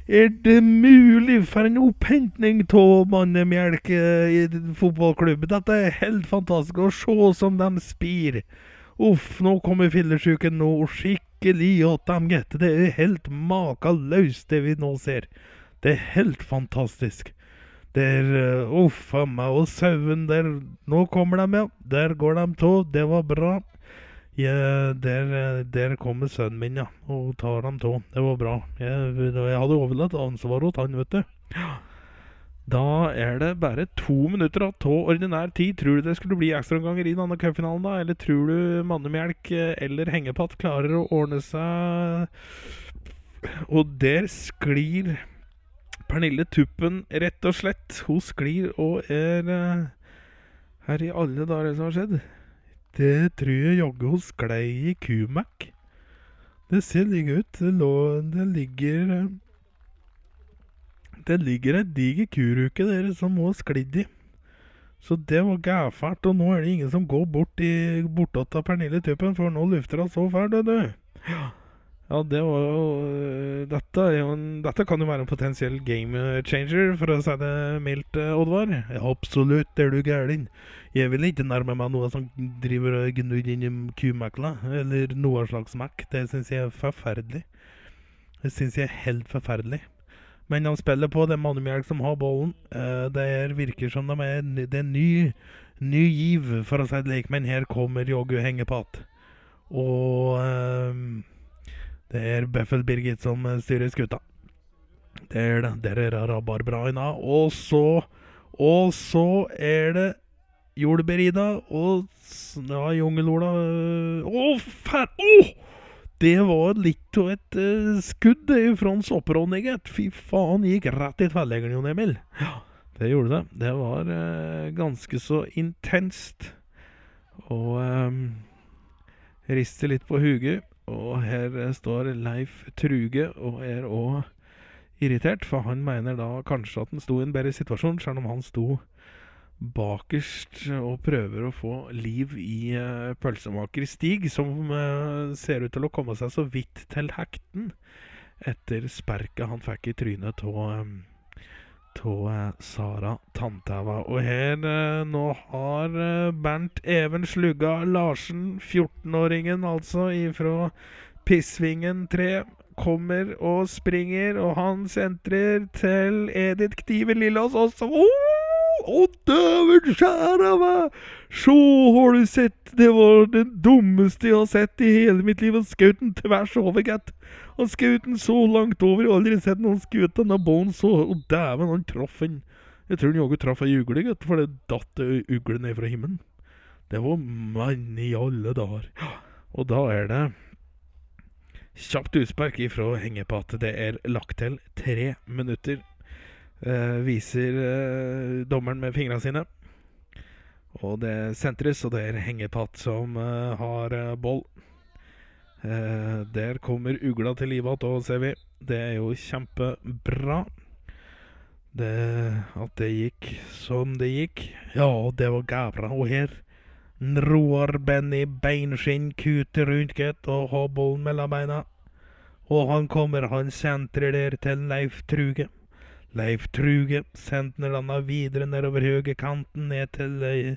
Er det mulig for en opphentning av mannemelk eh, i fotballklubben? Dette er helt fantastisk. Å se som de spir. Uff, nå kommer fillesyken nå skikkelig åt dem. Det er helt makeløst, det vi nå ser. Det er helt fantastisk. Det er uh, Uff a meg. Og sauen der Nå kommer de, ja. Der går de to. Det var bra. Ja, der, eh, der kommer sønnen min, ja. Og tar dem to. Det var bra. Jeg, jeg hadde overlatt ansvaret til han, vet du. Da er det bare to minutter av ordinær tid. Tror du det skulle bli ekstraomganger i denne cupfinalen, da? Eller tror du Mannemelk eh, eller Hengepatt klarer å ordne seg Og der sklir Pernille Tuppen, rett og slett. Hun sklir og er eh, Her i alle dager, som har skjedd? Det tror jeg jaggu hun sklei i Kumac. Det ser slik ut. Det, lå, det ligger eh, Det ligger ei diger kuruke dere som må ha sklidd i. Så det var gæfælt, og nå er det ingen som går bort i bortåt av Pernille Tuppen, for nå lufter hun så fælt, du. Ja, det var jo øh, dette, dette kan jo være en potensiell game changer, for å si det mildt, øh, Oddvar. Ja, absolutt, er du gæren. Jeg vil ikke nærme meg noe som driver og gnur inn i kumekla, eller noe slags mek. Det syns jeg er forferdelig. Det syns jeg er helt forferdelig. Men de spiller på, det er som har ballen. Eh, det er, virker som de er, det er ny, ny giv, for å si det slik, men her kommer jaggu hengepatt. Og ehm, det er Bøffel-Birgit som eh, styrer skuta. Det er det. Der er rabarbraina. Og så Og så er det Jordbær-Ida og ja, Jungelola øh, Å, fæl... Åh! Det var litt av et uh, skudd fra Sopperonny, gitt. Fy faen, gikk rett i tverrleggeren, Jon Emil. Ja, det gjorde det. Det var uh, ganske så intenst. Og um, rister litt på huget. Og her står Leif Truge og er òg irritert, for han mener da kanskje at han sto i en bedre situasjon, selv om han sto bakerst og prøver å få liv i uh, pølsemaker Stig, som uh, ser ut til å komme seg så vidt til hekten etter sperket han fikk i trynet av eh, Sara Tantæva. Og her eh, nå har Bernt Even Slugga Larsen, 14-åringen altså ifra Pissvingen 3, kommer og springer, og han sentrer til Edith Kniven Lillås også. Oh! Å, dæven skjære meg! Så har du sett! Det var det dummeste jeg har sett i hele mitt liv. Han skjøt den tvers over, gitt. Han skjøt den så langt over. Jeg har aldri sett noen skutt denne båten så Å, dæven, han traff den. Jeg tror han jaggu traff ei ugle, gitt, for det datt ei ugle ned fra himmelen. Det var mann i alle dager. Og da er det kjapt utspark ifra hengepat. Det er lagt til tre minutter. Eh, viser eh, dommeren med fingrene sine. Og det sentres, og det er hengepatt som eh, har boll. Der kommer ugla til live igjen, ser vi. Det er jo kjempebra. Det, at det gikk som det gikk. Ja, det var gævra. Og her Roar Benny beinskinn kuter rundt, gutt og har bollen mellom beina. Og han kommer, han sentrer der til Leif Truge. Leif Truge sendte landa videre nedover høyrekanten, ned til, eh,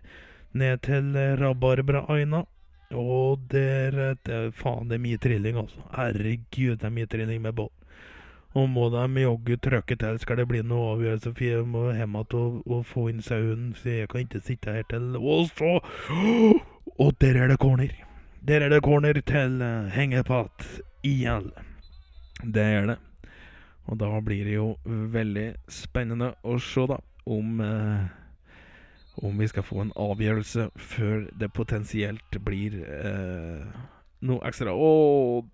ned til Rabarbraøyna. Rabarbra-Aina. Og der eh, Faen, det er mye trilling, altså. Herregud, det er mye trilling med båt. Og må de jaggu trøkke til, skal det bli noe avgjørelse, for jeg må hjem igjen og, få inn sauen, så jeg kan ikke sitte her til Og så *gasps* Og der er det corner! Der er det corner til hengepatt igjen. Det er det. Og da blir det jo veldig spennende å se, da, om eh, om vi skal få en avgjørelse før det potensielt blir eh, noe ekstra. Å,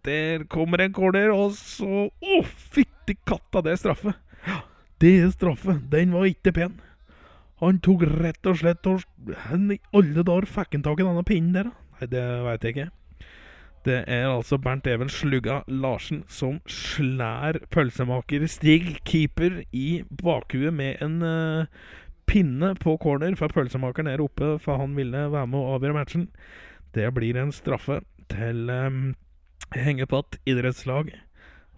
der kommer en corner, og så Å, fytti katta, det er straffe! Ja, det er straffe. Den var ikke pen. Han tok rett og slett Hvor i alle dager fikk han tak i denne pinnen der, da? Nei, det veit jeg ikke. Det er altså Bernt Even Slugga Larsen som slær pølsemaker Stig Keeper i bakhuet med en uh, pinne på corner, for pølsemakeren er oppe, for han ville være med å avgjøre matchen. Det blir en straffe til um, Hengepatt idrettslag,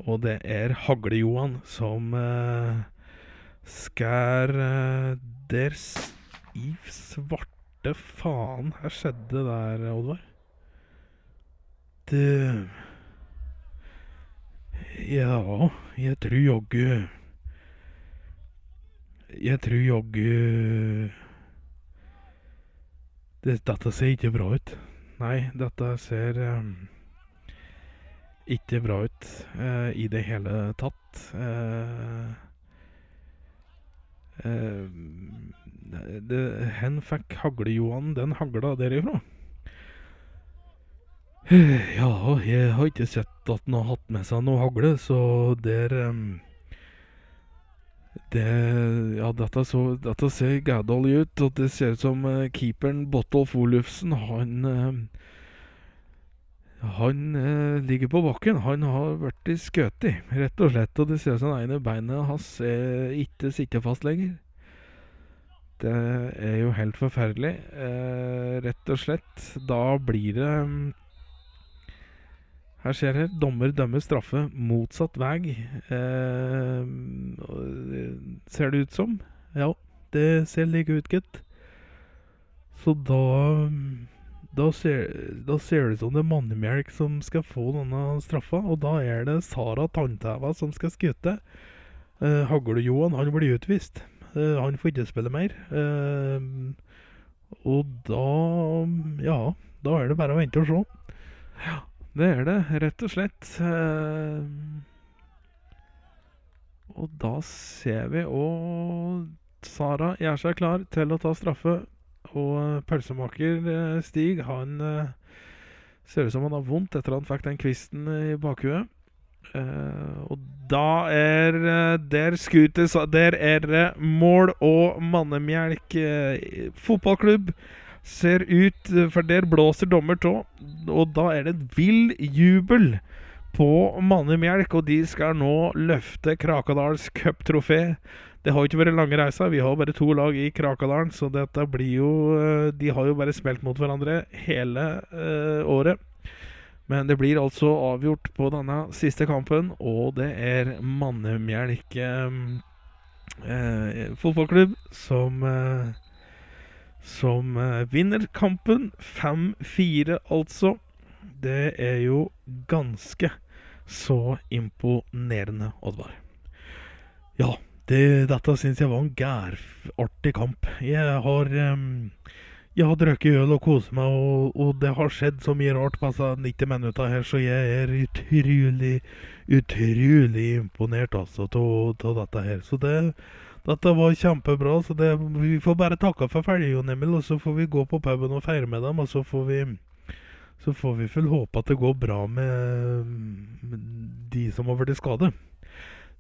og det er Hagle-Johan som uh, skær uh, Der i svarte faen her skjedde der, Oddvar? Det Ja, jeg tror jaggu Jeg tror jaggu det, Dette ser ikke bra ut. Nei, dette ser um, ikke bra ut uh, i det hele tatt. Uh, uh, det, Hen fikk Hagle-Johan den hagla derifra? Ja, jeg har ikke sett at han har hatt med seg noe hagle, så der um, Det Ja, dette, så, dette ser gædallig ut, og det ser ut som uh, keeperen Botolf Olufsen, han uh, Han uh, ligger på bakken. Han har blitt skutt rett og slett. Og det ser ut som det ene beinet hans ikke sitter fast lenger. Det er jo helt forferdelig. Eh, rett og slett. Da blir det mm, Her ser jeg dommer dømmer straffe motsatt vei. Eh, ser det ut som. Ja, det ser like ut, gitt. Så da da ser, det ut som det er Mannemjelk som skal få denne straffa, og da er det Sara Tanntæva som skal skyte. Eh, Hagle-Johan han blir utvist. Eh, han får ikke spille mer. Eh, og da Ja, da er det bare å vente og se. Ja, det er det, rett og slett. Eh, og da ser vi og Sara gjør seg klar til å ta straffe. Og pølsemaker eh, Stig, han eh, ser ut som han har vondt etter at han fikk den kvisten i bakhuet. Og da er Der skuter Der er det mål og mannemjelk fotballklubb. Ser ut eh, For der blåser dommer tå. Og da er det en vill jubel på Mannemjelk, og de skal nå løfte Krakadals cuptrofé. Det har jo ikke vært lange reiser. Vi har bare to lag i Krakadalen, så dette blir jo eh, De har jo bare spilt mot hverandre hele uh, året. Men det blir altså avgjort på denne siste kampen, og det er Mannemjelk uh, uh, fotballklubb som eh, Som eh, vinner kampen 5-4, altså. Det er jo ganske så imponerende, Oddvar. Ja, det, dette syns jeg var en gærartig kamp. Jeg har um, jeg har drukket øl og kost meg, og, og det har skjedd så mye rart på disse 90 minutter her, så jeg er utrolig, utrolig imponert altså av dette her. Så det, dette var kjempebra. Så det, vi får bare takke for ferdig, Jon Emil, og så får vi gå på puben og feire med dem, og så får vi så får vi vel håpe at det går bra med, med de som har blitt skadet.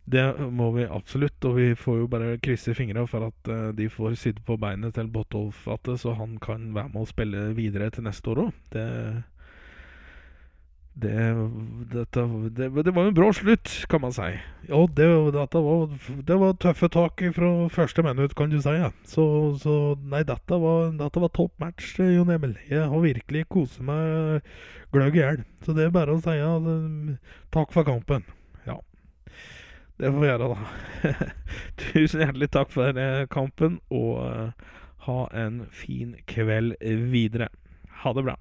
Det må vi absolutt, og vi får jo bare krysse fingra for at eh, de får sitte på beinet til Botolf så han kan være med og spille videre til neste år òg. Det det, dette, det Det var en bra slutt, kan man si. Ja, det, var, det var tøffe tak fra første minutt, kan du si. Ja. Så, så nei, dette var, dette var topp match, Jon Emil. Jeg har virkelig kost meg gløgg i hjel. Så det er bare å si ja, takk for kampen. Ja. Det får vi gjøre, da. *laughs* Tusen hjertelig takk for eh, kampen, og uh, ha en fin kveld videre. Ha det bra.